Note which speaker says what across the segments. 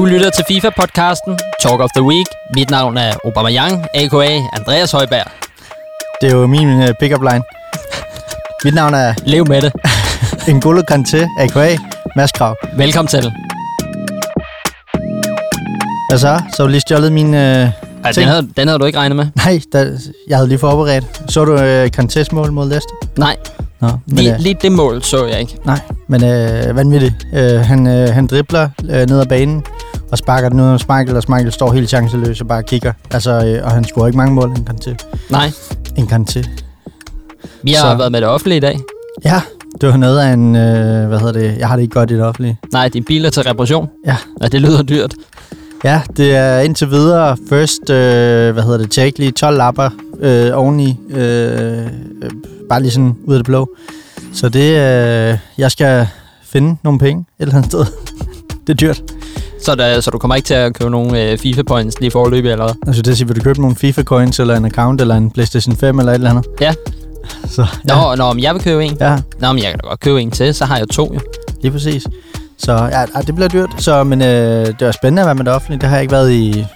Speaker 1: Du lytter til FIFA-podcasten Talk of the Week. Mit navn er Aubameyang, a.k.a. Andreas Højberg.
Speaker 2: Det er jo min uh, pick-up line. Mit navn er
Speaker 1: Lev med det.
Speaker 2: N'Golo Kanté, a.k.a. Mads Krav.
Speaker 1: Velkommen til.
Speaker 2: Hvad så? Så har du lige stjålet min... Uh,
Speaker 1: Ej, den, havde, den havde du ikke regnet med?
Speaker 2: Nej, der, jeg havde lige forberedt. Så du uh, Kantés mål mod Leicester?
Speaker 1: Nej,
Speaker 2: Nå, men,
Speaker 1: lige,
Speaker 2: uh,
Speaker 1: lige det mål så jeg ikke.
Speaker 2: nej, men uh, vanvittigt. Uh, han, uh, han dribler uh, ned ad banen og sparker den ud af Michael, og Michael står helt chanceløs og bare kigger. Altså, uh, og han scorer ikke mange mål, en Kanté.
Speaker 1: Nej,
Speaker 2: En Kanté.
Speaker 1: vi har
Speaker 2: Så-
Speaker 1: været med det offentlige i dag.
Speaker 2: Ja, det var noget af en... Uh, hvad hedder det? Jeg har det ikke godt i det offentlige.
Speaker 1: Nej, din bil er til reparation.
Speaker 2: Ja.
Speaker 1: Ja, det lyder dyrt.
Speaker 2: Ja, det er indtil videre first, øh, hvad hedder det, take lige 12 lapper øh, oveni, øh, øh, bare lige sådan ud af det blå. Så det, øh, jeg skal finde nogle penge et eller andet sted. det er dyrt.
Speaker 1: Så, der, så du kommer ikke til at købe nogle øh, FIFA-points lige forløbig eller hvad?
Speaker 2: Altså det siger, vil du købe nogle FIFA coins, eller en account, eller en Playstation 5, eller et eller andet?
Speaker 1: Ja.
Speaker 2: Så,
Speaker 1: Nå, ja. nå, men jeg vil købe en.
Speaker 2: ja,
Speaker 1: Nå, men jeg kan da godt købe en til, så har jeg to jo.
Speaker 2: lige præcis. Så ja, det bliver dyrt, så, men øh, det var spændende at være med det offentlige. Det har jeg ikke været i...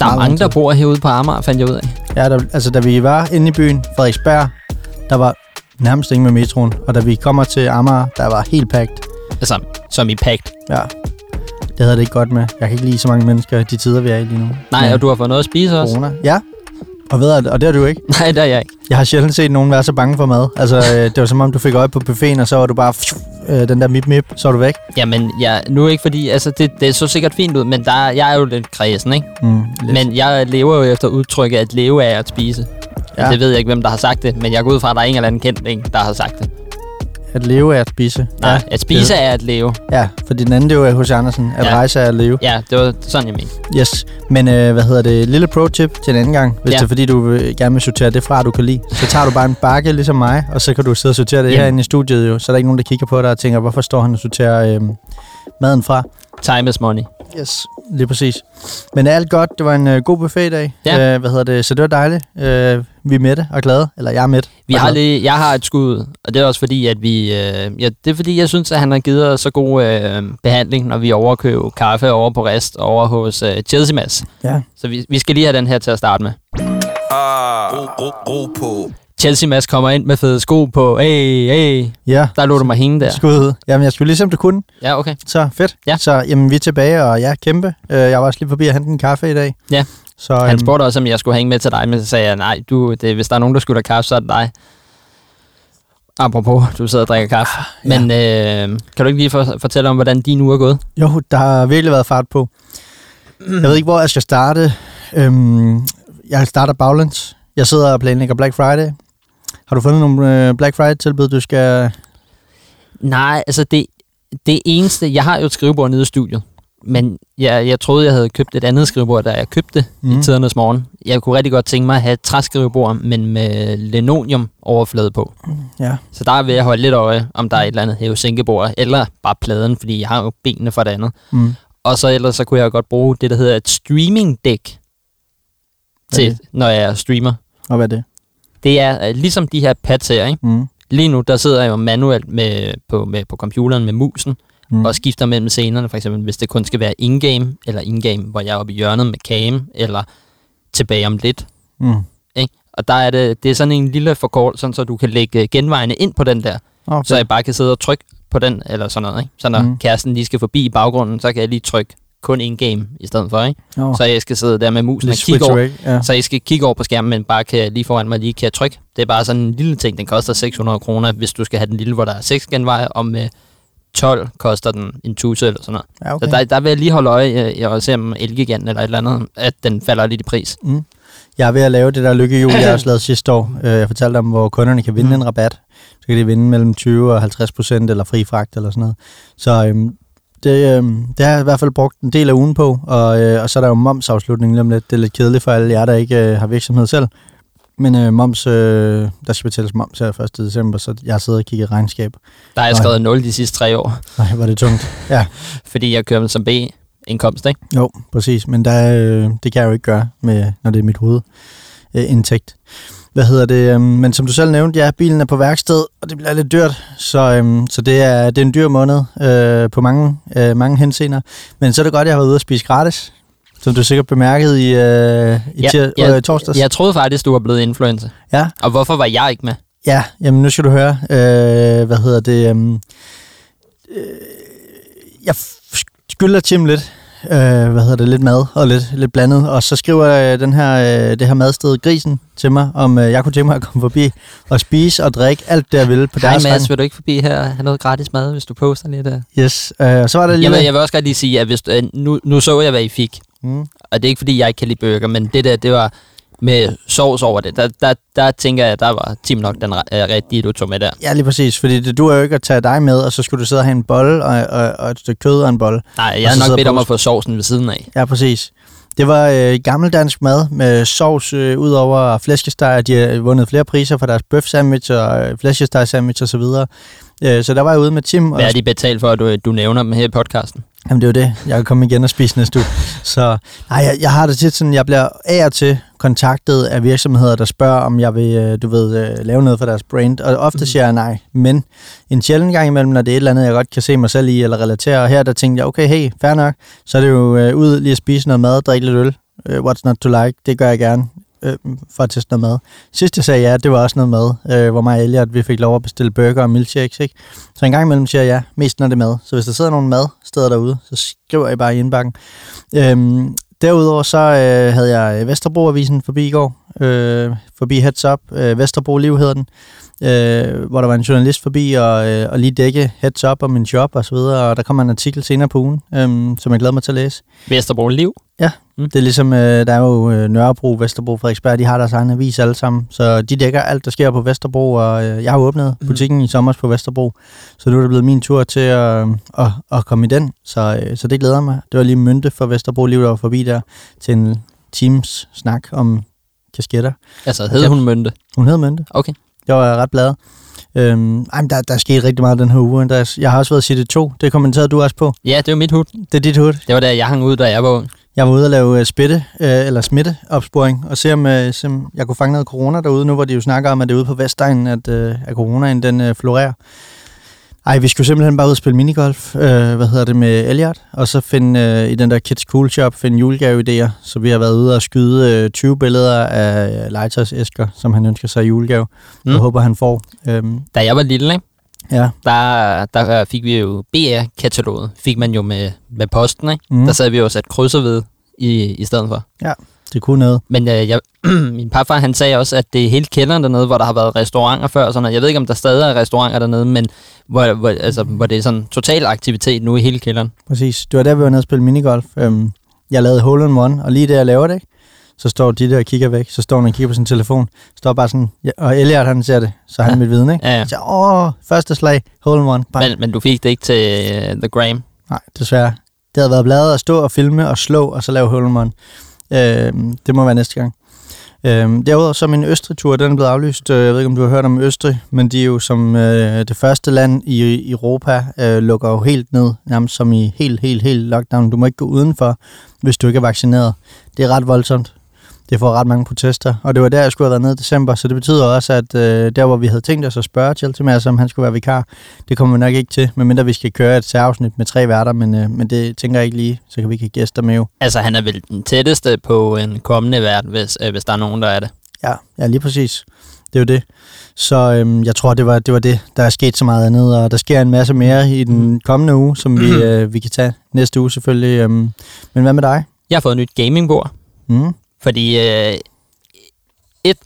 Speaker 1: Der er mange, der bor herude på Amager, fandt jeg ud af.
Speaker 2: Ja, der, altså da vi var inde i byen, Frederiksberg, der var nærmest ingen med metroen. Og da vi kommer til Amager, der var helt pakket.
Speaker 1: Altså, som i pagt.
Speaker 2: Ja, det havde det ikke godt med. Jeg kan ikke lide så mange mennesker de tider, vi er i lige nu.
Speaker 1: Nej,
Speaker 2: Med
Speaker 1: og du har fået noget at spise også?
Speaker 2: corona. Ja, og, ved, og det har du ikke.
Speaker 1: Nej, det er jeg ikke.
Speaker 2: Jeg har sjældent set nogen være så bange for mad. Altså, øh, det var som om, du fik øje på buffeten, og så var du bare... Øh, den der mip-mip, så var du væk.
Speaker 1: Jamen, jeg, nu ikke fordi, altså det, det så sikkert fint ud, men der, jeg er jo lidt kredsen, ikke?
Speaker 2: Mm, lidt.
Speaker 1: Men jeg lever jo efter udtrykket at leve af at spise. Ja. Det ved jeg ikke, hvem der har sagt det, men jeg går ud fra, at der er en eller anden kendt en, der har sagt det.
Speaker 2: At leve er at spise.
Speaker 1: Nej,
Speaker 2: ja,
Speaker 1: at spise er at leve.
Speaker 2: Ja, fordi den anden, det var H.C. Andersen. At
Speaker 1: Ja.
Speaker 2: rejse er at leve.
Speaker 1: Ja, det var sådan, jeg mente.
Speaker 2: Yes, men øh, hvad hedder det? Lille pro-tip til en anden gang. Hvis
Speaker 1: Ja.
Speaker 2: det er fordi, du gerne vil sortere det fra, du kan lide. Så tager du bare en bakke ligesom mig, og så kan du sidde og sortere det
Speaker 1: Jamen.
Speaker 2: herinde i studiet jo. Så er der ikke nogen, der kigger på dig og tænker, hvorfor står han og sorterer øh, maden fra?
Speaker 1: Time is money.
Speaker 2: Yes, lige præcis. Men alt godt. Det var en øh, god buffet i dag.
Speaker 1: Ja.
Speaker 2: Øh, hvad hedder det? Så det var dejligt. Øh, vi er mætte og glade. Eller jeg er mæt.
Speaker 1: Vi har
Speaker 2: glad.
Speaker 1: lige, jeg har et skud, og det er også fordi, at vi... Øh, ja, det er fordi, jeg synes, at han har givet os så god øh, behandling, når vi overkøber kaffe over på rest over hos øh, Chelsea Mads.
Speaker 2: Ja.
Speaker 1: Så vi, vi skal lige have den her til at starte med.
Speaker 3: Ah, ro, ro, ro på.
Speaker 1: Chelsea Mads kommer ind med fede sko på. Hey, hey.
Speaker 2: Ja.
Speaker 1: Der lå du mig hænge der.
Speaker 2: Skud ud. Jamen, jeg skulle lige se, om du kunne.
Speaker 1: Ja, okay.
Speaker 2: Så fedt.
Speaker 1: Ja.
Speaker 2: Så jamen, vi er tilbage, og jeg er kæmpe. Øh, jeg var også lige forbi at hente en kaffe i dag.
Speaker 1: Ja.
Speaker 2: Så,
Speaker 1: Han
Speaker 2: øhm,
Speaker 1: spurgte også, om jeg skulle hænge med til dig, men så sagde jeg, nej, du, det, hvis der er nogen, der skulle have kaffe, så er det dig. Apropos, du sidder og drikker kaffe.
Speaker 2: Ja.
Speaker 1: Men øh, kan du ikke lige for, fortælle om, hvordan din uge er gået?
Speaker 2: Jo, der har virkelig været fart på. Jeg ved ikke, hvor jeg skal starte. Øhm, jeg starter baglæns. Jeg sidder og planlægger Black Friday. Har du fundet nogle øh, Black Friday-tilbud, du skal...
Speaker 1: Nej, altså det, det eneste... Jeg har jo et skrivebord nede i studiet, men jeg, jeg troede, jeg havde købt et andet skrivebord, da jeg købte mm. i tidernes morgen. Jeg kunne rigtig godt tænke mig at have et træskrivebord, men med linoleum overflade på.
Speaker 2: Ja,
Speaker 1: Så der vil jeg holde lidt øje, om der er et eller andet hæve-sænkebord, eller bare pladen, fordi jeg har jo benene for det andet.
Speaker 2: mm.
Speaker 1: Og så ellers så kunne jeg godt bruge det, der hedder et streaming deck
Speaker 2: Hvad er
Speaker 1: til, når jeg streamer.
Speaker 2: og hvad er det?
Speaker 1: Det er øh, ligesom de her pads her, ikke?
Speaker 2: Mm.
Speaker 1: Lige nu, der sidder jeg jo manuelt med, på, med, på computeren med musen,
Speaker 2: Mm.
Speaker 1: og skifter mellem scenerne, for eksempel hvis det kun skal være in-game, eller in-game, hvor jeg er oppe i hjørnet med cam, eller tilbage om lidt.
Speaker 2: Mm.
Speaker 1: Ikke? Og der er det, det er sådan en lille forkort, sådan så du kan lægge genvejene ind på den der,
Speaker 2: Okay.
Speaker 1: så jeg bare kan sidde og trykke på den, eller sådan noget. Ikke? Så når
Speaker 2: Mm.
Speaker 1: kæresten lige skal forbi i baggrunden, så kan jeg lige trykke kun in-game i stedet for, ikke?
Speaker 2: oh.
Speaker 1: Så jeg skal sidde der med musen og
Speaker 2: Lige
Speaker 1: kigge over.
Speaker 2: Ja.
Speaker 1: Så jeg skal kigge over på skærmen, men bare kan lige foran mig lige kan jeg trykke. Det er bare sådan en lille ting, den koster 600 kroner, hvis du skal have den lille, hvor der er 6 genveje, og med 12 koster den en tusse eller sådan noget.
Speaker 2: ja,
Speaker 1: Okay. Så der, der vil jeg lige holde øje øh, og se om Elgiganten eller et eller andet, at den falder lidt i pris.
Speaker 2: Mm. Jeg er ved at lave det der lykkehjul, jeg også lavede sidste år. Øh, Jeg fortalte om, hvor kunderne kan vinde
Speaker 1: Mm.
Speaker 2: en rabat. Så kan de vinde mellem 20 og 50 procent, eller fri fragt eller sådan noget. Så øhm, det, øhm, det har jeg i hvert fald brugt en del af ugen på, og, øh, og så er der jo momsafslutning lige om lidt. Det er lidt kedeligt for alle jer, der ikke øh, har virksomhed selv. Men øh, moms, øh, der skal betales moms her 1. december, så jeg har siddet og kigget regnskab.
Speaker 1: Der har jeg skrevet 0 de sidste tre år,
Speaker 2: Nej, var det tungt. Ja,
Speaker 1: fordi jeg kører som B-indkomst, ikke?
Speaker 2: jo, præcis. Men der, øh, det kan jeg jo ikke gøre, med, når det er mit hoved øh. Hvad hedder det? øhm, Men som du selv nævnte, ja, bilen er på værksted, og det bliver lidt dyrt. Så, øhm, så det, er, det er en dyr måned øh, på mange, øh, mange henseender. Men så er det godt, at jeg har været ude at spise gratis. Som du sikkert bemærkede i, øh, i
Speaker 1: Ja,
Speaker 2: tir-
Speaker 1: ja,
Speaker 2: øh, torsdags.
Speaker 1: Jeg troede faktisk, du var blevet influencer.
Speaker 2: Ja,
Speaker 1: Og hvorfor var jeg ikke med?
Speaker 2: Ja, jamen nu skal du høre, øh, hvad hedder det, øhm, øh, jeg skylder Tim lidt, øh, hvad hedder det, lidt mad og lidt, lidt blandet, og så skriver øh, den her, øh, det her madsted Grisen til mig, om øh, jeg kunne tænke mig at komme forbi og spise og drikke alt det, jeg ville på
Speaker 1: Hej
Speaker 2: deres
Speaker 1: Mads,
Speaker 2: vej.
Speaker 1: vil du ikke forbi her og have noget gratis mad, hvis du poster lidt af?
Speaker 2: Yes, øh, så var der lige...
Speaker 1: Jeg vil, jeg vil også godt lige sige, at hvis, øh, nu, nu så jeg, hvad I fik.
Speaker 2: Mm.
Speaker 1: Og det er ikke, fordi jeg ikke kan lide burger, men det der, det var med sovs over det. Der, der, der tænker jeg, der var Tim nok den øh, rigtige, du tog med der.
Speaker 2: Ja, lige præcis, fordi det duer jo ikke at tage dig med, og så skulle du sidde og have en bolle og, og, og et stykke kød og en bolle.
Speaker 1: Nej, jeg har nok bedt om at få sovsen ved siden af.
Speaker 2: Ja, præcis. Det var øh, gammeldansk mad med sovs øh, ud over flæskesteg. De har vundet flere priser for deres bøf sandwich og øh, flæskesteg sandwich osv. Så, øh, så der var jeg ude med Tim. Og,
Speaker 1: Hvad er de betalt for, at du, du nævner dem her i podcasten?
Speaker 2: Jamen det er jo det. Jeg kan komme igen og spise næste uge. Så nej, jeg, jeg har det tit sådan, jeg bliver af og til kontaktet af virksomheder, der spørger, om jeg vil, øh, du ved, øh, lave noget for deres brand. Og ofte siger jeg nej. Men en sjældent gang imellem, når det er et eller andet, jeg godt kan se mig selv i eller relatere. Og her der tænkte jeg, okay, hey, fair nok. Så er det jo øh, ud lige at spise noget mad, drikke lidt øl. Uh, what's not to like? Det gør jeg gerne øh, for at teste noget mad. Sidst jeg sagde ja, det var også noget mad, øh, hvor mig og Elliot, vi fik lov at bestille burger og milkshakes, ikke? Så en gang imellem siger jeg ja, mest når det er mad. Så hvis der sidder nogle madsteder derude, så skriver I bare i indbakken. Øh, derudover så øh, havde jeg Vesterbro-avisen forbi i går, øh, forbi Heads Up, øh, Vesterbro Liv hedder den, øh, hvor der var en journalist forbi og, øh, og lige dække Heads Up om min job og så videre, og der kommer en artikel senere på ugen, øh, som jeg glæder mig til at læse.
Speaker 1: Vesterbro Liv.
Speaker 2: Det er ligesom, øh, der er jo øh, Nørrebro, Vesterbro, Frederiksberg, de har deres egen avis alle sammen, så de dækker alt, der sker på Vesterbro, og øh, jeg har åbnet butikken i sommer på Vesterbro, så nu er det blevet min tur til at, at, at komme i den, så, øh, så det glæder mig. Det var lige Mynte for Vesterbro Liv, der var forbi der til en Teams snak om kasketter.
Speaker 1: Altså, hed hun Mønte?
Speaker 2: Hun hed Mynte.
Speaker 1: Okay.
Speaker 2: Jeg var ret glad. Øhm, ej, men der, der er sket rigtig meget den her uge, Andreas. Jeg har også været City 2. Det kommenterede du også på.
Speaker 1: Ja, det var mit hud.
Speaker 2: Det er dit hud.
Speaker 1: Det var der, jeg hang ud, da jeg var ung.
Speaker 2: Jeg var ude og lave øh, spitte, øh, eller smitteopsporing, og se om, øh, se om jeg kunne fange noget corona derude, nu hvor de jo snakker om, at det er ude på Vestegnen, at, øh, at coronaen den øh, florerer. Ej, vi skulle simpelthen bare ud og spille minigolf, øh, hvad hedder det, med Elliot, og så finde øh, i den der Kids Cool Shop, finde julegave-idéer. Så vi har været ude og skyde øh, 20 billeder af øh, legetøjsæsker, som han ønsker sig i julegave. Mm. Jeg håber, han får. Øhm,
Speaker 1: Da jeg var lille, ikke?
Speaker 2: Ja.
Speaker 1: Der, der fik vi jo BR-kataloget. Fik man jo med, med posten, ikke?
Speaker 2: Mm.
Speaker 1: Der sad vi jo og sat krydser ved i, i stedet for.
Speaker 2: Det kunne noget.
Speaker 1: Men øh, jeg, min papfar, han sagde også, at det er hele kælderen dernede, hvor der har været restauranter før. og Sådan, noget. jeg ved ikke, om der stadig er restauranter dernede, men hvor, hvor, altså, hvor det er sådan total aktivitet nu i hele kælderen.
Speaker 2: Præcis. Det var der, vi var nede og spille minigolf. Øhm, jeg lavede hole in one, og lige da jeg laver det, ikke, så står de der og kigger væk. Så står han og kigger på sin telefon. Står bare sådan, ja, og Elliot han ser det, så han
Speaker 1: Ja.
Speaker 2: mit vidne, ikke?
Speaker 1: Ja, ja.
Speaker 2: Så, åh, første slag, hole in one. Bang.
Speaker 1: Men, men du fik det ikke til uh, The Gram.
Speaker 2: Nej, desværre. Det havde været bladet at stå og filme og slå, og så lave hole in one. Øhm, det må være næste gang. Øhm, derudover så min Østrig-tur, den er blevet aflyst. Øh, Jeg ved ikke, om du har hørt om Østrig, men de er jo som øh, det første land i, i Europa, øh, lukker jo helt ned, nærmest som i helt, helt, helt lockdown. Du må ikke gå udenfor, hvis du ikke er vaccineret. Det er ret voldsomt. Det får ret mange protester, og det var der, jeg skulle have været nede i december, så det betyder også, at øh, der, hvor vi havde tænkt os at spørge Chelsea Mads, om han skulle være vikar, det kommer vi nok ikke til, medmindre vi skal køre et særafsnit med tre værter, men, øh, men det tænker jeg ikke lige, så kan vi ikke have gæster med jo.
Speaker 1: Altså, han er vel den tætteste på en kommende vært, hvis, øh, hvis der er nogen, der er det.
Speaker 2: Ja, ja lige præcis. Det er jo det. Så øhm, jeg tror, det var, det var det. Der er sket så meget andet, og der sker en masse mere i den kommende uge, som vi, øh, vi kan tage næste uge selvfølgelig. Øhm. Men hvad med dig?
Speaker 1: Jeg har fået et nyt gamingbord,
Speaker 2: Mm.
Speaker 1: Fordi øh, et,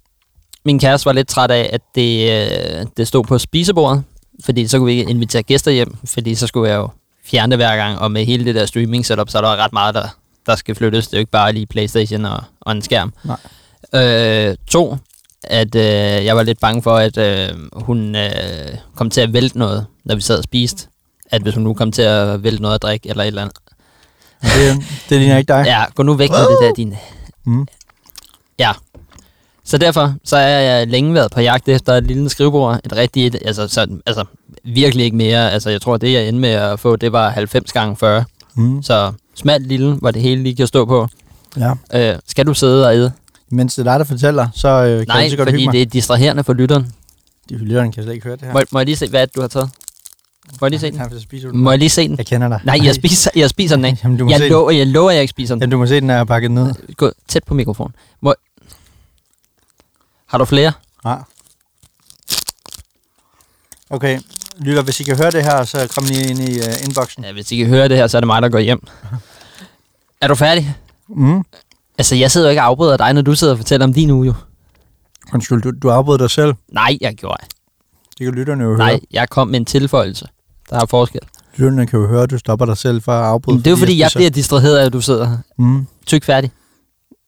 Speaker 1: min kæreste var lidt træt af, at det, øh, det stod på spisebordet, fordi så kunne vi ikke invitere gæster hjem, fordi så skulle jeg jo fjerne det hver gang, og med hele det der streaming setup, så er der ret meget, der, der skal flyttes. Det er jo ikke bare lige Playstation og, og en skærm.
Speaker 2: Nej.
Speaker 1: Øh, to, at øh, jeg var lidt bange for, at øh, hun øh, kom til at vælte noget, når vi sad og spiste. At hvis hun nu kom til at vælte noget at drikke eller et eller andet.
Speaker 2: Det, det ligner ikke dig.
Speaker 1: Ja, gå nu væk med det der, din...
Speaker 2: Mm.
Speaker 1: Ja. Så derfor så er jeg længe været på jagt efter et lille skrivebord. Et rigtigt, altså, så, altså virkelig ikke mere. Altså jeg tror, det jeg endte med at få, det var 90 gange 40.
Speaker 2: Mm.
Speaker 1: Så smalt lille, hvor det hele lige kan stå på.
Speaker 2: Ja.
Speaker 1: Øh, skal du sidde og æde?
Speaker 2: Mens det er dig, der fortæller, så øh, kan
Speaker 1: Nej,
Speaker 2: jeg så godt
Speaker 1: fordi
Speaker 2: hygge mig.
Speaker 1: det er distraherende for lytteren.
Speaker 2: De lytterne kan slet ikke høre det her.
Speaker 1: Må, må jeg lige se, hvad du har taget? Må jeg lige se den?
Speaker 2: Den.
Speaker 1: Må jeg lige se den?
Speaker 2: Jeg kender dig.
Speaker 1: Nej, jeg spiser, jeg spiser den ikke.
Speaker 2: Jamen, du må
Speaker 1: Jeg
Speaker 2: se
Speaker 1: lover, jeg lover, at jeg ikke spiser
Speaker 2: den.
Speaker 1: den.
Speaker 2: Jamen, du må se den, når jeg er pakket ned.
Speaker 1: Gå tæt på mikrofonen. Må... Har du flere?
Speaker 2: Ja. Okay, lytter, hvis I kan høre det her, så kom lige ind i uh, inboxen.
Speaker 1: Ja, hvis I kan høre det her, så er det mig, der går hjem. Er du færdig?
Speaker 2: Mm.
Speaker 1: Altså, jeg sidder jo ikke og afbryder dig, når du sidder og fortæller om din uge, jo.
Speaker 2: Undskyld, du, du afbrød dig selv.
Speaker 1: Nej, jeg gjorde.
Speaker 2: Det kan lytterne jo
Speaker 1: Nej,
Speaker 2: høre.
Speaker 1: jeg kom med en tilføjelse. Der er forskel.
Speaker 2: Lytterne kan jo høre, at du stopper dig selv for at afbryde.
Speaker 1: Men det er jo fordi, jeg
Speaker 2: spiser.
Speaker 1: bliver distraheret af, at du sidder her.
Speaker 2: Mm.
Speaker 1: Tyk færdig.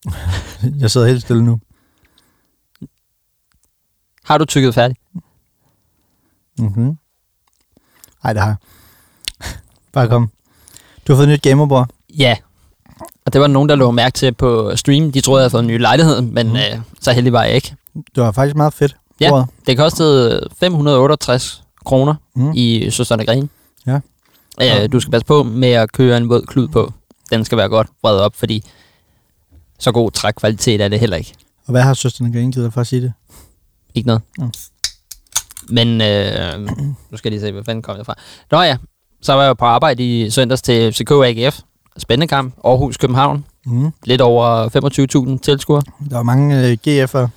Speaker 2: Jeg sidder helt stille nu.
Speaker 1: Har du tykket færdig?
Speaker 2: Mhm. Nej, det har jeg. Bare kom. Du har fået et nyt gamerbord.
Speaker 1: Ja. Og det var nogen, der lå mærke til på stream. De troede, jeg havde fået en ny lejlighed, men
Speaker 2: Mhm.
Speaker 1: øh, så heldig var jeg ikke.
Speaker 2: Det var faktisk meget fedt.
Speaker 1: Ja.
Speaker 2: bordet.
Speaker 1: Det kostede 568 kroner
Speaker 2: Mm.
Speaker 1: i Søsterne Gren.
Speaker 2: Ja.
Speaker 1: Øh, du skal passe på med at køre en våd klud på. Den skal være godt vredet op, fordi så god trækkvalitet er det heller ikke.
Speaker 2: Og hvad har søsterne Green givet dig for at sige det?
Speaker 1: Ikke noget.
Speaker 2: Nå.
Speaker 1: Men øh, nu skal jeg lige se, hvad fanden kom jeg fra. Nå ja, så var jeg på arbejde i søndags til FCK AGF. Spændende kamp. Aarhus København.
Speaker 2: Mm.
Speaker 1: Lidt over 25.000 tilskuere.
Speaker 2: Der var mange øh, GF'er.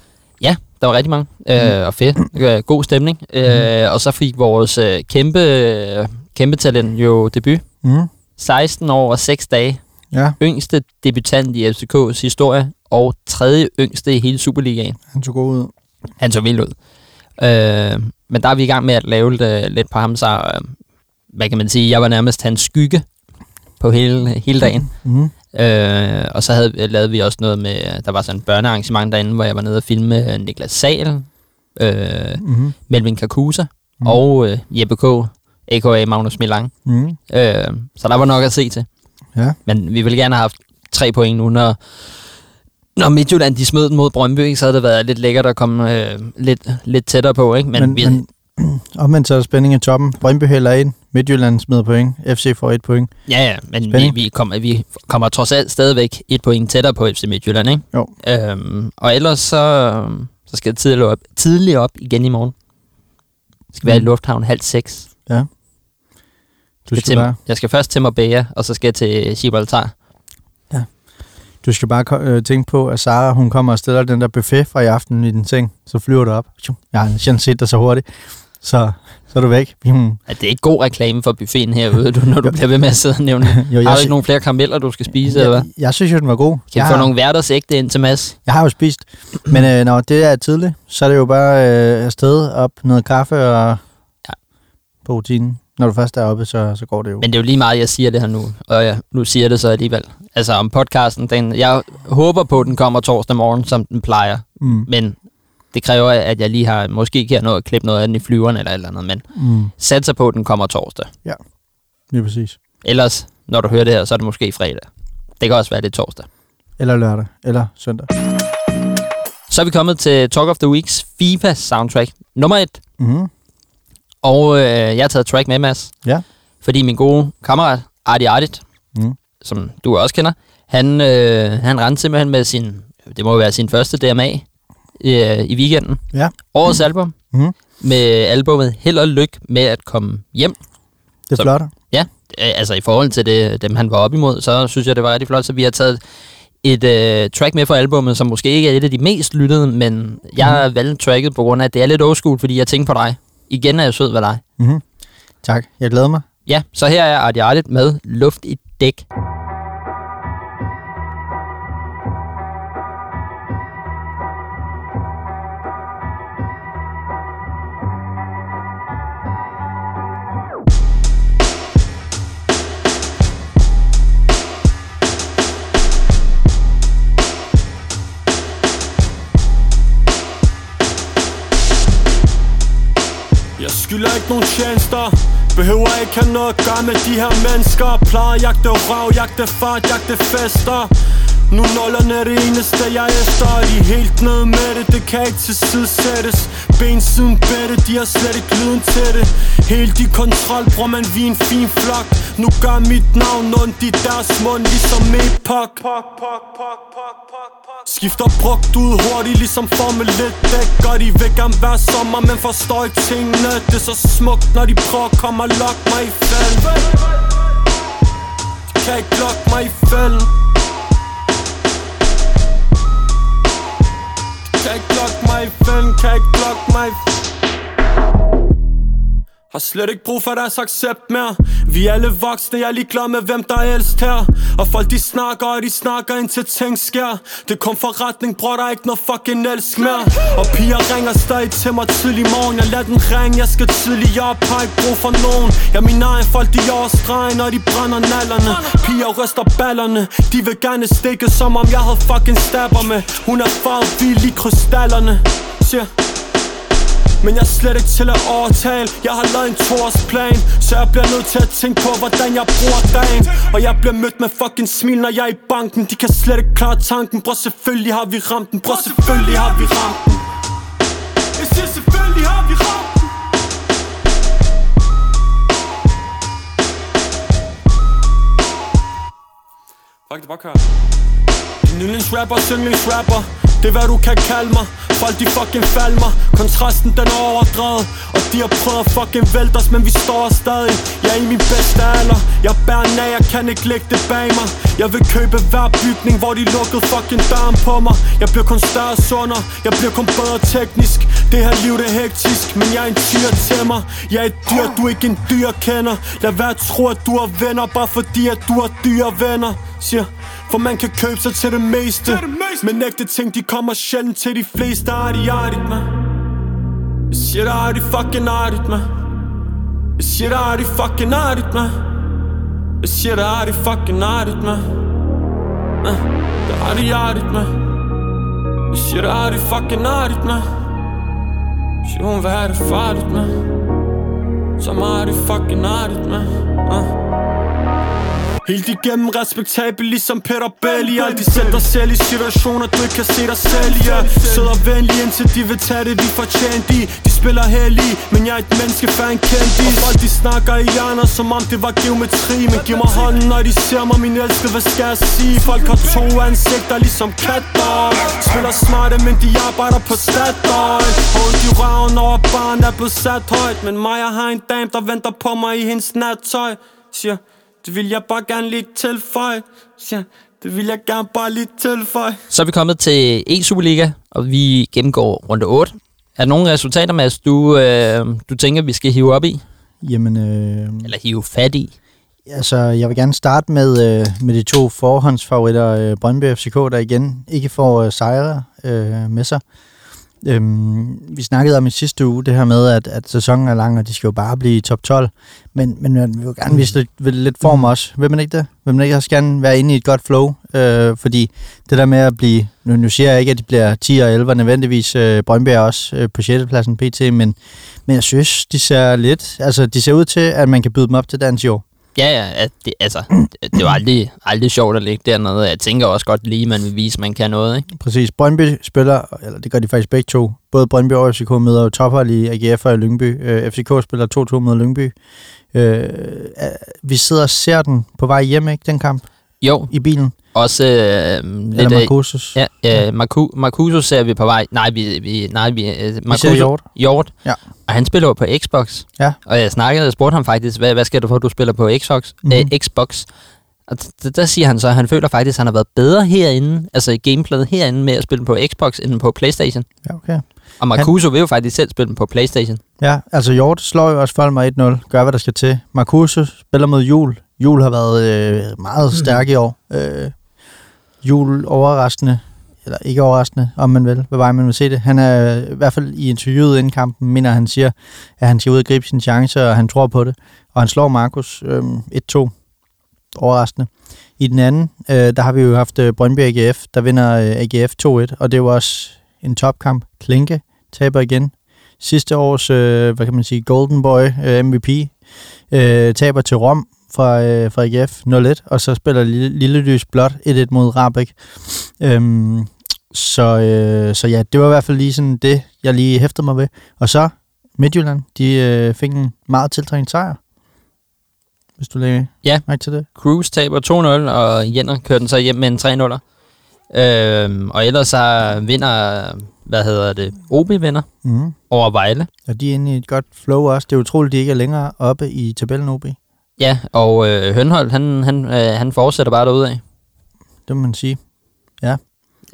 Speaker 1: Ja, der var rigtig mange. Øh, og fedt. Øh, god stemning. Øh, og så fik vores øh, kæmpe, øh, kæmpe talent jo debut.
Speaker 2: Mm.
Speaker 1: 16 år og 6 dage.
Speaker 2: Ja,
Speaker 1: Yngste debutant i FCK's historie. Og tredje yngste i hele Superligaen.
Speaker 2: han så god ud.
Speaker 1: Han så vild ud. Øh, men der er vi i gang med at lave lidt, lidt på ham, så øh, hvad kan man sige, jeg var nærmest hans skygge på hele, hele dagen.
Speaker 2: Mm.
Speaker 1: Øh, og så havde, lavede vi også noget med, der var sådan et børnearrangement derinde, hvor jeg var nede og filme øh, Niklas Sal, øh,
Speaker 2: Mm.
Speaker 1: Melvin Kakusa
Speaker 2: Mhm.
Speaker 1: mm. og øh, Jeppe K., a.k.a. Magnus Milang.
Speaker 2: Mm.
Speaker 1: Øh, så der var nok at se til.
Speaker 2: Ja.
Speaker 1: Men vi ville gerne have haft tre point nu, når, når Midtjylland de smed den mod Brøndby, ikke, så havde det været lidt lækkert at komme øh, lidt, lidt tættere på. Ikke? Men,
Speaker 2: Men,
Speaker 1: vi,
Speaker 2: men omvendt så er der spænding i toppen. Brøndby hælder ind. Midtjylland smider point. FC får et point.
Speaker 1: ja, ja, men vi,
Speaker 2: Spænding.
Speaker 1: vi, kommer, vi kommer trods alt stadigvæk et point tættere på FC Midtjylland. Ikke?
Speaker 2: Jo.
Speaker 1: Øhm, og ellers så, så skal jeg tidligt op, tidligt op igen i morgen. Jeg skal være i
Speaker 2: Mm.
Speaker 1: lufthavn halv seks.
Speaker 2: Du
Speaker 1: Jeg
Speaker 2: skal,
Speaker 1: til,
Speaker 2: bare,
Speaker 1: jeg skal først til Marbella, og så skal jeg til Gibraltar.
Speaker 2: du skal bare øh, tænke på, at Sara hun kommer og stiller den der buffet fra i aften i din seng. Så flyver du op. Jeg har sjældent set dig så hurtigt. Så, så er du væk.
Speaker 1: Er det ikke god reklame for buffeten herude, du, når du bliver ved med at sidde og nævne?
Speaker 2: Jo,
Speaker 1: Har
Speaker 2: jeg,
Speaker 1: du ikke nogen flere karameller, du skal spise, eller hvad?
Speaker 2: jeg, jeg synes jo, den var god.
Speaker 1: Kan
Speaker 2: jeg,
Speaker 1: få
Speaker 2: har,
Speaker 1: nogle hverdagsægte ind til Mads?
Speaker 2: jeg har jo spist. Men øh, når det er tidligt, så er det jo bare øh, afsted op, noget kaffe og
Speaker 1: Ja.
Speaker 2: ja. på rutinen. Når du først er oppe, så, så går det jo.
Speaker 1: Men det er jo lige meget, jeg siger det her nu, og jeg, nu siger jeg det så alligevel. Altså om podcasten, den, jeg håber på, at den kommer torsdag morgen, som den plejer.
Speaker 2: Mm.
Speaker 1: Men det kræver, at jeg lige har, måske kan jeg nå at klippe noget af den i flyveren eller eller andet, men
Speaker 2: Mm.
Speaker 1: satser på, at den kommer torsdag.
Speaker 2: Lige præcis.
Speaker 1: Ellers, når du hører det her, så er det måske fredag. Det kan også være, det er torsdag.
Speaker 2: Eller lørdag. Eller søndag.
Speaker 1: Så er vi kommet til Talk of the Weeks FIFA soundtrack nummer et.
Speaker 2: Mm.
Speaker 1: Og øh, jeg har taget track med, Mads.
Speaker 2: Ja.
Speaker 1: Fordi min gode kammerat, Arti Artit,
Speaker 2: Mm.
Speaker 1: som du også kender, han, øh, han rendte simpelthen med sin, det må jo være sin første DMA øh, i weekenden.
Speaker 2: Ja.
Speaker 1: Årets album.
Speaker 2: Mm.
Speaker 1: Med albumet Held og Lyk med at komme hjem.
Speaker 2: Det er flot.
Speaker 1: Ja, øh, altså i forhold til det, dem, han var op imod, så synes jeg, det var rigtig flot. Så vi har taget et øh, track med fra albumet, som måske ikke er et af de mest lyttede, men jeg har valgt tracket på grund af, at det er lidt old fordi jeg tænker på dig. Igen er jeg sød ved dig.
Speaker 2: Mm-hmm. Tak. Jeg glæder mig.
Speaker 1: Ja, så her er Arti Artit med Luft i dæk.
Speaker 4: Monster Behøver ikke have noget at gøre med de her mennesker. Plejer at jagte rav, jagte fart, jagte fester. Nu nullerne er det eneste jeg er efter. Og de er helt nede med det, det kan ikke tilsidesættes. Ben siden bedte, de har slet ikke lyden til det. Helt i kontrol, bror man, vi en fin flok. Nu gør mit navn ondt i deres mund, ligesom Epoch. Skifter brugt ud hurtigt, ligesom Formel 1 dæk Og de vil gerne være sommer, men forstår ikke tingene. Det er så smukt, når de prøver at komme og lokke mig i fælden. Kan ikke lokke mig i fælden Kan ikke lokke mig i fælden, kan har slet ikke brug for deres accept mere. Vi er alle voksne, jeg er ligeglad med hvem der er ældst her. Og folk de snakker, og de snakker indtil ting sker. Det kom fra retning, bror, der er ikke noget fucking elsk mere. Og piger ringer stadig til mig tidlig morgen. Jeg lader den ringe, jeg skal tidlig op, har ikke brug for nogen. Jeg min egen folk, de er over og de brænder nallerne. Piger ryster ballerne, de vil gerne stikke som om jeg havde fucking stabber med. Hun er farvet vi lige krystallerne. Siger men jeg er slet ikke til at overtale. Jeg har lavet en toårsplan Så jeg bliver nødt til at tænke på, hvordan jeg bruger dagen. Og jeg bliver mødt med fucking smil, når jeg er i banken. De kan slet ikke klare tanken. Bror, selvfølgelig har vi ramt den. Bror, selvfølgelig har vi ramt den. Jeg siger, selvfølgelig har vi ramt den. Fuck, det bare kører Din yndlingsrapper, yndlingsrapper det er hvad du kan kalde mig. Folk de fucking falmer Kontrasten den er overdrevet. Og de har prøvet at fucking vælte os Men vi står stadig. Jeg er i min bedste alder. Jeg bærer af, jeg kan ikke lægge det bag mig. Jeg vil købe hver bygning Hvor de lukkede fucking døren på mig. Jeg bliver kun større og sundere. Jeg bliver kun bedre teknisk. Det her liv det er hektisk Men jeg er en tyr til mig. Jeg er et dyr, du er ikke en dyr kender. Lad være at tro at du har venner Bare fordi at du har dyre venner Siger for man kan købe sig til det meste, det meste. Men ægte ting, de kommer sjældent til de fleste. De artigt, man Jeg siger, der har de fucking artigt, man Jeg siger, der har de fucking artigt, man Jeg siger, der har de fucking artigt, man Der har de artigt, man Jeg siger, der har de fucking artigt, man Siger hun, hvad er det farligt, man Så meget er det fucking artigt, man uh. Helt igennem respektabel ligesom Peter Belli. Altid sæt dig selv i situationer du ikke kan se dig selv i. Ja. Sidder venlig indtil de vil tage det de fortjent i De spiller heldig, men jeg er et menneske fan kendt i Og folk de snakker i hjerner som om det var geometri. Men giv mig hånden når de ser mig min elskede hvad skal jeg sige? Folk har to ansigter ligesom katter. Spiller smarte men de arbejder på Statoil. Hold de røven over barn der er blevet sat højt. Men mig har en dame der venter på mig i hendes nattøj Siger det vil jeg bare gerne lige tilføje. Ja, det vil jeg gerne bare lige tilføje.
Speaker 1: Så er vi kommet til E-Superliga, og vi gennemgår runde 8. Er der nogle resultater, Mads, du, øh, du tænker, vi skal hive op i?
Speaker 2: Jamen, øh,
Speaker 1: Eller hive fat i?
Speaker 2: altså, jeg vil gerne starte med, øh, med de to forhåndsfavoritter, øh, Brøndby FCK, der igen ikke får øh, sejre øh, med sig. Øhm, vi snakkede om i sidste uge det her med, at, at sæsonen er lang, og de skal jo bare blive i top 12. Men, men man vil jo gerne vise lidt, lidt form også. Vil man ikke det? Vil man ikke også gerne være inde i et godt flow? Øh, fordi det der med at blive... Nu, nu siger jeg ikke, at de bliver 10 og 11 nødvendigvis. Øh, Brøndby er også øh, på 6. pladsen pt. Men, men jeg synes, de ser lidt... Altså, de ser ud til, at man kan byde dem op til dans i år.
Speaker 1: Ja, ja, at det, altså, det, det var aldrig, aldrig sjovt at ligge dernede. Jeg tænker også godt lige, man vil vise, at man kan noget, ikke?
Speaker 2: Præcis. Brøndby spiller, eller det gør de faktisk begge to. Både Brøndby og FCK møder jo tophold i AGF og i Lyngby. Øh, FCK spiller 2-2 mod Lyngby. Øh, øh, vi sidder og ser den på vej hjem, ikke, den kamp?
Speaker 1: Jo,
Speaker 2: I bilen.
Speaker 1: også øh, lidt...
Speaker 2: Eller Marcosus.
Speaker 1: Ja, øh, Marcu- Marcuso ser vi på vej. Nej, vi, vi, nej, vi, øh,
Speaker 2: Vi ser Hjort.
Speaker 1: Hjort.
Speaker 2: Ja.
Speaker 1: Og han spiller jo på Xbox.
Speaker 2: Ja.
Speaker 1: Og jeg snakkede og spurgte ham faktisk, hvad, hvad skal du for, at du spiller på Xbox?
Speaker 2: Mhm.
Speaker 1: Mm-hmm. Øh, Xbox. Og d- der siger han så, at han føler faktisk, at han har været bedre herinde, altså i gameplayet herinde med at spille på Xbox, end på Playstation.
Speaker 2: Ja, okay.
Speaker 1: Og Marcuso vil jo faktisk selv spille på Playstation.
Speaker 2: Ja, altså Hjort slår jo også Folmer 1-0. Gør, hvad der skal til. Marcuso spiller mod Jul. Jul har været øh, meget stærk i år. Øh, Jul overraskende, eller ikke overraskende, om man vil, hvad vej man vil se det. Han er i hvert fald i interviewet inden kampen, mener han siger, at han skal ud og gribe sine chancer, og han tror på det. Og han slår Markus øh, 1-2. Overraskende. I den anden, øh, der har vi jo haft øh, Brøndby AGF, der vinder øh, AGF 2-1, og det jo også en topkamp. Klinke taber igen. Sidste års, øh, hvad kan man sige, Golden Boy øh, MVP, øh, taber til Rom fra, øh, fra AGF 0-1, og så spiller Lille, Lille Lys blot 1-1 mod Rabeck. Øhm, så, øh, så ja, det var i hvert fald lige sådan det, jeg lige hæftede mig ved. Og så Midtjylland, de øh, fik en meget tiltrængt sejr. Hvis du lægger
Speaker 1: Ja.
Speaker 2: mærke til det.
Speaker 1: Cruise taber 2-0, og Jenner kører den så hjem med en 3-0'er. Øhm, og ellers så vinder, hvad hedder det, OB vinder
Speaker 2: Mm.
Speaker 1: over Vejle.
Speaker 2: Og de er inde i et godt flow også. Det er utroligt, de ikke er længere oppe i tabellen OB.
Speaker 1: Ja, og øh, Hønholdt, han, han, øh, han fortsætter bare derudad.
Speaker 2: Det må man sige.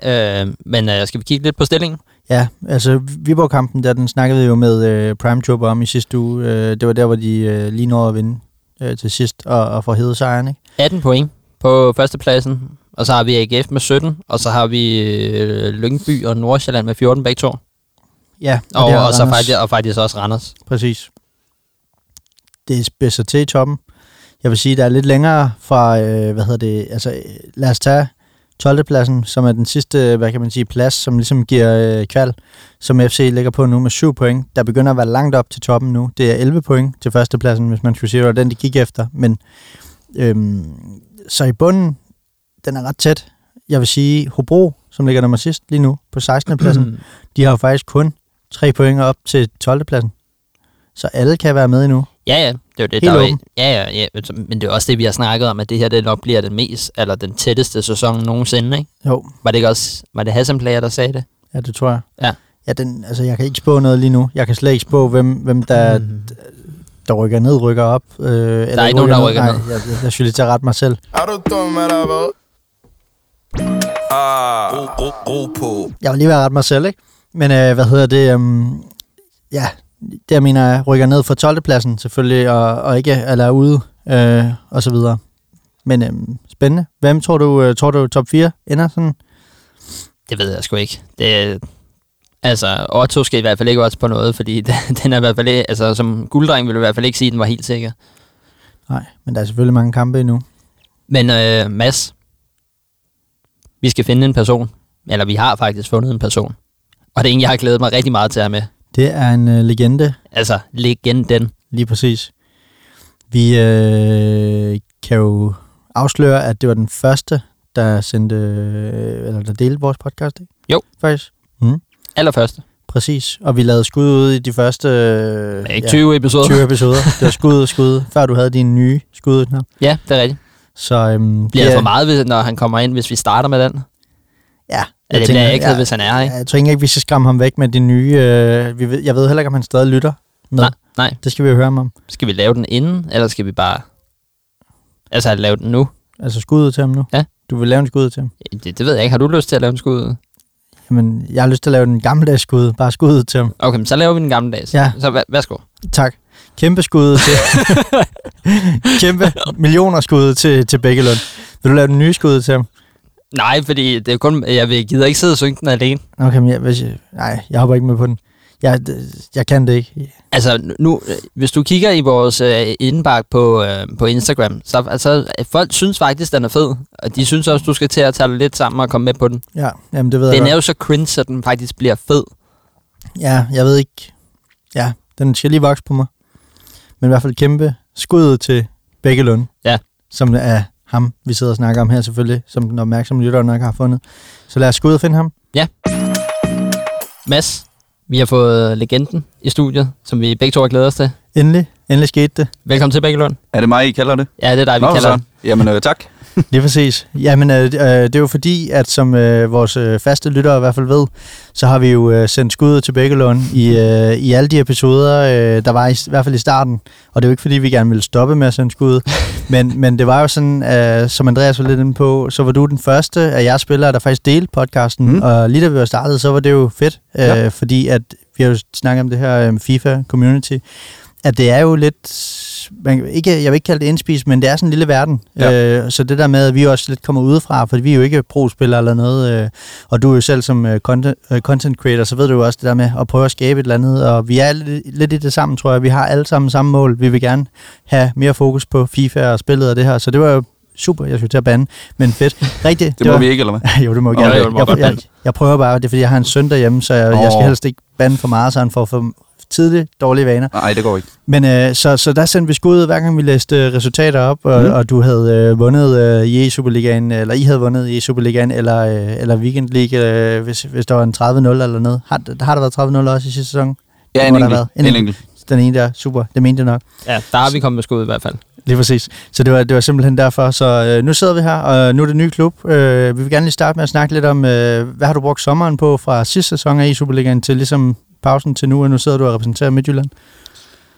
Speaker 1: Øh, men øh, skal vi kigge lidt på stillingen?
Speaker 2: Ja, altså Viborg-kampen, der den snakkede vi jo med øh, Prime Trooper om i sidste uge. Øh, det var der, hvor de øh, lige nåede at vinde øh, til sidst og, og få hævet sejren, ikke?
Speaker 1: 18 point på førstepladsen, og så har vi AGF med 17, og så har vi øh, Lyngby og Nordsjælland med 14 begge to.
Speaker 2: Ja,
Speaker 1: Og,
Speaker 2: har
Speaker 1: og, så faktisk, og faktisk også Randers.
Speaker 2: Præcis. Det spidser til i toppen. Jeg vil sige, der er lidt længere fra, øh, hvad hedder det, altså lad os tage 12. pladsen, som er den sidste, hvad kan man sige, plads, som ligesom giver øh, kval, som FC ligger på nu med 7 point. Der begynder at være langt op til toppen nu. Det er 11 point til førstepladsen, hvis man skulle sige, det var den, de gik efter. Men øhm, så i bunden, den er ret tæt. Jeg vil sige, Hobro, som ligger nummer sidst lige nu på 16. pladsen, de har jo faktisk kun 3 point op til 12. pladsen. Så alle kan være med endnu.
Speaker 1: Ja, ja, det er jo det,
Speaker 2: Helt
Speaker 1: der er,
Speaker 2: åben.
Speaker 1: ja, ja, ja, men det er også det, vi har snakket om, at det her det nok bliver den mest, eller den tætteste sæson nogensinde, ikke?
Speaker 2: Jo,
Speaker 1: Var det ikke også, var det Hassan Player, der sagde det?
Speaker 2: ja, det tror jeg.
Speaker 1: Ja.
Speaker 2: Ja, den, altså, jeg kan ikke spå noget lige nu. Jeg kan slet ikke spå, hvem, hvem der,
Speaker 1: Mm.
Speaker 2: der rykker ned, rykker op. Øh, der
Speaker 1: er ikke nogen, der rykker
Speaker 2: Nej,
Speaker 1: ned.
Speaker 2: jeg, jeg, jeg synes lige til at rette mig selv.
Speaker 3: Er du dum eller hvad? Ah, ro, ro, ro på.
Speaker 2: Jeg vil lige være ret mig selv, ikke? Men øh, hvad hedder det? Um, ja, det jeg mener jeg rykker ned fra 12. pladsen selvfølgelig, og, og ikke eller er ude, øh, og så videre. Men øhm, spændende. Hvem tror du, øh, tror du top 4 ender sådan?
Speaker 1: Det ved jeg sgu ikke. Det, altså, Otto skal i hvert fald ikke også på noget, fordi den er i hvert fald ikke, altså som gulddreng vil du i hvert fald ikke sige, at den var helt sikker.
Speaker 2: Nej, men der er selvfølgelig mange kampe endnu.
Speaker 1: Men øh, Mads, vi skal finde en person, eller vi har faktisk fundet en person, og det er en, jeg har glædet mig rigtig meget til at have med.
Speaker 2: Det er en øh, legende,
Speaker 1: Altså, legenden.
Speaker 2: lige præcis. Vi øh, kan jo afsløre, at det var den første, der sendte, øh, eller der delte vores podcast, ikke?
Speaker 1: Jo.
Speaker 2: Faktisk.
Speaker 1: Allerførste.
Speaker 2: Præcis. Og vi lavede skud ud i de første... Øh,
Speaker 1: Ikke 20 episoder.
Speaker 2: 20 episoder. Det var skud og skud, før du havde din nye skud.
Speaker 1: Ja, det er rigtigt.
Speaker 2: Så øhm,
Speaker 1: Bliver det for meget, når han kommer ind, hvis vi starter med den?
Speaker 2: Ja.
Speaker 1: Ja, det bliver ikke, hvis han er her, ikke?
Speaker 2: Ja, jeg tror ikke, vi skal skræmme ham væk med din nye... Øh, vi ved, jeg ved heller ikke, om han stadig lytter. Med.
Speaker 1: Nej, nej.
Speaker 2: Det skal vi jo høre ham om.
Speaker 1: Skal vi lave den inden, eller skal vi bare... Altså, lave den nu?
Speaker 2: Altså skuddet til ham nu.
Speaker 1: Ja.
Speaker 2: Du vil lave en skud til ham.
Speaker 1: Det, det ved jeg ikke. Har du lyst til at lave en skud?
Speaker 2: Jamen, jeg har lyst til at lave den gammeldags skud. Bare skuddet til ham.
Speaker 1: Okay, men så laver vi den gammeldags.
Speaker 2: Ja.
Speaker 1: Så væ- værsgo.
Speaker 2: Tak. Kæmpe skud til... Kæmpe millioner skud til, til Bækkelund. Vil du lave den nye skud til ham?
Speaker 1: Nej, fordi det er kun... Jeg vil, gider ikke sidde og synge den alene.
Speaker 2: Okay, men jeg, hvis jeg, nej, jeg hopper ikke med på den. Jeg, jeg kan det ikke.
Speaker 1: Altså, nu, hvis du kigger i vores øh, indbakke på, øh, på Instagram, så altså, folk synes faktisk, den er fed. Og de synes også, du skal til at tage lidt sammen og komme med på den.
Speaker 2: Ja, jamen det ved jeg
Speaker 1: Den er jo så cringe, så den faktisk bliver fed.
Speaker 2: Ja, jeg ved ikke. Ja, den skal lige vokse på mig. Men i hvert fald kæmpe skud til Bækkelund.
Speaker 1: Ja.
Speaker 2: Som er ham, vi sidder og snakker om her selvfølgelig, som den opmærksomme lytter nok har fundet. Så lad os gå ud og finde ham.
Speaker 1: Mads, vi har fået legenden i studiet, som vi begge to har glædet os til.
Speaker 2: Endelig, endelig skete det.
Speaker 1: Velkommen til Bækkelund.
Speaker 5: Er det mig, I kalder det?
Speaker 1: Ja, det er dig, vi
Speaker 5: Nå,
Speaker 1: kalder
Speaker 5: så.
Speaker 1: det.
Speaker 5: Jamen, øh, tak.
Speaker 2: Lige præcis. Jamen, øh, øh, det er jo fordi, at som øh, vores øh, faste lyttere i hvert fald ved, så har vi jo øh, sendt skuddet til Bækkelund i, øh, i alle de episoder, øh, der var i, i hvert fald i starten. Og det er jo ikke fordi, vi gerne ville stoppe med at sende skuddet, men, men det var jo sådan, øh, som Andreas var lidt inde på, så var du den første af jeres spillere, der faktisk delte podcasten. Mm. Og lige da vi var startet, så var det jo fedt, øh,
Speaker 5: Ja.
Speaker 2: fordi at vi har jo snakket om det her øh, FIFA-community, at det er jo lidt, man, ikke, jeg vil ikke kalde det indspis, men det er sådan en lille verden.
Speaker 5: Ja.
Speaker 2: Øh, så det der med, at vi også lidt kommer udefra, for vi er jo ikke pro-spillere eller noget, øh, og du er jo selv som øh, content, øh, content creator, så ved du jo også det der med at prøve at skabe et eller andet, og vi er lidt, lidt i det sammen, tror jeg. Vi har alle sammen samme mål. Vi vil gerne have mere fokus på FIFA og spillet og det her, så det var jo super, jeg skulle til at bande, men fedt. Rigtigt.
Speaker 5: Det må
Speaker 2: var,
Speaker 5: vi ikke, eller hvad?
Speaker 2: jo, det må vi gerne.
Speaker 5: det
Speaker 2: jeg, jeg,
Speaker 5: bande.
Speaker 2: jeg, prøver bare, det er fordi, jeg har en søn derhjemme, så jeg, jeg skal helst ikke bande for meget, så han får for tidligt dårlige vaner.
Speaker 5: Nej, det går ikke.
Speaker 2: Men øh, så, så der sendte vi skud, hver gang vi læste øh, resultater op, og, mm. og du havde øh, vundet øh, i E-Superligaen, eller I havde vundet i E-Superligaen, eller, øh, eller Weekend League, øh, hvis, hvis der var en 30-0 eller noget. Har, har der været 30-0 også i sidste sæson?
Speaker 5: Ja,
Speaker 2: Det
Speaker 5: en enkelt.
Speaker 2: En
Speaker 5: En enkelt.
Speaker 2: Den ene der, super, det mente jeg nok.
Speaker 1: Ja, der har vi kommet med skud i hvert fald.
Speaker 2: Lige præcis. Så det var, det var simpelthen derfor. Så øh, nu sidder vi her, og nu er det en ny klub. Øh, vi vil gerne lige starte med at snakke lidt om, øh, hvad har du brugt sommeren på fra sidste sæson af E-Superligaen til ligesom pausen til nu, og nu sidder du og repræsenterer Midtjylland.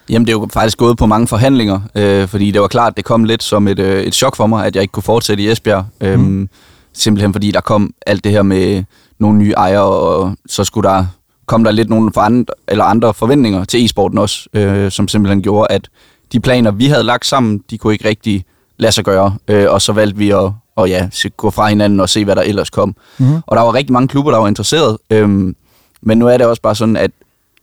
Speaker 5: Jamen, det er jo faktisk gået på mange forhandlinger, øh, fordi det var klart, det kom lidt som et, øh, et chok for mig, at jeg ikke kunne fortsætte i Esbjerg. Øhm,
Speaker 2: Mm.
Speaker 5: Simpelthen fordi der kom alt det her med nogle nye ejere, og så skulle der kom der lidt nogle for andre, eller andre forventninger til e-sporten også, øh, som simpelthen gjorde, at de planer, vi havde lagt sammen, de kunne ikke rigtig lade sig gøre. Øh, og så valgte vi at og ja, gå fra hinanden og se, hvad der ellers kom.
Speaker 2: Mm-hmm.
Speaker 5: Og der var rigtig mange klubber, der var interesseret. Øhm, men nu er det også bare sådan, at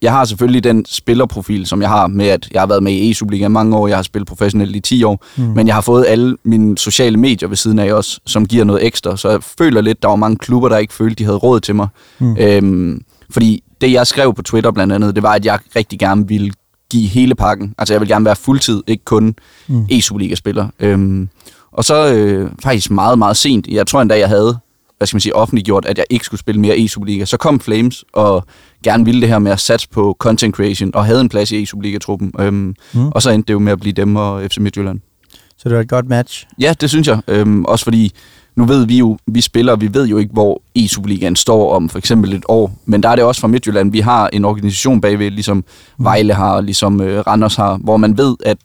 Speaker 5: jeg har selvfølgelig den spillerprofil, som jeg har med, at jeg har været med i E-Superliga mange år, jeg har spillet professionelt i 10 år,
Speaker 2: Mm.
Speaker 5: men jeg har fået alle mine sociale medier ved siden af også, som giver noget ekstra, så jeg føler lidt, der var mange klubber, der ikke følte, de havde råd til mig.
Speaker 2: Mm.
Speaker 5: Øhm, fordi det, jeg skrev på Twitter blandt andet, det var, at jeg rigtig gerne ville give hele pakken. Altså, jeg vil gerne være fuldtid, ikke kun
Speaker 2: Mm.
Speaker 5: E-Superliga-spiller. Øhm, og så øh, faktisk meget, meget sent, jeg tror endda, jeg havde hvad skal man sige, offentliggjort, at jeg ikke skulle spille mere E-Superliga. Så kom Flames og gerne ville det her med at satse på content creation, og havde en plads i E-Superliga-truppen. Øhm,
Speaker 2: Mm.
Speaker 5: Og så endte det jo med at blive dem og FC Midtjylland.
Speaker 2: Så det var et godt match.
Speaker 5: Ja, det synes jeg. Øhm, også fordi, nu ved vi jo, vi spiller, vi ved jo ikke, hvor E-Superligaen står om for eksempel et år. Men der er det også fra Midtjylland. Vi har en organisation bagved, ligesom Vejle har, ligesom øh, Randers har, hvor man ved, at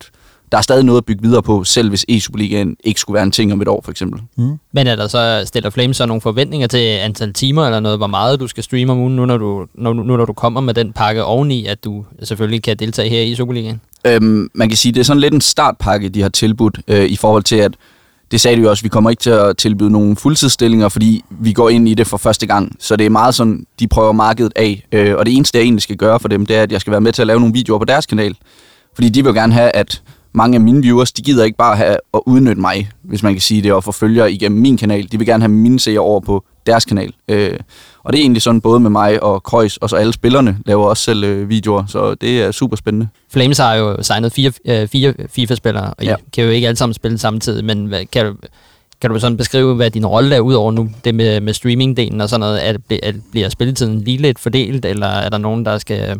Speaker 5: der er stadig noget at bygge videre på, selv hvis E-Superligaen ikke skulle være en ting om et år, for eksempel.
Speaker 2: Mm.
Speaker 1: Men er der så, stiller Flames så nogle forventninger til antal timer eller noget, hvor meget du skal streame om ugen, nu når du, når, nu når du kommer med den pakke oveni, at du selvfølgelig kan deltage her i Superligaen?
Speaker 5: Øhm, man kan sige, det er sådan lidt en startpakke, de har tilbudt, øh, i forhold til, at det sagde de jo også, vi kommer ikke til at tilbyde nogle fuldtidsstillinger, fordi vi går ind i det for første gang. Så det er meget sådan, de prøver markedet af. Øh, og det eneste, jeg egentlig skal gøre for dem, det er, at jeg skal være med til at lave nogle videoer på deres kanal. Fordi de vil jo gerne have, at mange af mine viewers, de gider ikke bare have at udnytte mig, hvis man kan sige det, og få følgere igennem min kanal. De vil gerne have mine seere over på deres kanal. Øh, og det er egentlig sådan både med mig og Kreuz, og så alle spillerne laver også selv øh, videoer, så det er super spændende.
Speaker 1: Flames har jo signet fire, øh, fire FIFA-spillere, og ja. I kan jo ikke alle sammen spille samtidig, men hvad, kan, du, kan du sådan beskrive, hvad din rolle er udover nu, det med, med streamingdelen og sådan noget? Er, er, bliver spilletiden lige lidt fordelt, eller er der nogen, der skal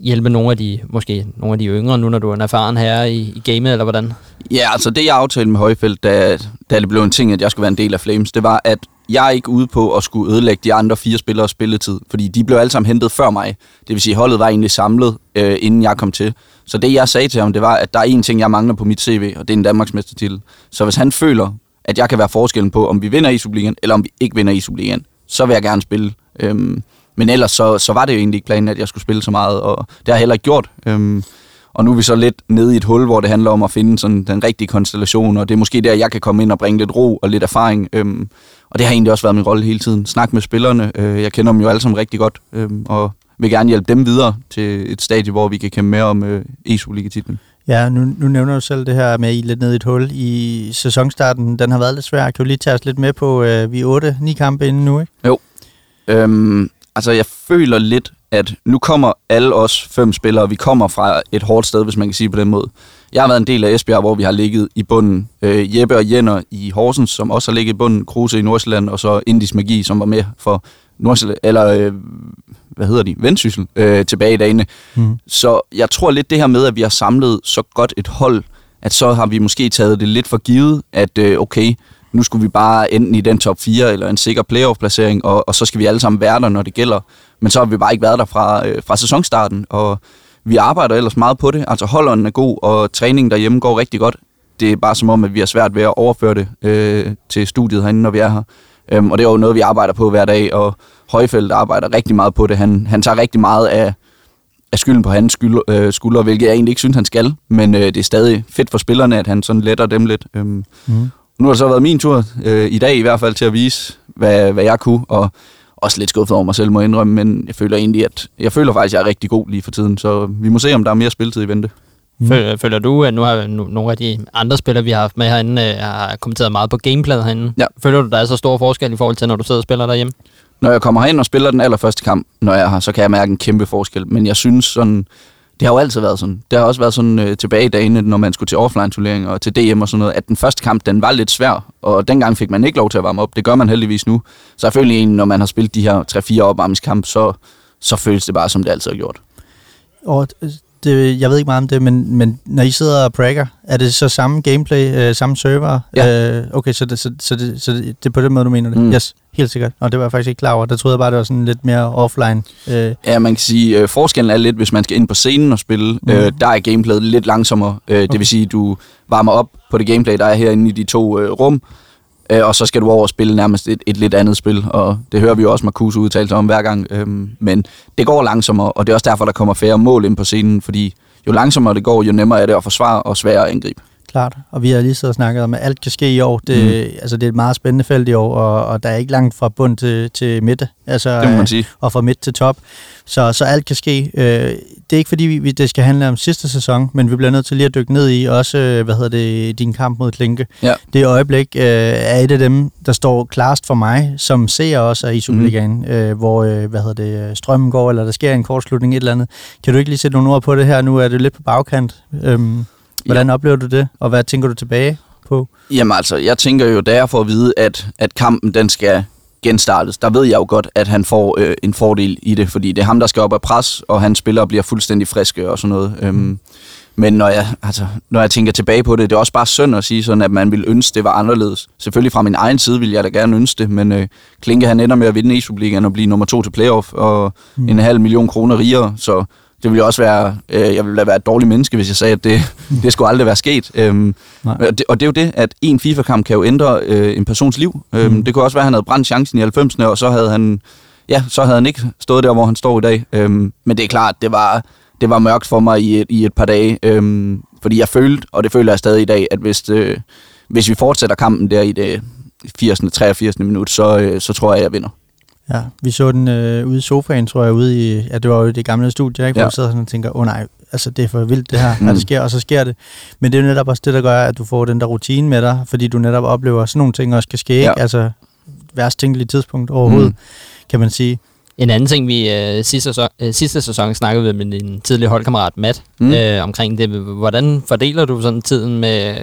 Speaker 1: hjælpe nogle af de, måske nogle af de yngre, nu når du er en erfaren herre i, i gamet, eller hvordan?
Speaker 5: Ja, altså det jeg aftalte med Højfeldt, da, da det blev en ting, at jeg skulle være en del af Flames, det var, at jeg er ikke ude på at skulle ødelægge de andre fire spillere spilletid, fordi de blev alle sammen hentet før mig. Det vil sige, holdet var egentlig samlet, øh, inden jeg kom til. Så det jeg sagde til ham, det var, at der er en ting, jeg mangler på mit CV, og det er en Danmarks mestertitel. Så hvis han føler, at jeg kan være forskellen på, om vi vinder i Superligaen, eller om vi ikke vinder i Superligaen, så vil jeg gerne spille. Øhm, men ellers så, så var det jo egentlig ikke planen, at jeg skulle spille så meget, og det har jeg heller ikke gjort. Øhm, og nu er vi så lidt nede i et hul, hvor det handler om at finde sådan den rigtige konstellation, og det er måske der, jeg kan komme ind og bringe lidt ro og lidt erfaring. Øhm, og det har egentlig også været min rolle hele tiden. Snak med spillerne. Øh, jeg kender dem jo alle sammen rigtig godt, øhm, og vil gerne hjælpe dem videre til et stadie, hvor vi kan kæmpe mere om øh, E-Superliga-titlen.
Speaker 2: Ja, nu, nu nævner du selv det her med, at I er lidt nede i et hul i sæsonstarten. Den har været lidt svær. Kan du lige tage os lidt med på, øh, vi er 8-9 kampe inden nu, ikke?
Speaker 5: Øhm, altså, jeg føler lidt, at nu kommer alle os fem spillere, vi kommer fra et hårdt sted, hvis man kan sige på den måde. Jeg har været en del af Esbjerg, hvor vi har ligget i bunden. Øh, Jeppe og Jenner i Horsens, som også har ligget i bunden. Kruse i Nordsjælland, og så Indis Magi, som var med for Nordsjælland, eller øh, hvad hedder de? Vendsyssel, øh, tilbage i dagene.
Speaker 2: Mm.
Speaker 5: Så jeg tror lidt det her med, at vi har samlet så godt et hold, at så har vi måske taget det lidt for givet, at øh, okay, nu skulle vi bare enten i den top 4 eller en sikker playoff-placering, og, og så skal vi alle sammen være der, når det gælder. Men så har vi bare ikke været der fra, øh, fra sæsonstarten, og vi arbejder ellers meget på det. Altså holdånden er god, og træningen derhjemme går rigtig godt. Det er bare som om, at vi har svært ved at overføre det øh, til studiet herinde, når vi er her. Øhm, og det er jo noget, vi arbejder på hver dag, og Højfeldt arbejder rigtig meget på det. Han, han tager rigtig meget af, af skylden på hans skyld, øh, skuldre, hvilket jeg egentlig ikke synes, han skal. Men øh, det er stadig fedt for spillerne, at han sådan letter dem lidt. Øhm,
Speaker 2: Mm
Speaker 5: nu har det så været min tur, øh, i dag i hvert fald, til at vise, hvad, hvad jeg kunne, og også lidt skuffet over mig selv, må jeg indrømme, men jeg føler egentlig, at jeg føler faktisk, at jeg er rigtig god lige for tiden, så vi må se, om der er mere spilletid i vente.
Speaker 1: Føler, føler du, at nu har nu, nogle af de andre spillere, vi har haft med herinde, øh, har kommenteret meget på gameplayet herinde?
Speaker 5: Ja.
Speaker 1: Føler du, der er så stor forskel i forhold til, når du sidder og spiller derhjemme?
Speaker 5: når jeg kommer herind og spiller den allerførste kamp, når jeg her, så kan jeg mærke en kæmpe forskel. Men jeg synes sådan, det har jo altid været sådan. Det har også været sådan øh, tilbage i dagene, når man skulle til offline-turneringer og til DM og sådan noget, at den første kamp, den var lidt svær, og dengang fik man ikke lov til at varme op. Det gør man heldigvis nu. Så selvfølgelig, når man har spillet de her 3-4 opvarmningskamp, så, så føles det bare, som det altid har gjort.
Speaker 2: Og det, jeg ved ikke meget om det, men, men når I sidder og prakker, er det så samme gameplay, øh, samme server?
Speaker 5: Ja.
Speaker 2: Øh, okay, så det, så, så, det, så det, det er på den måde, du mener det?
Speaker 5: Mm.
Speaker 2: Yes, helt sikkert. Og det var jeg faktisk ikke klar over. Der troede jeg bare, det var sådan lidt mere offline. Øh,
Speaker 5: Ja, man kan sige, øh, forskellen er lidt, hvis man skal ind på scenen og spille,
Speaker 2: Mm.
Speaker 5: øh, der er gameplayet lidt langsommere. Øh, det
Speaker 2: Okay.
Speaker 5: vil sige, du varmer op på det gameplay, der er herinde i de to øh, rum, øh, og så skal du over og spille nærmest et, et lidt andet spil, og det hører vi jo også Marcus udtale sig om hver gang. Øh, men det går langsommere, og det er også derfor, der kommer færre mål ind på scenen, fordi jo langsommere det går, jo nemmere er det at forsvare og sværere at angribe.
Speaker 2: Klart. Og vi har lige siddet og snakket om, at alt kan ske i år. Det, mm. altså, det er et meget spændende felt i år, og, og der er ikke langt fra bund til, til midte. Altså,
Speaker 5: Det må man
Speaker 2: øh,
Speaker 5: sige.
Speaker 2: og fra midt til top. Så, så alt kan ske. Øh, det er ikke fordi, vi, det skal handle om sidste sæson, men vi bliver nødt til lige at dykke ned i også, øh, hvad hedder det, din kamp mod Klinke.
Speaker 5: Ja.
Speaker 2: Det øjeblik øh, er et af dem, der står klarest for mig, som ser også i Superligaen, mm. øh, hvor, øh, hvad hedder det, strømmen går, eller der sker en kortslutning, et eller andet. Kan du ikke lige sætte nogle ord på det her? Nu er det lidt på bagkant. Øhm, hvordan oplever du det, og hvad tænker du tilbage på?
Speaker 5: Jamen altså, jeg tænker jo, da jeg får at vide, at, at kampen den skal genstartes, der ved jeg jo godt, at han får øh, en fordel i det, fordi det er ham, der skal op af pres, og han spiller og bliver fuldstændig friske og sådan noget. Øhm, men når jeg, altså, når jeg tænker tilbage på det, det er også bare synd at sige sådan, at man ville ønske, det var anderledes. Selvfølgelig fra min egen side ville jeg da gerne ønske det, men øh, Klinke han ender med at vinde Superligaen og blive nummer to til playoff, og mm. en halv million kroner rigere, så det ville jo også være, øh, jeg ville være et dårligt menneske, hvis jeg sagde, at det, det skulle aldrig være sket. Øhm, og, det, og det er jo det, at en FIFA-kamp kan jo ændre øh, en persons liv. Øhm,
Speaker 2: Mm.
Speaker 5: Det kunne også være, at han havde brændt chancen i 90'erne, og så havde han, ja, så havde han ikke stået der, hvor han står i dag. Øhm, men det er klart, det var, det var mørkt for mig i et, i et par dage, øhm, fordi jeg følte, og det føler jeg stadig i dag, at hvis, øh, hvis vi fortsætter kampen der i det 80. 83. minut, så, øh, så tror jeg, jeg vinder.
Speaker 2: Ja, vi så den øh, ude i sofaen, tror jeg, ude i, ja, det var jo det gamle studie, ikke? Hvor
Speaker 5: Ja.
Speaker 2: du sidder sådan og tænker, åh oh, nej, altså det er for vildt det her, mm. Det sker, og så sker det. Men det er jo netop også det, der gør, at du får den der rutine med dig, fordi du netop oplever, at sådan nogle ting også kan ske,
Speaker 5: Ja.
Speaker 2: ikke? Altså værst tænkelige tidspunkt overhovedet,
Speaker 5: Mm.
Speaker 2: kan man sige.
Speaker 1: En anden ting, vi øh, sidste, sæson, øh, sidste sæson snakkede vi med din tidligere holdkammerat Matt
Speaker 5: Mm.
Speaker 1: øh, omkring det. Hvordan fordeler du sådan tiden med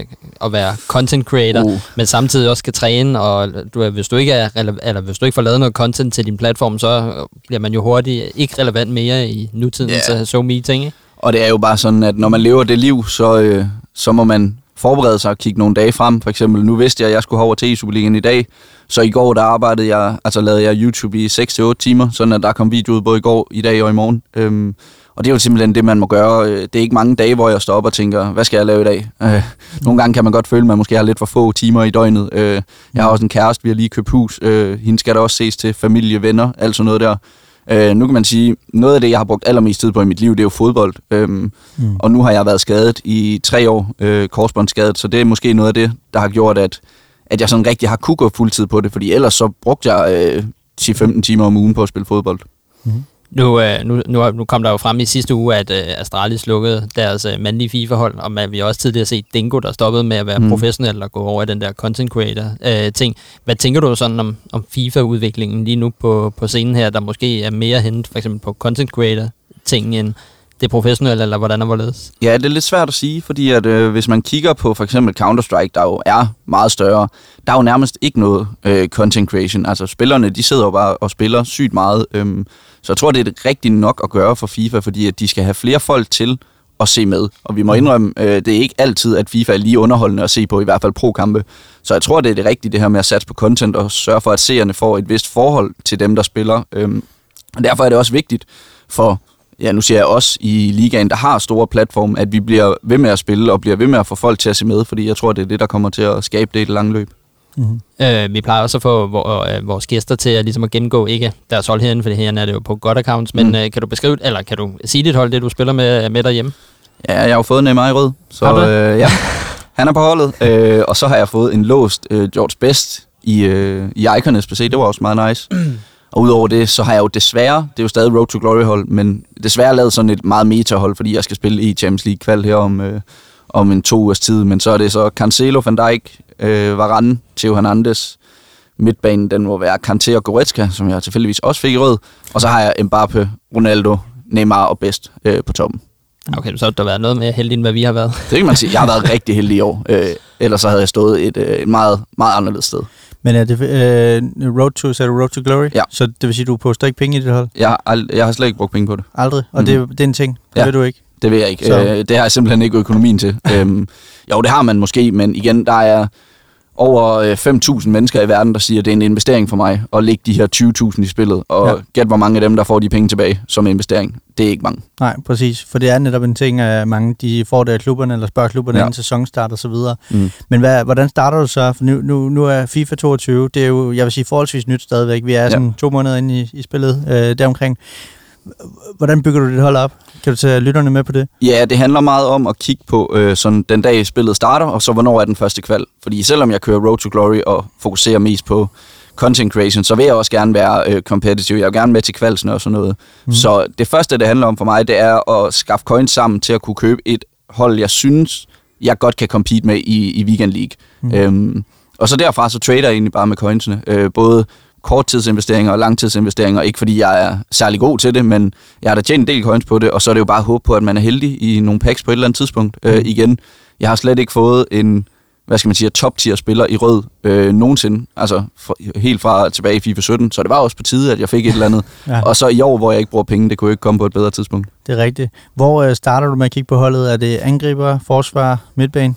Speaker 1: at være content creator,
Speaker 5: Uh.
Speaker 1: men samtidig også skal træne, og du, er- hvis, du ikke er eller hvis du ikke får lavet noget content til din platform, så bliver man jo hurtigt ikke relevant mere i nutidens
Speaker 5: Ja.
Speaker 1: yeah. so me ting. Ikke?
Speaker 5: Og det er jo bare sådan, at når man lever det liv, så, øh, så må man forberede sig og kigge nogle dage frem. For eksempel, nu vidste jeg, at jeg skulle over til Superligaen i dag, så i går der arbejdede jeg, altså lavede jeg YouTube i 6-8 timer, sådan at der kom video ud både i går, i dag og i morgen. Øhm, og det er jo simpelthen det, man må gøre. Øh, det er ikke mange dage, hvor jeg står op og tænker, hvad skal jeg lave i dag? Øh, nogle gange kan man godt føle, at man måske har lidt for få timer i døgnet. Øh, jeg har også en kæreste, vi har lige købt hus. Øh, hende skal der også ses til, familie, venner, alt sådan noget der. Øh, nu kan man sige, noget af det, jeg har brugt allermest tid på i mit liv, det er jo fodbold. Øhm, mm. Og nu har jeg været skadet i tre år, øh, korsbåndsskadet, så det er måske noget af det, der har gjort, at, at jeg sådan rigtig har kunne gå fuldtid på det, fordi ellers så brugte jeg øh, 10-15 timer om ugen på at spille fodbold.
Speaker 1: Nu, øh, nu, nu, nu kom der jo frem i sidste uge, at øh, Astralis lukkede deres øh, mandlige FIFA-hold, og man, vi har også tidligere set Dingo, der stoppede med at være
Speaker 5: Mm.
Speaker 1: professionel og gå over i den der content creator-ting. Hvad tænker du sådan om, om FIFA-udviklingen lige nu på, på scenen her, der måske er mere hentet for eksempel på content creator-ting end det professionelle, eller hvordan er hvorledes?
Speaker 5: Ja, det er lidt svært at sige, fordi at, øh, hvis man kigger på for eksempel Counter-Strike, der jo er meget større, der er jo nærmest ikke noget øh, content creation. Altså spillerne, de sidder jo bare og spiller sygt meget. Øhm, så jeg tror, det er rigtigt nok at gøre for FIFA, fordi at de skal have flere folk til at se med. Og vi må indrømme, øh, det er ikke altid, at FIFA er lige underholdende at se på, i hvert fald pro-kampe. Så jeg tror, det er det rigtige, det her med at satse på content og sørge for, at seerne får et vist forhold til dem, der spiller. Øhm, og derfor er det også vigtigt for ja, nu siger jeg også i ligaen, der har store platform, at vi bliver ved med at spille og bliver ved med at få folk til at se med, fordi jeg tror, det er det, der kommer til at skabe det i det lange løb.
Speaker 2: Mm-hmm.
Speaker 1: Øh, vi plejer også at få øh, vores gæster til at, ligesom at gennemgå, ikke deres hold herinde, for herinde er det jo på godt accounts, men
Speaker 5: Mm.
Speaker 1: øh, kan du beskrive, eller kan du sige dit hold, det du spiller med, med derhjemme?
Speaker 5: Ja, jeg har jo fået Neymar i rød, så
Speaker 1: det?
Speaker 5: øh, ja, han er på holdet. Øh, og så har jeg fået en låst øh, George Best i, øh, i Icones PC, det var også meget nice. Og udover det, så har jeg jo desværre, det er jo stadig Road to Glory hold, men desværre lavet sådan et meget meta-hold, fordi jeg skal spille i Champions League kval her om, øh, om en to ugers tid. Men så er det så Cancelo, Van Dijk, øh, Varane, Theo Hernandez, midtbanen, den må være Kanté og Goretzka, som jeg tilfældigvis også fik i rød. Og så har jeg Mbappe, Ronaldo, Neymar og Best øh, på toppen.
Speaker 1: Okay, så har der været noget mere heldig, end hvad vi har været.
Speaker 5: Det kan man sige. Jeg har været rigtig heldig i år. Øh, ellers så havde jeg stået et, øh, et meget, meget anderledes sted.
Speaker 2: Men er det øh, road to, så er det road to glory?
Speaker 5: Ja.
Speaker 2: Så det vil sige, du poster ikke penge i dit hold?
Speaker 5: Jeg har, ald- jeg har slet ikke brugt penge på det.
Speaker 2: Aldrig? Og
Speaker 5: Mhm.
Speaker 2: det, det er en ting? Det
Speaker 5: Ja.
Speaker 2: ved du ikke?
Speaker 5: Det ved jeg ikke.
Speaker 2: Så-
Speaker 5: Øh, det har jeg simpelthen ikke økonomien til. øhm, jo, det har man måske, men igen, der er over øh, 5.000 mennesker i verden, der siger, at det er en investering for mig at lægge de her 20.000 i spillet. Og
Speaker 2: Ja.
Speaker 5: ja. gæt, hvor mange af dem, der får de penge tilbage som investering. Det er ikke mange.
Speaker 2: Nej, præcis. For det er netop en ting, at mange de får det af klubberne, eller spørger klubberne ja.
Speaker 5: Ja.
Speaker 2: inden sæsonstart og så videre.
Speaker 5: Mm.
Speaker 2: Men hvad, hvordan starter du så? For nu, nu, nu er FIFA 22, det er jo, jeg vil sige, forholdsvis nyt stadigvæk. Vi er
Speaker 5: Ja.
Speaker 2: sådan to måneder inde i, i spillet øh, deromkring. Hvordan bygger du dit hold op? Kan du tage lytterne med på det?
Speaker 5: Ja, det handler meget om at kigge på øh, sådan den dag spillet starter, og så hvornår er den første kval. Fordi selvom jeg kører Road to Glory og fokuserer mest på content creation, så vil jeg også gerne være øh, competitive. Jeg vil gerne med til kvalsen og sådan noget. Mm. Så det første, det handler om for mig, det er at skaffe coins sammen til at kunne købe et hold, jeg synes, jeg godt kan compete med i, i Weekend League. Mm. Øhm, og så derfra, så trader jeg egentlig bare med coinsene. Øh, både korttidsinvesteringer og langtidsinvesteringer. Ikke fordi jeg er særlig god til det, men jeg har da tjent en del coins på det, og så er det jo bare at håbe på, at man er heldig i nogle packs på et eller andet tidspunkt. Øh, igen, jeg har slet ikke fået en hvad skal man sige, top tier spiller i rød øh, nogensinde. Altså for, helt fra tilbage i FIFA 17, så det var også på tide, at jeg fik et eller andet.
Speaker 2: Ja.
Speaker 5: Og så i år, hvor jeg ikke bruger penge, det kunne ikke komme på et bedre tidspunkt.
Speaker 2: Det er rigtigt. Hvor øh, starter du med at kigge på holdet? Er det angriber, forsvar, midtbane?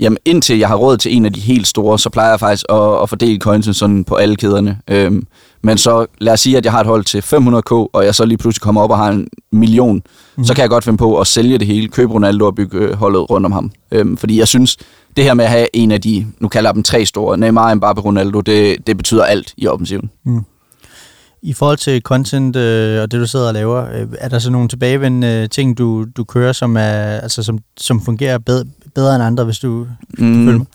Speaker 5: Jamen indtil jeg har råd til en af de helt store, så plejer jeg faktisk at, at fordele coinsen sådan på alle kæderne. Øhm, men så lad os sige, at jeg har et hold til 500k, og jeg så lige pludselig kommer op og har en million, mm. så kan jeg godt finde på at sælge det hele, købe Ronaldo og bygge øh, holdet rundt om ham. Øhm, fordi jeg synes, det her med at have en af de, nu kalder jeg dem tre store, Neymar, Mbappe, Ronaldo, det, det betyder alt i offensiven.
Speaker 2: I forhold til content øh, og det, du sidder og laver, øh, er der så nogle tilbagevendende ting, du, du kører, som, er, altså, som, som fungerer bedre, bedre end andre, hvis du følger
Speaker 5: Mm,
Speaker 2: mig?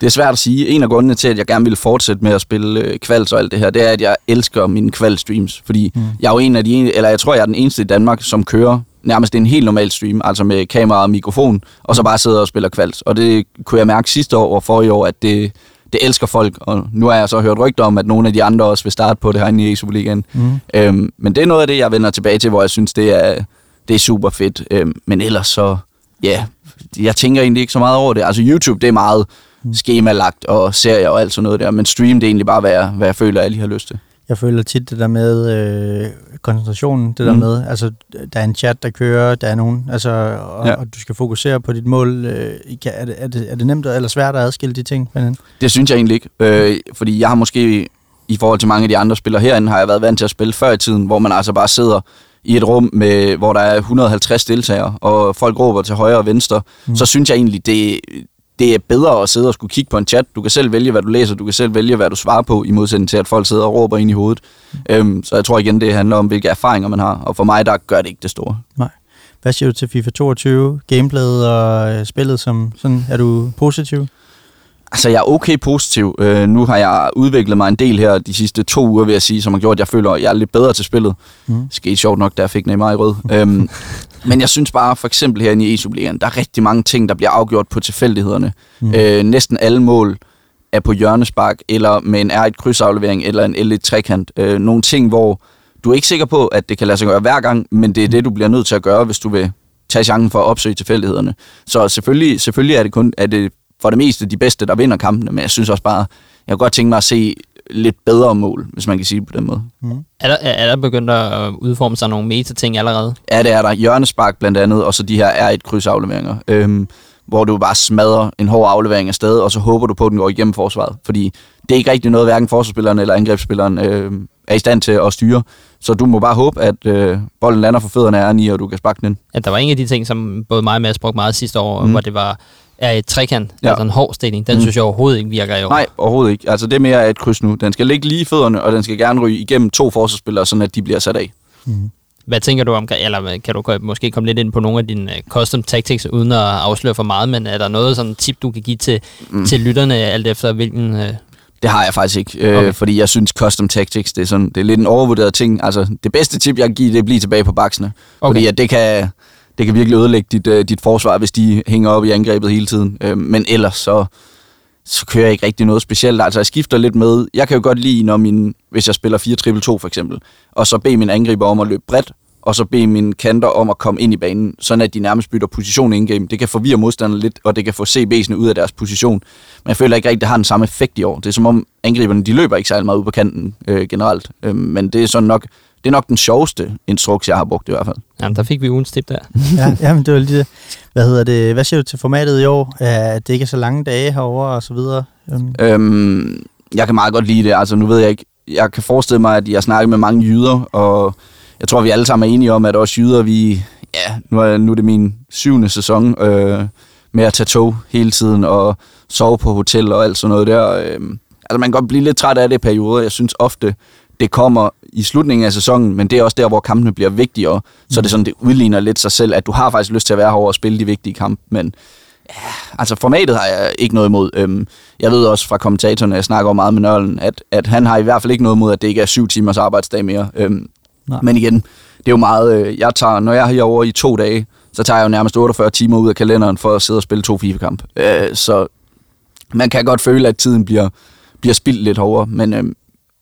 Speaker 5: det er svært at sige. En af grundene til, at jeg gerne vil fortsætte med at spille øh, kvals og alt det her, det er, at jeg elsker mine kval-streams. Fordi mm. jeg er jo en af de, en- eller jeg tror, jeg er den eneste i Danmark, som kører nærmest en helt normal stream, altså med kamera og mikrofon, og så bare sidder og spiller kvals. Og det kunne jeg mærke sidste år og forrige år, at det, det elsker folk. Og nu har jeg så hørt rygter om, at nogle af de andre også vil starte på det herinde i Superligaen.
Speaker 2: Mm.
Speaker 5: Øhm, men det er noget af det, jeg vender tilbage til, hvor jeg synes, det er, det er super fedt. Øhm, men ellers så, ja, jeg tænker egentlig ikke så meget over det. Altså YouTube, det er meget skemalagt og serier og alt sådan noget der, men stream, det er egentlig bare, hvad jeg, hvad jeg føler, jeg lige har lyst til.
Speaker 2: Jeg føler tit det der med øh, koncentrationen, det der
Speaker 5: Mm.
Speaker 2: med, altså der er en chat, der kører, der er nogen, altså, og, ja. Og du skal fokusere på dit mål. Øh, er, det, er, det, er det nemt eller svært at adskille de ting?
Speaker 5: Det synes jeg egentlig ikke, øh, fordi jeg har måske, i forhold til mange af de andre spillere herinde, har jeg været vant til at spille før i tiden, hvor man altså bare sidder i et rum, med, hvor der er 150 deltagere, og folk råber til højre og venstre, mm. så synes jeg egentlig, det, det er bedre at sidde og skulle kigge på en chat. Du kan selv vælge, hvad du læser, du kan selv vælge, hvad du svarer på, i modsætning til, at folk sidder og råber ind i hovedet. Mm. Øhm, så jeg tror igen, det handler om, hvilke erfaringer man har, og for mig, der gør det ikke det store.
Speaker 2: Nej. Hvad siger du til FIFA 22, gameplayet og øh, spillet som sådan? Er du positiv?
Speaker 5: Altså, jeg er okay positiv. Øh, nu har jeg udviklet mig en del her de sidste to uger, vil jeg sige, som har gjort, at jeg føler, at jeg er lidt bedre til spillet.
Speaker 2: Mm.
Speaker 5: Skete sjovt nok, da jeg fik Neymar i rød. øhm, men jeg synes bare, for eksempel herinde i E-Superligaen, der er rigtig mange ting, der bliver afgjort på tilfældighederne. Mm. Øh, næsten alle mål er på hjørnespark, eller med en R1 krydsaflevering, eller en L1 trekant. Øh, nogle ting, hvor du er ikke sikker på, at det kan lade sig gøre hver gang, men det er det, du bliver nødt til at gøre, hvis du vil tage chancen for at opsøge tilfældighederne. Så selvfølgelig, selvfølgelig er det kun er det for det meste de bedste, der vinder kampene, men jeg synes også bare, jeg kunne godt tænke mig at se lidt bedre mål, hvis man kan sige det på den måde.
Speaker 1: Er der, er er der begyndt at udforme sig nogle meta-ting allerede?
Speaker 5: Ja, det er der. Hjørnespark blandt andet, og så de her R1 krydsafleveringer, øhm, hvor du bare smadrer en hård aflevering af sted, og så håber du på, at den går igennem forsvaret. Fordi det er ikke rigtig noget, hverken forsvarsspilleren eller angrebsspilleren øh, er i stand til at styre. Så du må bare håbe, at øh, bolden lander for fødderne af R9, og du kan sparke den ind.
Speaker 1: At der var en af de ting, som både mig og Mads brugte meget sidste år, mm.
Speaker 5: Mm.
Speaker 1: hvor det var er et trekant, ja. Altså en hård stilling. Den mm.
Speaker 5: Mm.
Speaker 1: synes jeg overhovedet ikke virker i år.
Speaker 5: Nej, overhovedet ikke. Altså det er mere et kryds nu. Den skal ligge lige i fødderne, og den skal gerne ryge igennem to forsvarsspillere, sådan at de bliver sat af.
Speaker 1: Hvad tænker du om, eller kan du måske komme lidt ind på nogle af dine øh, custom tactics, uden at afsløre for meget, men er der noget sådan tip, du kan give til, mm. til lytterne, alt efter hvilken... Øh,
Speaker 5: Det har jeg faktisk ikke, øh,
Speaker 1: Okay.
Speaker 5: fordi jeg synes custom tactics, det er, sådan, det er lidt en overvurderet ting. Altså det bedste tip, jeg kan give, det er at blive tilbage på baksene.
Speaker 1: Okay.
Speaker 5: Fordi at det kan, det kan virkelig ødelægge dit, øh, dit forsvar, hvis de hænger op i angrebet hele tiden. Øh, men ellers så, så kører jeg ikke rigtig noget specielt. Altså, jeg skifter lidt med. Jeg kan jo godt lide, når min, hvis jeg spiller 4-3-2 for eksempel, og så bede min angriber om at løbe bredt, og så bede mine kanter om at komme ind i banen, sådan at de nærmest bytter position in-game. Det kan forvirre modstanderne lidt, og det kan få CB'sene ud af deres position. Men jeg føler ikke rigtig, det har den samme effekt i år. Det er som om angriberne, de løber ikke særlig meget ud på kanten øh, generelt. Øh, men det er sådan nok, det er nok den sjoveste instruks, jeg har brugt i hvert fald.
Speaker 1: Jamen, der fik vi ugens tip der.
Speaker 2: ja, jamen, det var lige det. Hvad hedder det? Hvad siger du til formatet i år? At det ikke er så lange dage herovre og så videre? Um,
Speaker 5: Øhm, jeg kan meget godt lide det. Altså, nu ved jeg ikke. Jeg kan forestille mig, at jeg snakker med mange jyder, og jeg tror, vi alle sammen er enige om, at også jyder, vi... Ja, nu er, nu er det min syvende sæson øh, med at tage tog hele tiden og sove på hotel og alt sådan noget der. Øh, altså, man kan godt blive lidt træt af det i perioder. Jeg synes ofte, det kommer i slutningen af sæsonen, men det er også der, hvor kampene bliver vigtigere. Så det er sådan, det udligner lidt sig selv, at du har faktisk lyst til at være herovre og spille de vigtige kampe, men ja, altså formatet har jeg ikke noget imod. Øhm, jeg ved også fra kommentatorerne, jeg snakker meget med Nørlen, at, at han har i hvert fald ikke noget imod, at det ikke er syv timers arbejdsdag mere. Øhm,
Speaker 2: Nej.
Speaker 5: men igen, det er jo meget, øh, jeg tager, når jeg er herovre i to dage, så tager jeg jo nærmest 48 timer ud af kalenderen for at sidde og spille to FIFA-kamp. Øh, så man kan godt føle, at tiden bliver, bliver spildt lidt hårdere, men øh,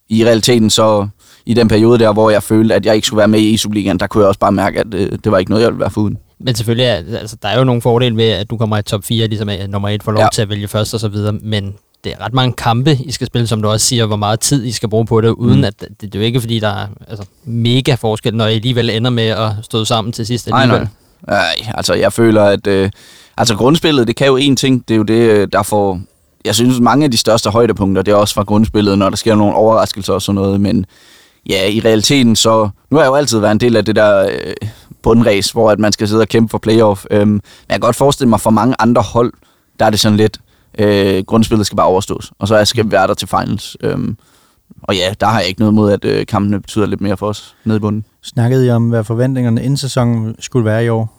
Speaker 5: i realiteten så, i den periode der, hvor jeg følte, at jeg ikke skulle være med i Superligaen, der kunne jeg også bare mærke, at øh, det var ikke noget, jeg ville være foruden.
Speaker 1: Men selvfølgelig, er, altså, der er jo nogle fordele ved, at du kommer i top 4, ligesom at nummer 1 får lov
Speaker 5: Ja.
Speaker 1: til at vælge først og så videre, men det er ret mange kampe, I skal spille, som du også siger, hvor meget tid I skal bruge på det, uden Mm. at det, det er jo ikke, fordi der er altså, mega forskel, når I alligevel ender med at stå sammen til sidst
Speaker 5: Nej,
Speaker 1: alligevel.
Speaker 5: nej. Ej, altså jeg føler, at øh, altså grundspillet, det kan jo én ting. Det er jo det, øh, der får... Jeg synes, mange af de største højdepunkter, det er også fra grundspillet, når der sker nogle overraskelser og sådan noget. Men ja, i realiteten så... Nu har jeg jo altid været en del af det der øh, bundræs, hvor at man skal sidde og kæmpe for playoff. Øhm, men jeg kan godt forestille mig, for mange andre hold, der er det sådan lidt... Øh, grundspillet skal bare overstås, og så skal vi være der til finals. Øhm, og ja, der har jeg ikke noget mod, at øh, kampene betyder lidt mere for os nede i bunden.
Speaker 2: snakkede I om, hvad forventningerne inden sæsonen skulle være i år?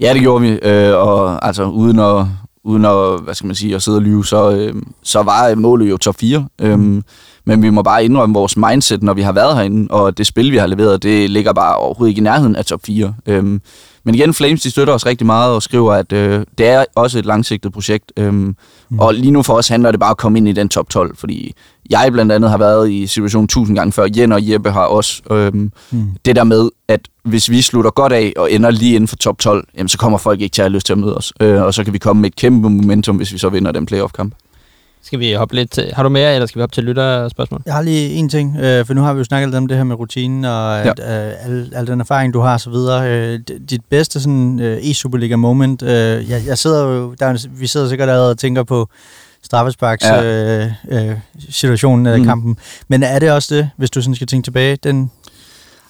Speaker 5: Ja, det gjorde vi, øh, og altså uden at, uden at, hvad skal man sige, at sidde og lyve, så, øh, så var målet jo top 4. Øhm, men vi må bare indrømme vores mindset, når vi har været herinde, og det spil, vi har leveret, det ligger bare overhovedet ikke i nærheden af top 4. Øhm, men igen, Flames, de støtter os rigtig meget og skriver, at øh, det er også et langsigtet projekt. Øhm, mm. Og lige nu for os handler det bare om at komme ind i den top 12, fordi jeg blandt andet har været i situationen tusind gange før. Jen og Jeppe har også. Øhm,
Speaker 2: Mm.
Speaker 5: det der med, at hvis vi slutter godt af og ender lige inden for top 12, jamen, så kommer folk ikke til at have lyst til at møde os. Øh, og så kan vi komme med et kæmpe momentum, hvis vi så vinder den playoff-kamp.
Speaker 1: Skal vi hoppe lidt til, Har du mere, eller skal vi hoppe til lytterspørgsmål?
Speaker 2: Jeg har lige en ting, øh, for nu har vi jo snakket lidt om det her med rutinen og
Speaker 5: Ja.
Speaker 2: ja. øh, al, al den erfaring, du har og så videre. Øh, dit bedste sådan, øh, e-Superliga moment, øh, jeg, jeg sidder jo, der, er vi sidder sikkert allerede og tænker på straffesparks
Speaker 5: Ja.
Speaker 2: øh, øh, situationen af
Speaker 5: mm.
Speaker 2: kampen. Men er det også det, hvis du sådan skal tænke tilbage? Den,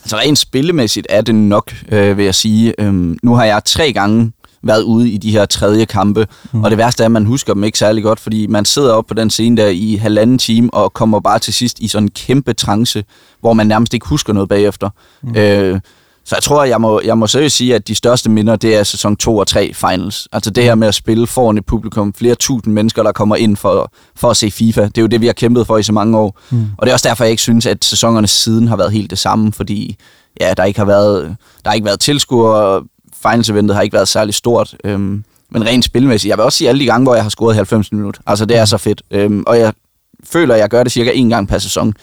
Speaker 5: Altså rent spillemæssigt er det nok, øh, vil jeg sige. Øhm, nu har jeg tre gange været ude i de her tredje kampe, mm. Og det værste er, at man husker dem ikke særlig godt, fordi man sidder op på den scene der i halvanden time, og kommer bare til sidst i sådan en kæmpe trance, hvor man nærmest ikke husker noget bagefter. Mm. Øh, så jeg tror, jeg må, jeg må seriøst sige, at de største minder, det er sæson 2 og 3 finals. Altså det her med at spille foran et publikum, flere tusind mennesker, der kommer ind for, for at se FIFA. Det er jo det, vi har kæmpet for i så mange år.
Speaker 2: Mm.
Speaker 5: Og det er også derfor, jeg ikke synes, at sæsonerne siden har været helt det samme, fordi ja, der ikke har været, der har ikke været tilskuere, finals-eventet har ikke været særlig stort. Øhm, men rent spilmæssigt, jeg vil også sige alle de gange, hvor jeg har scoret 90 minutter. Altså det er så fedt. Øhm, og jeg føler, at jeg gør det cirka en gang per sæson.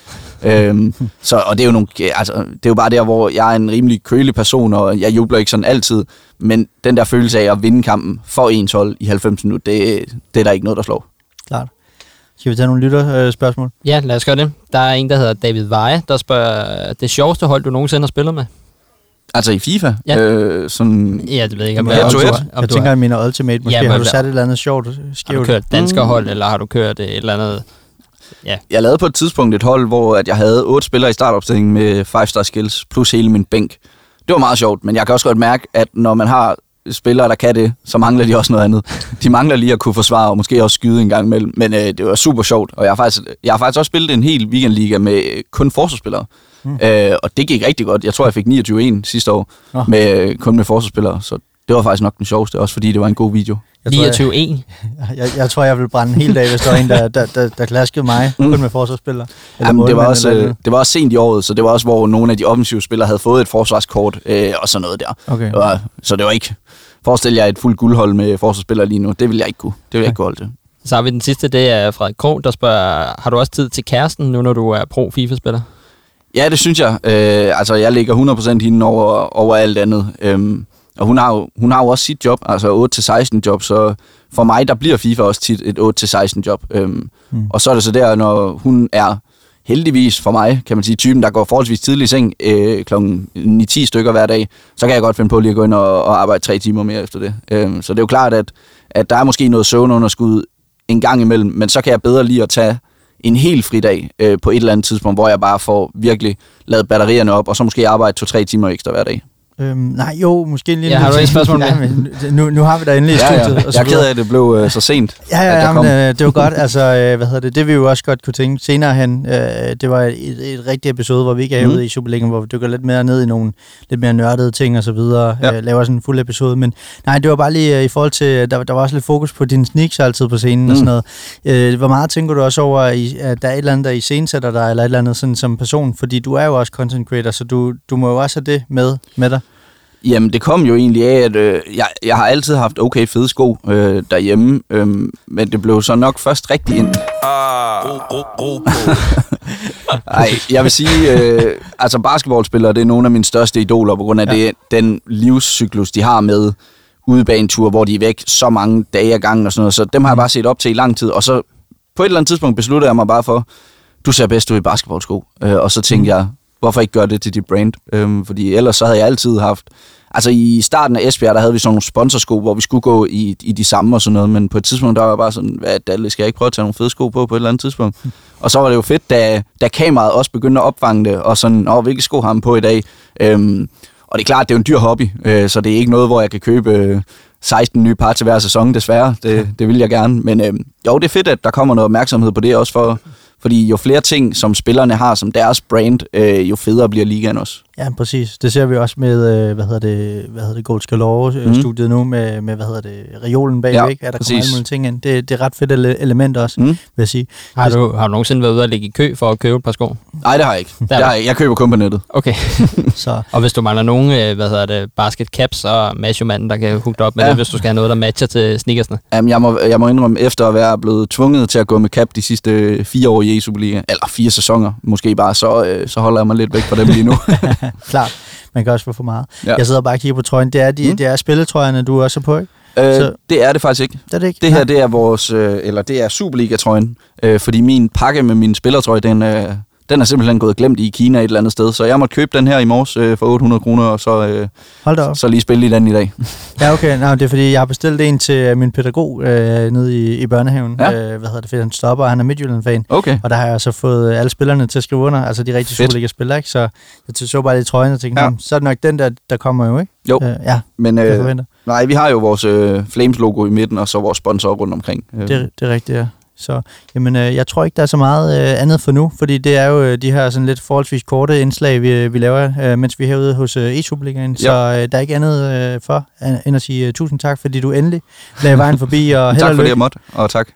Speaker 5: øhm, så, og det er, jo nogle, altså, det er jo bare der, hvor jeg er en rimelig kølig person, og jeg jubler ikke sådan altid. Men den der følelse af at vinde kampen for ens hold i 90 minutter, det, det er der ikke noget, der slår.
Speaker 2: klart. Skal vi tage nogle lytterspørgsmål? Øh, spørgsmål?
Speaker 1: Ja, lad os gøre det. Der er en, der hedder David Veje, der spørger, det sjoveste hold, du nogensinde har spillet med?
Speaker 5: Altså i FIFA?
Speaker 1: Ja.
Speaker 5: Øh, sådan,
Speaker 1: Ja, det ved jeg ikke, om,
Speaker 2: Jeg,
Speaker 5: Ja,
Speaker 1: du,
Speaker 2: jeg
Speaker 1: du
Speaker 2: tænker, jeg mener Ultimate. Måske
Speaker 1: Ja,
Speaker 2: ja,
Speaker 1: men
Speaker 2: har du sat et eller andet sjovt
Speaker 1: har du
Speaker 2: skævt?
Speaker 1: kørt danskerhold, eller har du kørt et eller andet...
Speaker 5: Jeg lavede på et tidspunkt et hold, hvor at jeg havde otte spillere i startopstillingen med 5-star skills, plus hele min bænk. Det var meget sjovt, men jeg kan også godt mærke, at når man har spillere, der kan det, så mangler de også noget andet. De mangler lige at kunne forsvare, og måske også skyde en gang imellem. Men øh, det var super sjovt, og jeg har, faktisk, jeg har faktisk også spillet en hel weekendliga med øh, kun forsvarsspillere. Mm. Øh, og det gik rigtig godt. Jeg tror, jeg fik 29-1 sidste år,
Speaker 2: Nå.
Speaker 5: med, øh, kun med forsvarsspillere. Så det var faktisk nok den sjoveste, også fordi det var en god video.
Speaker 2: Jeg tror, jeg,
Speaker 1: 29-1.
Speaker 2: jeg, jeg tror, jeg vil brænde en hel dag, hvis der var en, der, der, der, der klaskede mig,
Speaker 5: Mm.
Speaker 2: kun med forsvarsspillere.
Speaker 5: Jamen, det, var også,
Speaker 2: eller
Speaker 5: øh, det var også sent i året, så det var også, hvor nogle af de offensive spillere havde fået et forsvarskort øh, og sådan noget der.
Speaker 2: Okay.
Speaker 5: Det var, så det var ikke... Forestil jer et fuldt guldhold med forsvarsspillere lige nu. Det vil jeg ikke kunne. Det vil jeg ikke kunne holde til.
Speaker 1: Så har vi den sidste, det er Frederik Krog, der spørger, har du også tid til kæresten, nu når du er pro-FIFA-spiller?
Speaker 5: Ja, det synes jeg. Øh, altså, jeg ligger 100% hende over, over alt andet. Øhm, og hun har, jo, hun har jo også sit job, altså 8-16 job, så for mig, der bliver FIFA også tit et 8-16 job. Øhm, mm. Og så er det så der, når hun er heldigvis for mig, kan man sige, typen, der går forholdsvis tidligt i seng øh, kl. 9-10 stykker hver dag, så kan jeg godt finde på lige at gå ind og, og arbejde tre timer mere efter det. Øhm, så det er jo klart, at, at der er måske noget søvnunderskud en gang imellem, men så kan jeg bedre lige at tage en helt fridag øh, på et eller andet tidspunkt, hvor jeg bare får virkelig lavet batterierne op, og så måske arbejde to-tre timer ekstra hver dag.
Speaker 2: Øhm, nej, jo, måske en lille...
Speaker 1: Ja, har du et spørgsmål
Speaker 2: ja, men nu, nu har vi dig endelig i
Speaker 5: Ja, ja.
Speaker 2: studiet. og så
Speaker 5: Jeg er ked af, at det blev øh, så sent.
Speaker 2: Ja,
Speaker 5: at
Speaker 2: ja, ja
Speaker 5: kom.
Speaker 2: men, øh, det var godt. Altså, øh, hvad hedder det? Det vi jo også godt kunne tænke senere hen. Øh, det var et, et rigtigt episode, hvor vi ikke er
Speaker 5: Mhm.
Speaker 2: ude i Superligaen, hvor vi dykker lidt mere ned i nogle lidt mere nørdede ting og så videre.
Speaker 5: Ja.
Speaker 2: Øh, laver sådan en fuld episode. Men nej, det var bare lige øh, i forhold til, der, der var også lidt fokus på dine sneaks altid på scenen mm. og
Speaker 5: Mm.
Speaker 2: sådan noget. Øh, hvor meget tænker du også over, i, at der er et eller andet, der i scenesætter dig, eller et eller andet sådan som person? Fordi du er jo også content creator, så du, du må jo også have det med, med dig.
Speaker 5: Jamen, det kom jo egentlig af, at øh, jeg, jeg har altid haft okay fede sko øh, derhjemme, øh, men det blev så nok først rigtig ind.
Speaker 3: Ah.
Speaker 5: Nej, jeg vil sige, øh, altså basketballspillere, det er nogle af mine største idoler, på grund af
Speaker 2: Ja.
Speaker 5: ja. det, den livscyklus, de har med udebanetur, hvor de er væk så mange dage ad gangen og sådan noget. Så dem har jeg bare set op til i lang tid, og så på et eller andet tidspunkt besluttede jeg mig bare for, du ser bedst ud i basketballsko. Øh, og så tænkte jeg, hvorfor ikke gøre det til dit brand? Øh, fordi ellers så havde jeg altid haft... Altså i starten af Esbjerg, der havde vi sådan nogle sponsorsko, hvor vi skulle gå i, i de samme og sådan noget, men på et tidspunkt, der var jeg bare sådan, hvad dalle, skal jeg ikke prøve at tage nogle fede sko på på et eller andet tidspunkt? Og så var det jo fedt, da, da kameraet også begyndte at opfange det, og sådan, åh, hvilke sko har han på i dag? Øhm, og det er klart, det er jo en dyr hobby, øh, så det er ikke noget, hvor jeg kan købe øh, 16 nye par til hver sæson, desværre. Det, det vil jeg gerne. Men øh, jo, det er fedt, at der kommer noget opmærksomhed på det også, for, fordi jo flere ting, som spillerne har som deres brand, øh, jo federe bliver ligaen også.
Speaker 2: Ja, præcis. Det ser vi også med, øh, hvad hedder det, hvad hedder det Gold Galore-studiet nu, med, med, hvad hedder det, reolen bagved,
Speaker 5: Ja,
Speaker 2: ikke? At der
Speaker 5: præcis.
Speaker 2: kommer alle mulige ting ind. Det, det er ret fedt ele- element også,
Speaker 5: Mm.
Speaker 2: vil jeg sige.
Speaker 1: Har du, har du nogensinde været ude og ligge i kø for at købe et par sko?
Speaker 5: Nej, det har jeg ikke.
Speaker 1: er
Speaker 5: Det har jeg, jeg køber kun på nettet.
Speaker 1: Okay.
Speaker 2: Så
Speaker 1: Og hvis du mangler nogen, øh, hvad hedder det, basket caps, så er Macho manden, der kan hooke op med
Speaker 5: Ja.
Speaker 1: det, hvis du skal have noget, der matcher til sneakersne.
Speaker 5: Jamen, jeg, må, jeg må indrømme, efter at være blevet tvunget til at gå med cap de sidste fire år i Superliga, eller fire sæsoner måske bare, så, øh, så holder jeg mig lidt væk fra dem lige nu.
Speaker 2: klart, man kan også få for meget. Ja. Jeg sidder bare og kigger på trøjen. Det er, de. Mm. det er spilletrøjerne, du også er på, ikke?
Speaker 5: øh,
Speaker 2: Så-
Speaker 5: det er det faktisk ikke.
Speaker 2: Det er det ikke?
Speaker 5: Det her, det er vores, øh, eller det er Superliga-trøjen, øh, fordi min pakke med min spillertrøje, den, øh, den er simpelthen gået glemt i Kina et eller andet sted, så jeg måtte købe den her i morges øh, for 800 kroner, og så, øh,
Speaker 2: Hold op.
Speaker 5: så lige spille i den i dag.
Speaker 2: Ja, okay. Nå, det er fordi, jeg har bestilt en til min pædagog øh, nede i, i børnehaven.
Speaker 5: Ja.
Speaker 2: Øh, hvad hedder det? Fordi han stopper, og han er Midtjylland-fan.
Speaker 5: Okay.
Speaker 2: Og der har jeg så fået alle spillerne til at skrive under, altså de rigtige. Superliga-spillere, ikke? Så jeg så bare lidt trøjen og tænkte,
Speaker 5: Ja.
Speaker 2: så er det nok den der, der kommer jo, ikke?
Speaker 5: Jo,
Speaker 2: Øh, ja,
Speaker 5: men øh, nej, vi har jo vores øh, Flames-logo i midten, og så vores sponsor rundt omkring. Øh,
Speaker 2: Det, det er rigtigt, ja. Så jamen, øh, jeg tror ikke, der er så meget øh, andet for nu, fordi det er jo øh, de her sådan lidt forholdsvis korte indslag, vi, vi laver, øh, mens vi er herude hos øh, e-Superligaen. Så øh, der er ikke andet øh, for, øh, end at sige øh, tusind tak, fordi du endelig lagde vejen forbi, og held
Speaker 5: tak
Speaker 2: og
Speaker 5: for det,
Speaker 2: lykke,
Speaker 5: jeg måtte, og tak.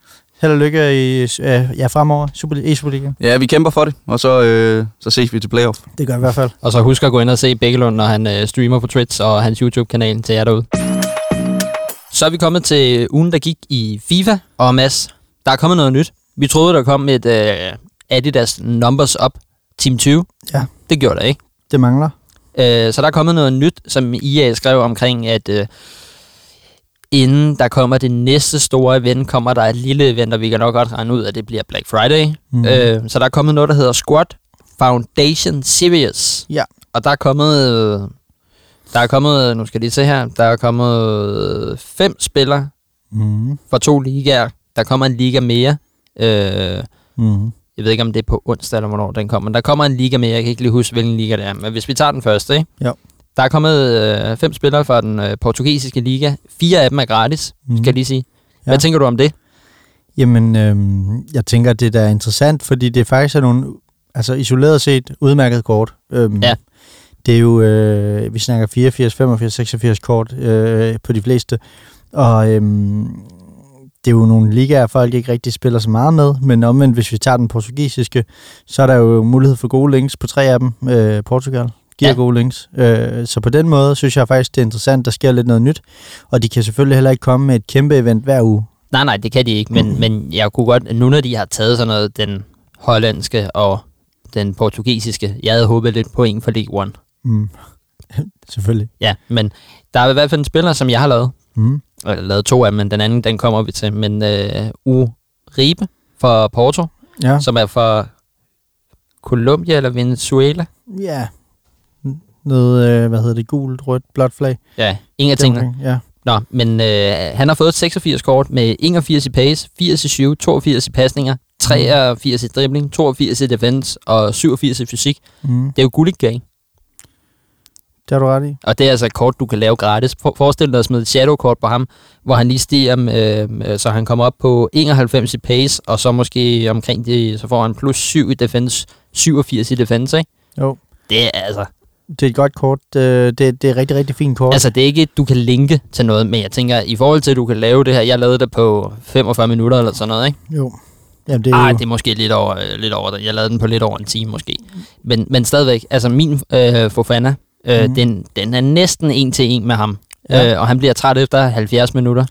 Speaker 2: held og lykke i, øh, ja, fremover, Super, e-Superligaen.
Speaker 5: Ja, vi kæmper for det, og så, øh, så ses vi til playoff.
Speaker 2: Det gør vi i hvert fald.
Speaker 1: Og så husk at gå ind og se Bækkelund, når han øh, streamer på Twitch og hans YouTube-kanal til jer derude. Så er vi kommet til ugen, der gik i FIFA. Og Mads, der er kommet noget nyt. Vi troede, der kom et øh, Adidas Numbers Up Team 20.
Speaker 2: Ja.
Speaker 1: Det gjorde der ikke.
Speaker 2: Det mangler.
Speaker 1: Øh, så der er kommet noget nyt, som IA skrev omkring, at øh, inden der kommer det næste store event, kommer der et lille event, og vi kan nok godt regne ud, at det bliver Black Friday. Mm. Øh, så der er kommet noget, der hedder Squad Foundation Series.
Speaker 2: Ja.
Speaker 1: Og der er kommet... øh, Der er kommet, nu skal jeg lige se her, der er kommet fem spillere
Speaker 2: Mm.
Speaker 1: for to ligaer. Der kommer en liga mere. Øh,
Speaker 2: Mm.
Speaker 1: jeg ved ikke, om det er på onsdag eller hvornår den kommer. Men der kommer en liga mere. Jeg kan ikke lige huske, hvilken liga det er. Men hvis vi tager den første, ikke?
Speaker 2: Jo.
Speaker 1: Der er kommet øh, fem spillere fra den øh, portugisiske liga. Fire af dem er gratis, mm. skal jeg lige sige. Hvad
Speaker 2: Ja.
Speaker 1: tænker du om det?
Speaker 2: Jamen, øhm, jeg tænker, at det der er interessant, fordi det faktisk er nogle, altså isoleret set, udmærket kort. Øhm,
Speaker 1: Ja.
Speaker 2: Det er jo, øh, vi snakker 84, 85, 86 kort øh, på de fleste. Og øhm, det er jo nogle ligaer, folk ikke rigtig spiller så meget med, men omvendt, hvis vi tager den portugisiske, så er der jo mulighed for gode links på tre af dem. Øh, Portugal giver
Speaker 1: Ja.
Speaker 2: gode links. Øh, så på den måde synes jeg faktisk, det er interessant, der sker lidt noget nyt. Og de kan selvfølgelig heller ikke komme med et kæmpe event hver uge.
Speaker 1: Nej, nej, det kan de ikke, men, men jeg kunne godt, nu når de har taget sådan noget, den hollandske og den portugisiske, jeg havde håbet lidt på en for League One.
Speaker 2: Mm. Selvfølgelig.
Speaker 1: Ja, men der er i hvert fald en spiller, som jeg har lavet,
Speaker 2: Mm.
Speaker 1: Eller lavet to af dem, men den anden, den kommer vi til, men øh, Uribe for Porto,
Speaker 2: Ja.
Speaker 1: som er fra Colombia eller Venezuela.
Speaker 2: Ja. Noget, øh, hvad hedder det, gult, rødt, blåt flag.
Speaker 1: Ja, ingen af tingene.
Speaker 2: Ja.
Speaker 1: Nå, men øh, han har fået 86 kort med 81 i pace, 80 i 7, 82 i pasninger, 83 i dribling, 82 i defense og 87 i fysik.
Speaker 2: Mm.
Speaker 1: Det er jo gulligt ikke?
Speaker 2: Det har du ret i.
Speaker 1: Og det er altså et kort, du kan lave gratis. For, forestil dig at smide et shadow-kort på ham, hvor han lige stiger, øh, så han kommer op på 91 i pace, og så måske omkring det, så får han plus 7 i defense, 87 i defense, ikke?
Speaker 2: Jo.
Speaker 1: Det er altså...
Speaker 2: Det er et godt kort. Det, det, det er et rigtig, rigtig fint kort.
Speaker 1: Altså, det er ikke et, du kan linke til noget, men jeg tænker, i forhold til, at du kan lave det her, jeg lavede det på 45 minutter eller sådan noget, ikke?
Speaker 2: jo. Jamen, det er
Speaker 1: Ej,
Speaker 2: jo...
Speaker 1: det er måske lidt over, øh, lidt over det. Jeg lavede den på lidt over en time måske. Men, men stadigvæk, altså min øh, Fofana, øh, mm. den, den er næsten en til en med ham.
Speaker 2: Ja.
Speaker 1: Ja. Øh, og han bliver træt efter 70 minutter,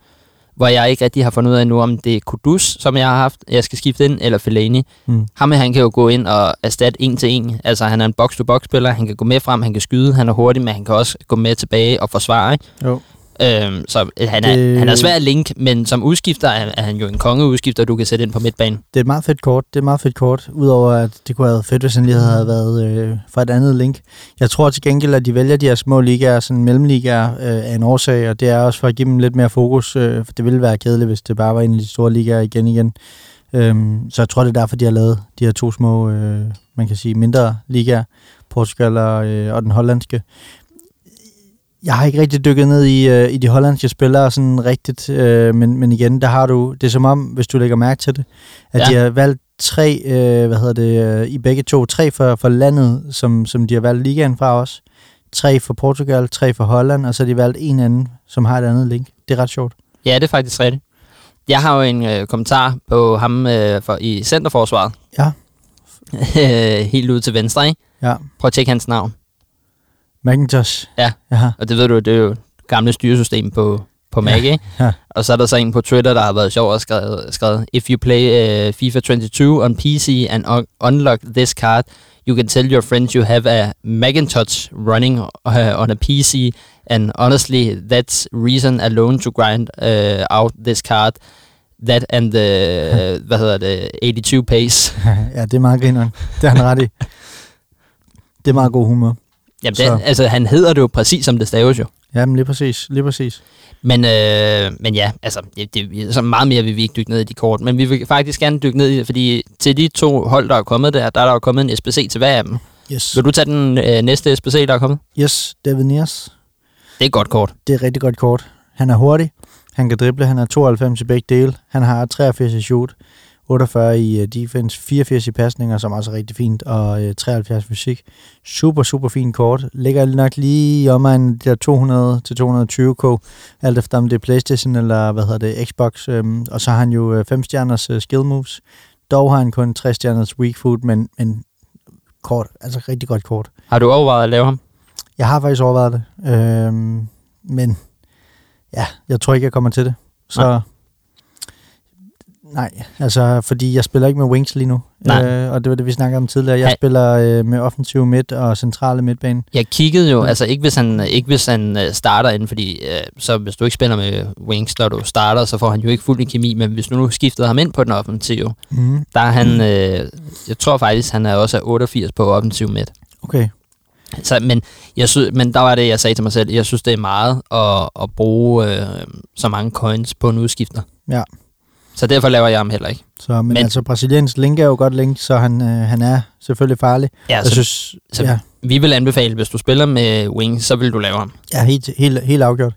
Speaker 1: hvor jeg ikke rigtig har fundet ud af nu, om det er Kudus, som jeg har haft, jeg skal skifte ind, eller Fellaini.
Speaker 2: Mm.
Speaker 1: Ham her, han kan jo gå ind og erstatte en til en. Altså, han er en box-to-box-spiller, han kan gå med frem, han kan skyde, han er hurtig, men han kan også gå med tilbage og forsvare, ikke?
Speaker 2: Jo.
Speaker 1: Øhm, så han er,
Speaker 2: Det-
Speaker 1: han er svær at link, men som udskifter er, er han jo en kongeudskifter, du kan sætte ind på midtbanen.
Speaker 2: Det er et meget fedt kort. Det er et meget fedt kort. Udover at det kunne have været fedt, hvis han lige havde været øh, fra et andet link. Jeg tror til gengæld, at de vælger de her små ligaer, sådan mellemligaer, øh, af en årsag, og det er også for at give dem lidt mere fokus. Øh, for det ville være kedeligt, hvis det bare var en af de store ligaer igen igen. Øhm, så jeg tror, det er derfor, de har lavet de her to små, øh, man kan sige, mindre ligaer. Portugal og, øh, og den hollandske. Jeg har ikke rigtig dykket ned i, øh, i de hollandske spillere sådan rigtigt, øh, men, men igen, der har du, det er som om, hvis du lægger mærke til det, at ja. De har valgt tre, øh, hvad hedder det, øh, i begge to, tre for, for landet, som, som de har valgt ligaen fra os, tre for Portugal, tre for Holland, og så har de valgt en anden, som har et andet link. Det er ret sjovt.
Speaker 1: Ja, det er faktisk rigtigt. Jeg har jo en øh, kommentar på ham øh, for, i centerforsvaret.
Speaker 2: Ja.
Speaker 1: Helt ud til venstre, ikke?
Speaker 2: Ja.
Speaker 1: Prøv at tjekke hans navn.
Speaker 2: Macintosh.
Speaker 1: Ja.
Speaker 2: Ja.
Speaker 1: Og det ved du, det er jo et gamle styresystem på, på Mac, ikke?
Speaker 2: Ja.
Speaker 1: Og så er der så en på Twitter, der har været sjov og skrevet, skrevet If you play uh, FIFA 22 on PC and un- unlock this card, you can tell your friends you have a Macintosh running uh, on a PC, and honestly, that's reason alone to grind uh, out this card. That and the, uh, hvad hedder det, 82 pace.
Speaker 2: ja, det er meget grineren. Det er han ret i. Det er meget god humor.
Speaker 1: Jamen,
Speaker 2: Så-
Speaker 1: det, altså, han hedder det jo præcis, som det staves jo.
Speaker 2: Jamen, lige præcis. Lige præcis.
Speaker 1: Men, øh, men ja, altså, det, det, så meget mere vil vi ikke dykke ned i de kort, men vi vil faktisk gerne dykke ned i fordi til de to hold, der er kommet der, der er der jo kommet en SBC til hver af dem.
Speaker 2: Yes.
Speaker 1: Vil du tage den øh, næste SBC, der er kommet?
Speaker 2: Yes, David Nias.
Speaker 1: Det er et godt kort.
Speaker 2: Det er et rigtig godt kort. Han er hurtig. Han kan drible. Han er 92 i begge dele. Han har 83 i shoot. 48 i uh, defense, 84 i pasninger, som også er rigtig fint, og uh, 73 fysik. Super, super fint kort. Ligger nok lige i omegnen de der 200 til 220 k, alt efter om det er Playstation eller hvad hedder det, Xbox. Um, og så har han jo 5 stjerners uh, skill moves. Dog har han kun 3 stjerners weak food, men, men kort, altså rigtig godt kort.
Speaker 1: Har du overvejet at lave ham?
Speaker 2: Jeg har faktisk overvejet det, øhm, men ja, jeg tror ikke, jeg kommer til det. Så nej. Nej, altså fordi jeg spiller ikke med wings lige nu.
Speaker 1: Nej.
Speaker 2: Øh, og det var det, vi snakkede om tidligere. Jeg
Speaker 1: Ja.
Speaker 2: spiller øh, med offensiv midt og centrale midtbane.
Speaker 1: Jeg kiggede jo, altså ikke hvis han, ikke hvis han øh, starter ind, fordi øh, så hvis du ikke spiller med wings, når du starter, så får han jo ikke fuld i kemi, men hvis du nu skiftede ham ind på den offensive,
Speaker 2: Mm.
Speaker 1: der er han, øh, jeg tror faktisk, han er også er 88 på offensiv midt.
Speaker 2: Okay.
Speaker 1: Så, men, jeg synes, men der var det, jeg sagde til mig selv, jeg synes, det er meget at, at bruge øh, så mange coins på en udskifter.
Speaker 2: Ja.
Speaker 1: Så derfor laver jeg ham heller ikke.
Speaker 2: Så, men,
Speaker 1: Men-
Speaker 2: altså, Brasiliens link er jo godt link, så han, øh, han er selvfølgelig farlig.
Speaker 1: Ja,
Speaker 2: jeg
Speaker 1: så,
Speaker 2: synes,
Speaker 1: så-
Speaker 2: ja,
Speaker 1: vi vil anbefale, hvis du spiller med wings, så vil du lave ham.
Speaker 2: ja, helt, helt, helt afgjort.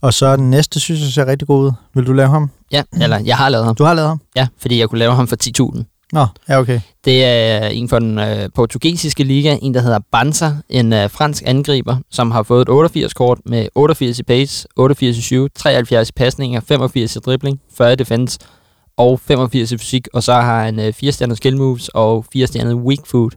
Speaker 2: Og så den næste, synes jeg ser rigtig god ud. Vil du lave ham?
Speaker 1: Ja, eller jeg har lavet ham.
Speaker 2: Du har lavet ham?
Speaker 1: Ja, fordi jeg kunne lave ham for 10.000.
Speaker 2: Nå, ja, okay.
Speaker 1: Det er en fra den øh, portugisiske liga, en der hedder Banza, en øh, fransk angriber, som har fået et 88 kort med 88 i pace, 88 i 7, 73 i pasninger, 85 i dribling, 40 i defense og 85 i fysik, og så har han øh, 4 stjerner skill moves og 4 stjerner weak food.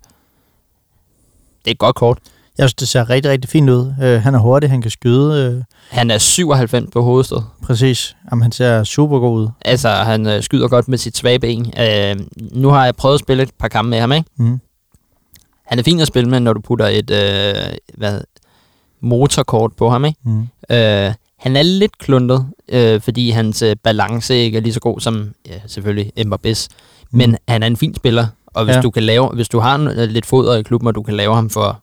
Speaker 1: Det er et godt kort.
Speaker 2: Jeg synes, det ser rigtig, rigtig fint ud. Øh, han er hurtig, han kan skyde. Øh,
Speaker 1: Han er 97 på hovedstød.
Speaker 2: præcis. Jamen, han ser super god ud.
Speaker 1: Altså, han øh, skyder godt med sit svage ben. Øh, nu har jeg prøvet at spille et par kampe med ham, ikke?
Speaker 2: Mm.
Speaker 1: Han er fin at spille med, når du putter et øh, hvad, motorkort på ham, ikke?
Speaker 2: Mm.
Speaker 1: Øh, han er lidt kluntet, øh, fordi hans øh, balance ikke er lige så god som, ja, selvfølgelig, Mbappé's.
Speaker 2: Mm.
Speaker 1: Men han er en fin spiller, og hvis,
Speaker 2: Ja.
Speaker 1: du, kan lave, hvis du har en, øh, lidt foder i klubben, og du kan lave ham for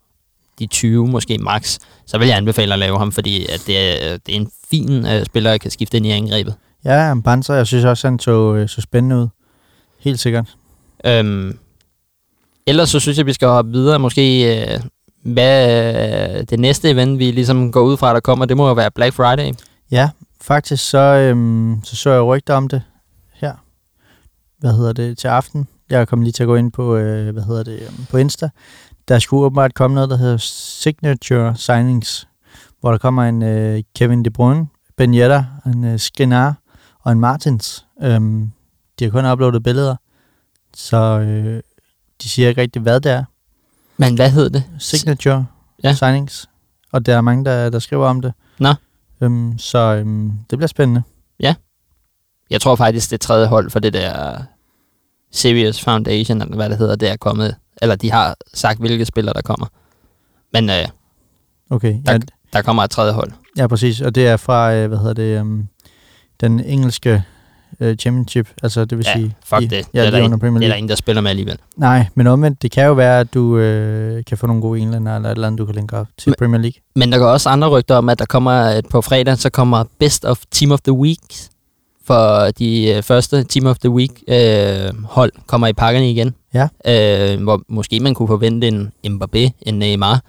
Speaker 1: de 20, måske max, så vil jeg anbefale at lave ham, fordi at det, er, det er en fin øh, spiller, der kan skifte ind i angrebet.
Speaker 2: Ja, Banzer, jeg synes også, han så, øh, så spændende ud. Helt sikkert.
Speaker 1: Øhm, ellers så synes jeg, vi skal hoppe videre. Måske, øh, hvad øh, det næste event, vi ligesom går ud fra, der kommer, det må jo være Black Friday.
Speaker 2: Ja, faktisk så, øhm, så så jeg rygter om det her. Hvad hedder det? Til aften. Jeg kommer lige til at gå ind på, øh, hvad hedder det, øhm, på Insta. Der skulle åbenbart komme noget, der hedder Signature Signings, hvor der kommer en øh, Kevin De Bruyne, Ben Yedder, en øh, Skriniar og en Martins. Øhm, de har kun uploadet billeder, så øh, de siger ikke rigtig, hvad det er.
Speaker 1: Men hvad hed det?
Speaker 2: Signature
Speaker 1: Ja.
Speaker 2: ja. Signings. Og der er mange, der, der skriver om det.
Speaker 1: Nå.
Speaker 2: Øhm, så øhm, det bliver spændende.
Speaker 1: Jeg tror faktisk, det tredje hold for det der Serious Foundation, eller hvad det hedder, det er kommet. Eller de har sagt, hvilke spillere der kommer. Men øh,
Speaker 2: Okay,
Speaker 1: Der-
Speaker 2: ja,
Speaker 1: der kommer et tredje hold.
Speaker 2: ja, præcis. Og det er fra, øh, hvad hedder det, um, den engelske øh, championship. Altså, det vil
Speaker 1: Ja,
Speaker 2: sige...
Speaker 1: fuck
Speaker 2: de,
Speaker 1: det.
Speaker 2: Ja,
Speaker 1: det, er der
Speaker 2: Premier
Speaker 1: det er der ingen, der spiller med alligevel.
Speaker 2: Nej, men omvendt, det kan jo være, at du øh, kan få nogle gode englænder, eller et eller andet, du kan linke op til
Speaker 1: Men-
Speaker 2: Premier League.
Speaker 1: Men der går også andre rygter om, at der kommer et på fredag, så kommer Best of Team of the Week for de øh, første Team of the Week øh, hold kommer i pakkerne igen.
Speaker 2: Ja.
Speaker 1: Øh, hvor måske man kunne forvente en Mbappé, en Neymar.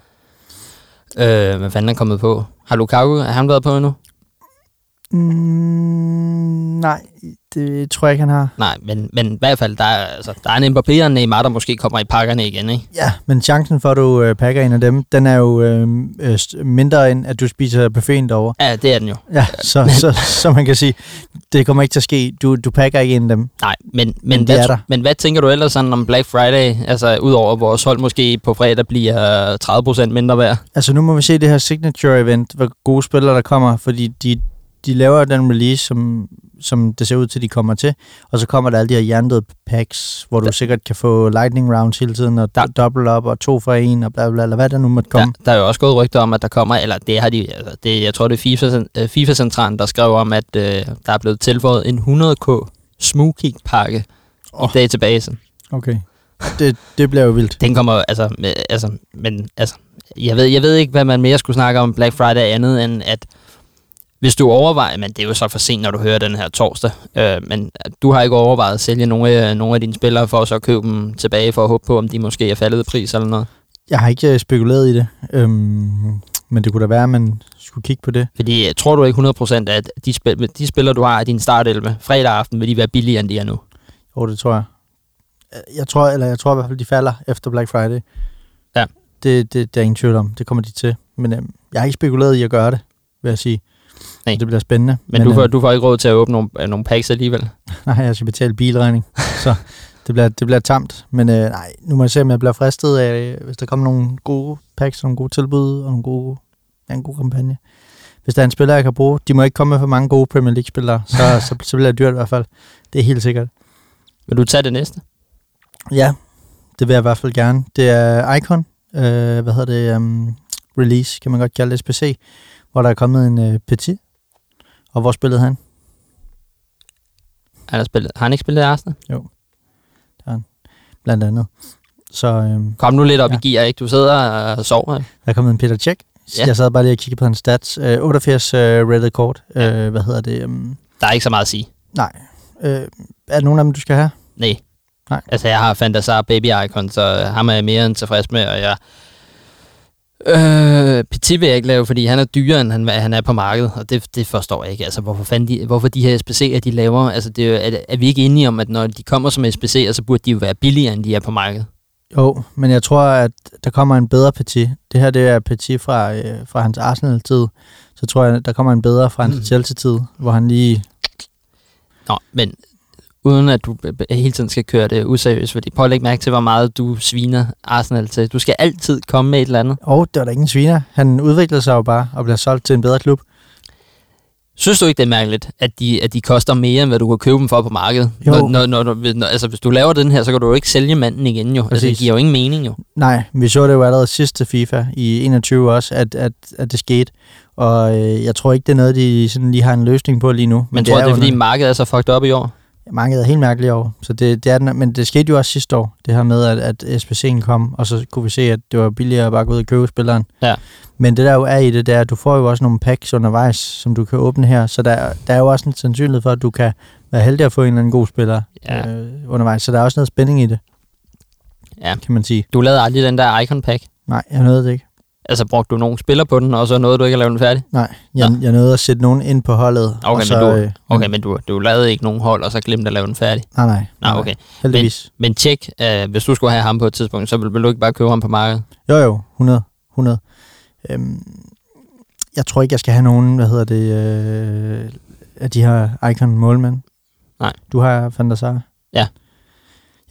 Speaker 1: Øh, hvad fanden er kommet på? Har Lukaku, har han været på endnu?
Speaker 2: Mm, nej, det tror jeg ikke, han har.
Speaker 1: Nej, men, men i hvert fald, der er, altså, der er en Mbappé og en Neymar, der måske kommer i pakkerne igen, ikke?
Speaker 2: Ja, men chancen for, at du øh, pakker en af dem, den er jo øh, øh, mindre end, at du spiser buffeten derovre.
Speaker 1: Ja, det er den jo.
Speaker 2: Ja, så, så, så man kan sige, det kommer ikke til at ske. Du, du pakker ikke en af dem.
Speaker 1: Nej, men, men,
Speaker 2: Men
Speaker 1: hvad,
Speaker 2: der.
Speaker 1: men hvad tænker du ellers sådan om Black Friday? Altså, udover vores hold måske på fredag bliver 30% mindre værd.
Speaker 2: Altså nu må vi se det her signature event, hvor gode spillere der kommer, fordi de, de laver den release, som, som det ser ud til, de kommer til, og så kommer der alle de her hjernedøde packs, hvor du
Speaker 1: Der-
Speaker 2: sikkert kan få lightning rounds hele tiden, og
Speaker 1: Der-
Speaker 2: double up, og to for en, og bla bla, eller hvad der nu måtte
Speaker 1: Der,
Speaker 2: komme.
Speaker 1: der er jo også gået rygter om, at der kommer, eller det har de, altså det, jeg tror det er FIFA, øh, FIFA-centralen, der skrev om, at øh, der er blevet tilføjet en 100k Smoothkick-pakke oh. I databasen.
Speaker 2: Okay. Det, det bliver jo vildt.
Speaker 1: Den kommer, altså, med, altså, men, altså, jeg ved, jeg ved ikke, hvad man mere skulle snakke om Black Friday andet end, at hvis du overvejer, men det er jo så for sent, når du hører den her torsdag, øh, men du har ikke overvejet at sælge nogle af, nogle af dine spillere for at så købe dem tilbage for at håbe på, om de måske er faldet i pris eller noget.
Speaker 2: Jeg har ikke øh, spekuleret i det, øhm, men det kunne da være, at man skulle kigge på det.
Speaker 1: Fordi øh, tror du ikke 100% at de, spil, de spillere, du har i din startelve fredag aften, vil de være billigere, end de er nu?
Speaker 2: Jo, det tror jeg. Øh, Jeg tror, eller jeg tror i hvert fald, de falder efter Black Friday.
Speaker 1: Ja.
Speaker 2: Det, det, det er ingen tvivl om. Det kommer de til. Men øhm, jeg har ikke spekuleret i at gøre det, vil jeg sige.
Speaker 1: Nej.
Speaker 2: Det bliver spændende.
Speaker 1: Men, men du, får,
Speaker 2: øhm,
Speaker 1: du får ikke råd til at åbne nogle, øh, nogle packs alligevel.
Speaker 2: Nej, jeg skal betale bilregning. så det bliver, det bliver tamt. Men øh, nej, nu må jeg se, om jeg bliver fristet af, øh, hvis der kommer nogle gode packs, nogle gode tilbud og nogle gode, ja, en god kampagne. Hvis der er en spiller, jeg kan bruge, de må ikke komme med for mange gode Premier League-spillere, så, så, så bliver det dyrt i hvert fald. Det er helt sikkert.
Speaker 1: Vil du tage det næste?
Speaker 2: Ja, det vil jeg i hvert fald gerne. Det er Icon, øh, hvad hedder det, um, release, kan man godt kalde det, SPC, hvor der er kommet en øh, petit. Og hvor spillede han?
Speaker 1: Han har, spillet, har han ikke spillet i Arsenal?
Speaker 2: Blandt andet. Så øhm,
Speaker 1: Kom nu lidt op
Speaker 2: Ja.
Speaker 1: ja. i gear, ikke? Du sidder og sover. ikke?
Speaker 2: der er kommet en Peter Cech.
Speaker 1: Ja.
Speaker 2: Ja. Jeg sad bare lige og kiggede på hans stats. Øh, 88 øh, rated kort. Øh, hvad hedder det? Um,
Speaker 1: Der er ikke så meget at sige.
Speaker 2: nej. Øh, er der nogen af dem, du skal have?
Speaker 1: Nej.
Speaker 2: Nej.
Speaker 1: Altså, jeg har Fantasar Baby Icon, så ham er jeg mere end tilfreds med, og jeg... Øh, Petit vil jeg ikke lave, fordi han er dyrere, end han, han er på markedet, og det, det forstår jeg ikke. Altså, hvorfor, fanden de, hvorfor de her SPC'er, de laver... Altså, det er, er vi ikke enige om, at når de kommer som SPC'er, så burde de jo være billigere, end de er på markedet?
Speaker 2: Jo, men jeg tror, at der kommer en bedre Petit. Det her, det er Petit fra, øh, fra hans Arsenal-tid. Så tror jeg, der kommer en bedre fra hans
Speaker 1: Mm.
Speaker 2: Chelsea-tid, hvor han lige...
Speaker 1: Nå, men uden at du hele tiden skal køre det useriøst. Fordi prøv at lægge mærke til, hvor meget du sviner Arsenal til. Du skal altid komme med et eller andet.
Speaker 2: Og det var da ingen sviner. Han udvikler sig jo bare og bliver solgt til en bedre klub.
Speaker 1: Synes du ikke, det er mærkeligt, at de, at de koster mere, end hvad du kan købe dem for på markedet?
Speaker 2: Jo.
Speaker 1: Når, når, når, når, altså, hvis du laver den her, så kan du jo ikke sælge manden igen jo. Altså, det giver jo ingen mening jo.
Speaker 2: Nej, vi så det jo allerede sidste FIFA i 21 også, at, at, at det skete. Og øh, jeg tror ikke, det er noget, de sådan lige har en løsning på lige nu.
Speaker 1: Men, men tror det er,
Speaker 2: jo
Speaker 1: fordi
Speaker 2: noget-
Speaker 1: markedet er så fucked op i år?
Speaker 2: Markedet er helt mærkeligt over. Så det, det er den, men det skete jo også sidste år, det her med, at, at SPC'en kom, og så kunne vi se, at det var billigere at bare gå ud og købe spilleren.
Speaker 1: Ja.
Speaker 2: Men det der jo er i det, det er, at du får jo også nogle packs undervejs, som du kan åbne her. Så der, der er jo også en sandsynlighed for, at du kan være heldig at få en eller anden god spiller
Speaker 1: Ja.
Speaker 2: øh, undervejs. Så der er også noget spænding i det,
Speaker 1: Ja.
Speaker 2: kan man sige.
Speaker 1: Du lavede aldrig den der Icon Pack.
Speaker 2: Nej, jeg nåede det ikke.
Speaker 1: Altså, brugte du nogle spiller på den, og så nåede du ikke at lave den færdig?
Speaker 2: Nej, jeg,
Speaker 1: Nå.
Speaker 2: jeg nåede at sætte nogen ind på holdet.
Speaker 1: Okay,
Speaker 2: og så,
Speaker 1: men, du,
Speaker 2: øh,
Speaker 1: okay men du, du lavede ikke nogen hold, og så glemte at lave den færdig?
Speaker 2: Nej, nej.
Speaker 1: Nej, okay.
Speaker 2: Heldigvis.
Speaker 1: Men tjek, øh, hvis du skulle have ham på et tidspunkt, så vil, vil du ikke bare købe ham på markedet?
Speaker 2: Jo, jo, 100. 100. Øhm, jeg tror ikke, jeg skal have nogen, hvad hedder det, øh, af de her icon målmænd.
Speaker 1: Nej.
Speaker 2: Du har Van der Sar.
Speaker 1: Ja.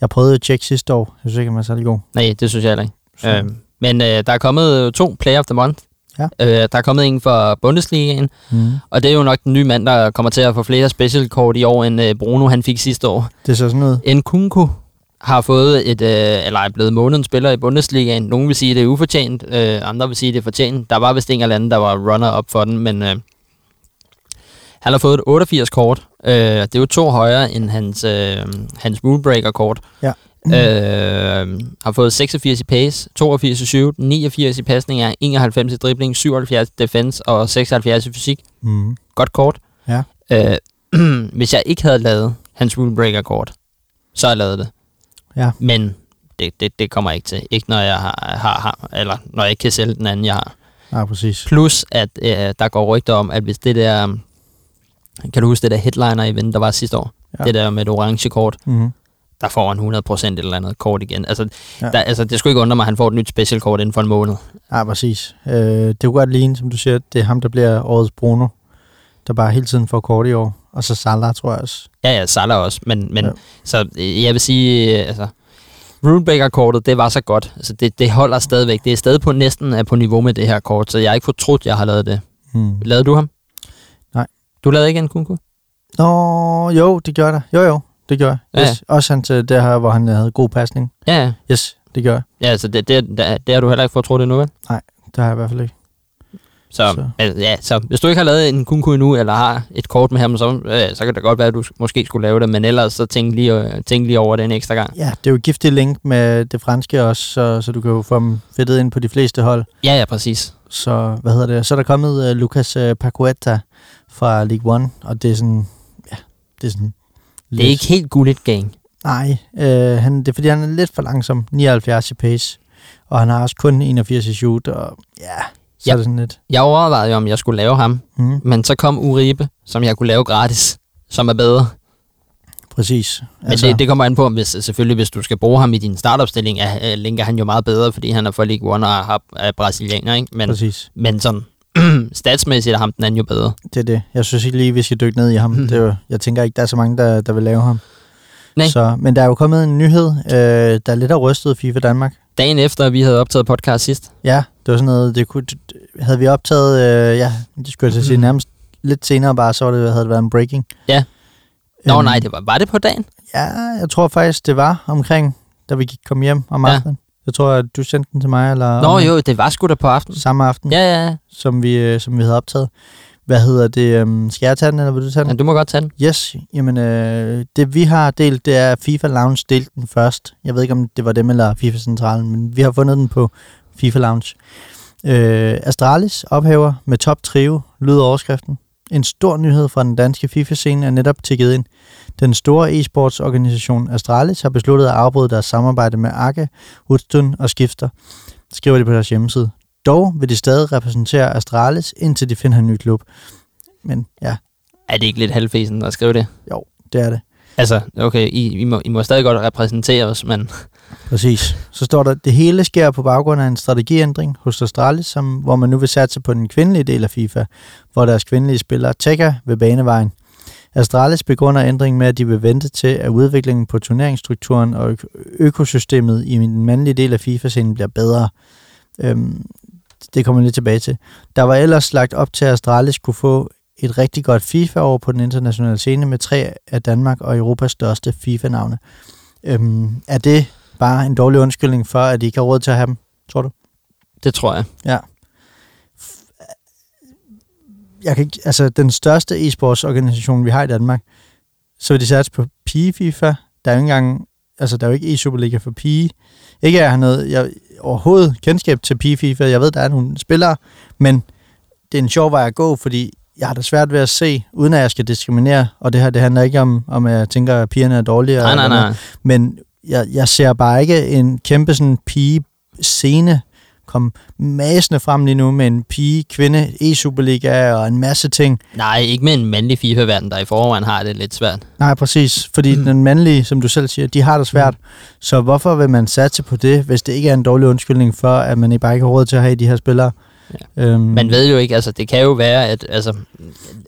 Speaker 2: Jeg prøvede at tjekke sidste år. Jeg synes ikke, han var særlig god.
Speaker 1: Nej, det synes jeg heller ikke.
Speaker 2: Så,
Speaker 1: Øhm, men øh, der er kommet to Player of the Month.
Speaker 2: Ja.
Speaker 1: Øh, der er kommet en for Bundesligaen,
Speaker 2: mm.
Speaker 1: og det er jo nok den nye mand, der kommer til at få flere specialkort i år, end øh, Bruno han fik sidste år.
Speaker 2: Det ser sådan ud.
Speaker 1: Nkunku har fået et, øh, eller er blevet månedens spiller i Bundesligaen. Nogle vil sige, det er ufortjent, øh, andre vil sige, det er fortjent. Der var vist en eller anden, der var runner-up for den, men øh, han har fået et 88 kort. Øh, det er jo to højere end hans, øh, hans rulebreaker-kort.
Speaker 2: Ja.
Speaker 1: Øh, har fået 86 i pace, 82 i shoot, 89 i pasninger, 91 i dribling, 77 i defense og 76 i fysik.
Speaker 2: Mm.
Speaker 1: Godt kort.
Speaker 2: Ja.
Speaker 1: Øh, hvis jeg ikke havde lavet hans rulebreaker-kort, så havde jeg lavet det.
Speaker 2: Ja.
Speaker 1: Men det, det, det kommer jeg ikke til. Ikke når jeg har, har, har, eller når jeg ikke kan sælge den anden, jeg har.
Speaker 2: Ja, præcis.
Speaker 1: Plus, at øh, der går rygter om, at hvis det der... Kan du huske det der headliner-event, der var sidste år?
Speaker 2: Ja.
Speaker 1: Det der med et orange kort.
Speaker 2: Mm.
Speaker 1: Der får han 100% et eller andet kort igen. Altså,
Speaker 2: Ja.
Speaker 1: der, altså det skulle ikke undre mig, at han får et nyt specialkort inden for en måned.
Speaker 2: Ja, præcis. Øh, det kunne godt ligne, som du siger, det er ham, der bliver årets Bruno, der bare hele tiden får kort i år. Og så Salah, tror jeg også.
Speaker 1: Ja, ja, Salah også. Men, men
Speaker 2: Ja.
Speaker 1: så øh, jeg vil sige, øh, altså, Rulebreaker-kortet, det var så godt. Altså, det, det holder stadigvæk. Det er stadig på næsten er på niveau med det her kort, så jeg har ikke fortrudt, jeg har lavet det.
Speaker 2: Mm.
Speaker 1: Lavede du ham?
Speaker 2: Nej.
Speaker 1: Du lavede ikke en kunku?
Speaker 2: Nå, jo, det gør der. Jo, jo, det gør jeg.
Speaker 1: Ja.
Speaker 2: Yes. Også han til det her, hvor han havde god pasning.
Speaker 1: Ja, ja.
Speaker 2: Yes, det gør jeg.
Speaker 1: Ja, altså, det, det, det, det har du heller ikke fortrudt endnu, vel?
Speaker 2: Det har jeg i hvert fald ikke.
Speaker 1: Så,
Speaker 2: Så.
Speaker 1: så. Altså, ja, så hvis du ikke har lavet en kunku endnu, eller har et kort med ham, så, øh, så kan det godt være, at du måske skulle lave det, men ellers så tænk lige, øh, tænk lige over det en ekstra gang.
Speaker 2: Ja, det er jo et giftigt link med det franske også, så, så du kan jo få dem fedtet ind på de fleste hold.
Speaker 1: Ja, ja, præcis.
Speaker 2: Så, hvad hedder det? Så er der kommet uh, Lucas uh, Paqueta fra League One, og det er sådan, ja, det er sådan...
Speaker 1: Det er ikke helt gulligt gang.
Speaker 2: Nej, øh, han, det er fordi, han er lidt for langsom. 79 i pace. Og han har også kun 81 i shoot, og ja, så
Speaker 1: Ja.
Speaker 2: er det sådan lidt...
Speaker 1: Jeg overvejede jo, om jeg skulle lave ham,
Speaker 2: Mm,
Speaker 1: men så kom Uribe, som jeg kunne lave gratis, som er bedre.
Speaker 2: præcis.
Speaker 1: Men altså, det, det kommer an på, om hvis, selvfølgelig hvis du skal bruge ham i din startopstilling, er, øh, linker han jo meget bedre, fordi han er for League One og har, er brasilianer, ikke? Men,
Speaker 2: præcis.
Speaker 1: men sådan, statsmæssigt er ham den anden jo bedre.
Speaker 2: Det er det. Jeg synes ikke lige, vi skal dykke ned i ham.
Speaker 1: Mhm.
Speaker 2: Det er jo, jeg tænker ikke, der er så mange, der, der vil lave ham.
Speaker 1: Nej.
Speaker 2: Så, men der er jo kommet en nyhed, øh, der lidt har rystet FIFA Danmark.
Speaker 1: Dagen efter, vi havde optaget podcast sidst,
Speaker 2: Ja, det var sådan noget, det kunne, havde vi optaget, øh, ja, det skulle jeg sige,
Speaker 1: Mhm.
Speaker 2: nærmest lidt senere bare, så det, havde det været en breaking.
Speaker 1: Ja. Nå
Speaker 2: Øhm,
Speaker 1: nej, det var, var det på dagen?
Speaker 2: Ja, jeg tror faktisk, det var omkring, da vi gik kom hjem om aftenen. Jeg tror, at du sendte den til mig, eller
Speaker 1: Nå
Speaker 2: om-
Speaker 1: jo, det var sgu da på aften.
Speaker 2: samme aften,
Speaker 1: Ja, ja, ja.
Speaker 2: som, vi, øh, som vi havde optaget. Hvad hedder det? Um, skal jeg tage den, eller vil du tage
Speaker 1: ja.
Speaker 2: den?
Speaker 1: Du må godt tage den.
Speaker 2: Yes, jamen øh, det vi har delt, det er FIFA Lounge delte den først. Jeg ved ikke, om det var dem eller FIFA Centralen, men vi har fundet den på FIFA Lounge. Øh, Astralis ophæver med top trio, lyder overskriften. En stor nyhed fra den danske FIFA-scene er netop tækket ind. Den store e-sportsorganisation Astralis har besluttet at afbryde deres samarbejde med Arke, Woodstone og Skifter, skriver de på deres hjemmeside. Dog vil de stadig repræsentere Astralis, indtil de finder en ny klub. Men ja,
Speaker 1: Er det ikke lidt halvfesen at skrive det?
Speaker 2: det er det.
Speaker 1: Altså, okay, I, I, må, I må stadig godt repræsentere os, men
Speaker 2: Præcis. Så står der, det hele sker på baggrund af en strategiændring hos Astralis, som, hvor man nu vil satse på den kvindelige del af FIFA, hvor deres kvindelige spillere tækker ved banevejen. Astralis begrunder ændringen med, at de vil vente til, at udviklingen på turneringsstrukturen og ø- økosystemet i den mandlige del af FIFA-scenen bliver bedre. Øhm, det kommer jeg lidt tilbage til. Der var ellers lagt op til, at Astralis kunne få et rigtig godt FIFA-år på den internationale scene med tre af Danmark og Europas største FIFA-navne. Øhm, er det bare en dårlig undskyldning for, at de ikke har råd til at have dem, tror du?
Speaker 1: Det tror jeg.
Speaker 2: Ja. Jeg kan ikke, altså, den største e-sportsorganisation, vi har i Danmark, så vil de satse på pige-FIFA. Der er jo ikke engang, altså der er jo ikke e-Superliga for pige. Ikke at jeg har noget, jeg overhovedet kendskab til pige-FIFA. Jeg ved, der er nogle spillere, men det er en sjov vej at gå, fordi jeg har da svært ved at se, uden at jeg skal diskriminere, og det her, det handler ikke om, om at jeg tænker, at pigerne er dårlige.
Speaker 1: Nej, nej,
Speaker 2: noget.
Speaker 1: nej.
Speaker 2: Men jeg, jeg ser bare ikke en kæmpe sådan pige-scene komme masende frem lige nu med en pige-kvinde e-Superliga og en masse ting.
Speaker 1: Nej, ikke med en mandlig FIFA-verden, der i forvejen har det lidt svært.
Speaker 2: Nej, præcis. Fordi mm. den mandlige, som du selv siger, de har det svært. Mm. Så hvorfor vil man satse på det, hvis det ikke er en dårlig undskyldning for, at man bare ikke har råd til at have de her spillere?
Speaker 1: Ja.
Speaker 2: Øhm,
Speaker 1: Man ved jo ikke, altså det kan jo være, at, altså,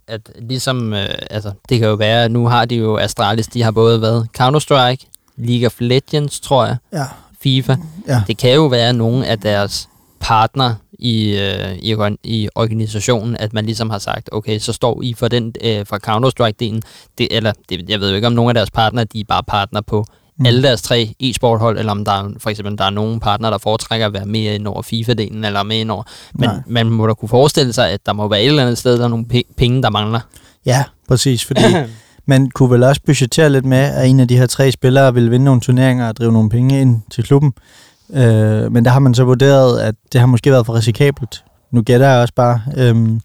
Speaker 1: at ligesom, øh, altså det kan jo være, at nu har de jo Astralis, de har både været Counter-Strike, League of Legends, tror jeg,
Speaker 2: Ja,
Speaker 1: FIFA.
Speaker 2: ja.
Speaker 1: Det kan jo være nogle af deres partner i, øh, i, i organisationen, at man ligesom har sagt, okay, så står I for den øh, fra Counter-Strike-delen, det, eller det, jeg ved jo ikke, om nogle af deres partnere, de er bare partner på mm. alle deres tre e-sporthold, eller om der er, for eksempel der er nogle partnere, der foretrækker at være med ind over FIFA-delen, eller med ind over. Men
Speaker 2: Nej.
Speaker 1: man må da kunne forestille sig, at der må være et eller andet sted, der er nogle pe- penge, der mangler.
Speaker 2: Ja, præcis. Fordi man kunne vel også budgettere lidt med, at en af de her tre spillere vil vinde nogle turneringer og drive nogle penge ind til klubben. Øh, men der har man så vurderet, at det har måske været for risikabelt. Nu gætter jeg også bare. Øhm,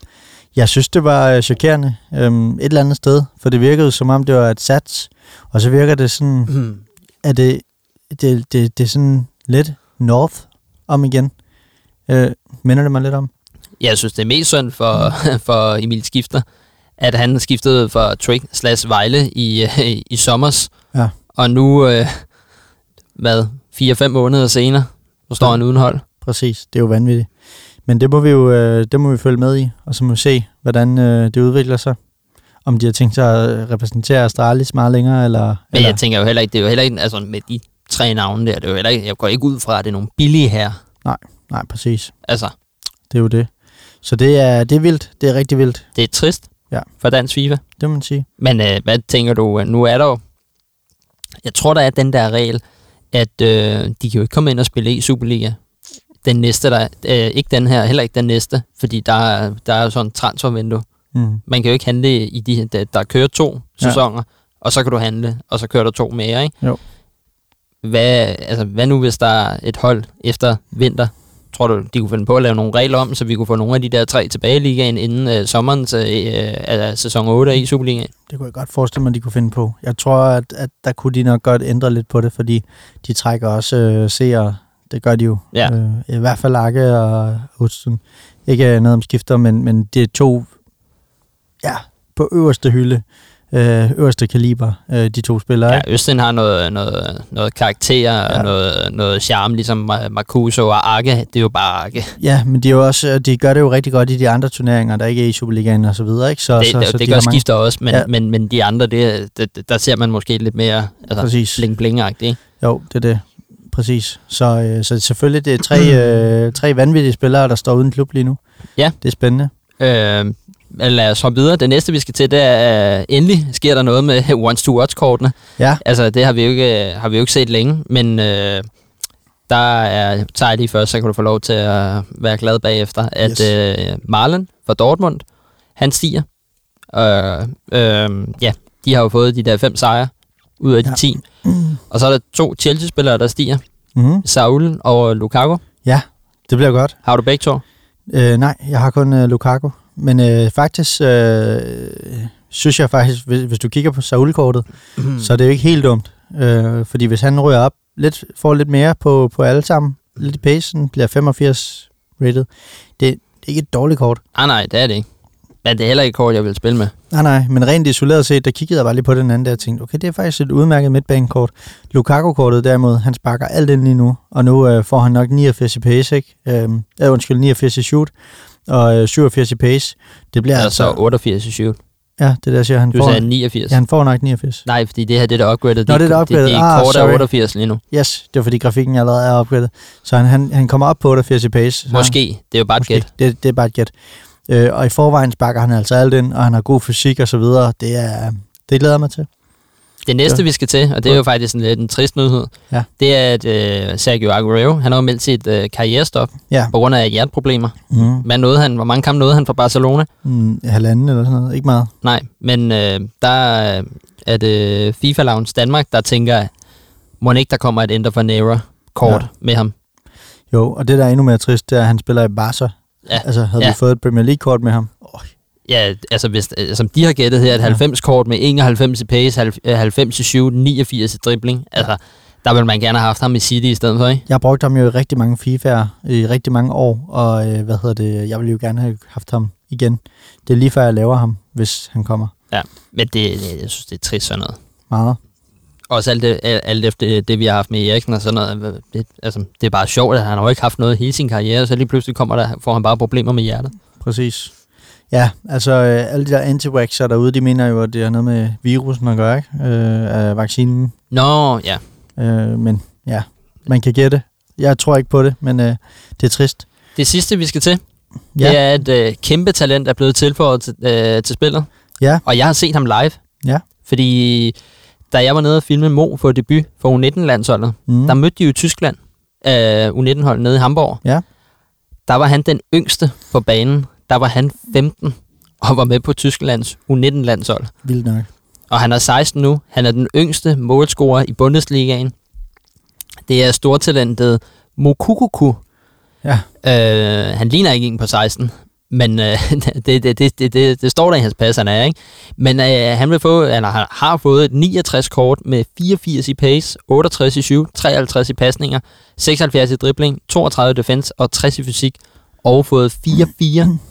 Speaker 2: jeg synes, det var øh, chokerende øhm, et eller andet sted, for det virkede som om, det var et sats. Og så virker det sådan, at det, det, det, det er sådan lidt north om igen. Øh, minder det mig lidt om?
Speaker 1: Jeg synes, det er mest synd for, for Emil Skifter, at han skiftede for Trick slash Vejle i, øh, i sommers.
Speaker 2: Ja.
Speaker 1: Og nu, øh, hvad, 4-5 måneder senere, så står
Speaker 2: Ja.
Speaker 1: han uden hold.
Speaker 2: Præcis, det er jo vanvittigt. Men det må vi jo øh, det må vi følge med i, og så må vi se, hvordan øh, det udvikler sig. Om de har tænkt sig at repræsentere Astralis meget længere, eller...
Speaker 1: Men
Speaker 2: eller
Speaker 1: jeg tænker jo heller ikke, det er jo heller ikke, altså med de tre navne der, det er jo heller ikke, jeg går ikke ud fra, at det er nogle billige her.
Speaker 2: nej, præcis.
Speaker 1: Altså,
Speaker 2: Det er jo det. Så det er, det er vildt. Det er rigtig vildt,
Speaker 1: det er trist
Speaker 2: Ja.
Speaker 1: for dansk FIFA.
Speaker 2: det må man sige.
Speaker 1: Men øh, hvad tænker du, nu er der jo, jeg tror, der er den der regel, at øh, de kan jo ikke komme ind og spille i Superliga. Den næste, der, øh, ikke den her, heller ikke den næste, fordi der, er- der er jo sådan en transfervindue.
Speaker 2: Mm.
Speaker 1: Man kan jo ikke handle i de, der, der kører to
Speaker 2: Ja.
Speaker 1: sæsoner, og så kan du handle, og så kører der to mere, ikke?
Speaker 2: Jo.
Speaker 1: Hvad, altså, hvad nu, hvis der er et hold efter vinter? Tror du, de kunne finde på at lave nogle regler om, så vi kunne få nogle af de der tre tilbage i ligaen inden øh, sommerens øh, øh, sæson 8 i Superligaen?
Speaker 2: Det kunne jeg godt forestille mig, de kunne finde på. Jeg tror, at, at der kunne de nok godt ændre lidt på det, fordi de trækker også øh, seere. Det gør de jo.
Speaker 1: Ja.
Speaker 2: Øh, I hvert fald Akke og Hudson. Ikke noget om skifter, men, men det er to ja, på øverste hylde, øh, øverste kaliber, øh, de to spillere.
Speaker 1: Ja? Østen har noget, noget, noget karakter ja. Og noget, noget charme, ligesom Ma- Marcuso og Arke. Det er jo bare Arke.
Speaker 2: Ja, men de, er jo også, de gør det jo rigtig godt i de andre turneringer, der ikke er i Superligaen og så videre. Ikke? Så,
Speaker 1: Det,
Speaker 2: så,
Speaker 1: det,
Speaker 2: så
Speaker 1: det
Speaker 2: de
Speaker 1: gør
Speaker 2: mange-
Speaker 1: skifter også, men,
Speaker 2: ja.
Speaker 1: men, men de andre, det, det, der ser man måske lidt mere altså,
Speaker 2: Præcis.
Speaker 1: bling bling ikke?
Speaker 2: Jo, det er det. Præcis. Så, øh, så selvfølgelig, det er tre, øh, tre vanvittige spillere, der står uden klub lige nu.
Speaker 1: Ja.
Speaker 2: Det er spændende.
Speaker 1: Øh, men lad os hoppe videre. Det næste, vi skal til, det er, uh, endelig sker der noget med once-to-watch-kortene.
Speaker 2: Ja,
Speaker 1: Altså, det har vi jo ikke, har vi jo ikke set længe, men øh, der er, tager jeg lige først, så kan du få lov til at være glad bagefter, at
Speaker 2: Yes.
Speaker 1: øh, Marlen fra Dortmund, han stiger. Øh, øh, ja, de har jo fået de der fem sejre ud af de
Speaker 2: Ja.
Speaker 1: 10. Og så er der to Chelsea-spillere, der stiger.
Speaker 2: mm-hmm.
Speaker 1: Saul og Lukaku.
Speaker 2: ja det bliver godt.
Speaker 1: Har du begge to?
Speaker 2: Øh, nej, jeg har kun øh, Lukaku. Men øh, faktisk øh, synes jeg faktisk, hvis, hvis du kigger på Saul-kortet, mm. så er det jo ikke helt dumt. Øh, fordi hvis han ryger op, lidt, får lidt mere på, på alle sammen, lidt i pacen, bliver 85 rated, det, det er ikke et dårligt kort.
Speaker 1: Ah, nej, det er det ikke. Men det er heller ikke kort, jeg vil spille med.
Speaker 2: Nej, nej, men rent isoleret set, der kiggede jeg bare lige på den anden der og tænkte, okay, det er faktisk et udmærket midtbanekort. Lukaku-kortet derimod, han sparker alt ind lige nu, og nu øh, får han nok 89 i pace, ikke? Øhm, øh, undskyld, 89 i shoot, og øh, 87 i pace. Det bliver
Speaker 1: Altså
Speaker 2: altså,
Speaker 1: 88 i shoot.
Speaker 2: Ja, det er jeg siger. Han
Speaker 1: Du
Speaker 2: får,
Speaker 1: sagde 89.
Speaker 2: ja, han får nok 89.
Speaker 1: Nej, fordi det her det er der upgraded.
Speaker 2: Nå, det er der upgraded.
Speaker 1: Det, det er
Speaker 2: Ah,
Speaker 1: kort af
Speaker 2: sorry.
Speaker 1: 88 lige nu.
Speaker 2: Yes, det var fordi grafikken allerede er opgraderet. Så han, han, han kommer op på 88 i pace.
Speaker 1: Måske. Det er jo bare et gæt.
Speaker 2: Det, det er bare et gæt. Øh, og i forvejen sparker han altså alt ind, og han har god fysik og så videre. Det, er, det glæder jeg mig til.
Speaker 1: Det næste,
Speaker 2: Ja.
Speaker 1: vi skal til, og det er jo faktisk en lidt en trist nyhed,
Speaker 2: Ja.
Speaker 1: det er, at øh, Sergio Aguero, han har jo meldt sit øh, karrierestop
Speaker 2: Ja.
Speaker 1: på grund af hjerteproblemer.
Speaker 2: Mm.
Speaker 1: Hvad nåede han? Hvor mange kampe nåede han for Barcelona?
Speaker 2: Mm, halvanden eller sådan noget. Ikke meget.
Speaker 1: Nej, men øh, der øh, er det FIFA Lounge Danmark, der tænker, må ikke der kommer et Ender for Nera kort
Speaker 2: ja.
Speaker 1: med ham.
Speaker 2: Jo, og det, der er endnu mere trist, det er, at han spiller i Barca.
Speaker 1: Ja.
Speaker 2: Altså, havde
Speaker 1: Ja.
Speaker 2: vi fået et Premier League-kort med ham? Oh,
Speaker 1: Ja, altså hvis, øh, som de har gættet her, et
Speaker 2: Ja.
Speaker 1: 90-kort med 91 i pace, halv- øh, 90 i shoot, 89 i dribling. Altså, der vil man gerne have haft ham i City i stedet for, ikke?
Speaker 2: jeg har brugt ham jo i rigtig mange FIFA'er i rigtig mange år, og øh, hvad hedder det, jeg ville jo gerne have haft ham igen. Det er lige før, jeg laver ham, hvis han kommer.
Speaker 1: Ja, men det, det- jeg synes, det er trist sådan noget.
Speaker 2: Meget.
Speaker 1: Også alt, det, alt efter det, vi har haft med Eriksen og sådan noget. Det, altså, det er bare sjovt, at han har jo ikke haft noget hele sin karriere, så lige pludselig kommer der, får han bare problemer med hjertet.
Speaker 2: Præcis. Ja, altså øh, alle de der anti derude, de mener jo, at det har noget med virusen at gøre, ikke? Øh, af vaccinen.
Speaker 1: Nå, ja.
Speaker 2: Øh, men ja, man kan gætte. Jeg tror ikke på det, men øh, det er trist.
Speaker 1: Det sidste, vi skal til,
Speaker 2: Ja.
Speaker 1: det er, at øh, kæmpe talent er blevet tilføjet til, øh, til spillet.
Speaker 2: Ja.
Speaker 1: Og jeg har set ham live.
Speaker 2: Ja.
Speaker 1: Fordi da jeg var nede og filme Mo for debut for U19-landsholdet,
Speaker 2: Mm.
Speaker 1: der mødte de jo Tyskland, øh, U19-hold nede i Hamburg.
Speaker 2: Ja.
Speaker 1: Der var han den yngste på banen. Der var han 15 og var med på Tysklands U19-landshold.
Speaker 2: Vildt nok.
Speaker 1: Og han er 16 nu. Han er den yngste målscorer i Bundesligaen. Det er stortalentet Mokukuku.
Speaker 2: Ja.
Speaker 1: Øh, han ligner ikke en på 16, men øh, det, det, det, det, det, det står der i hans pas, han er, ikke? Men øh, han vil få, eller han har fået et 69 kort med 84 i pace, 68 i 7, 53 i pasninger, 76 i dribling, 32 i defense og 60 i fysik, og fået 4-4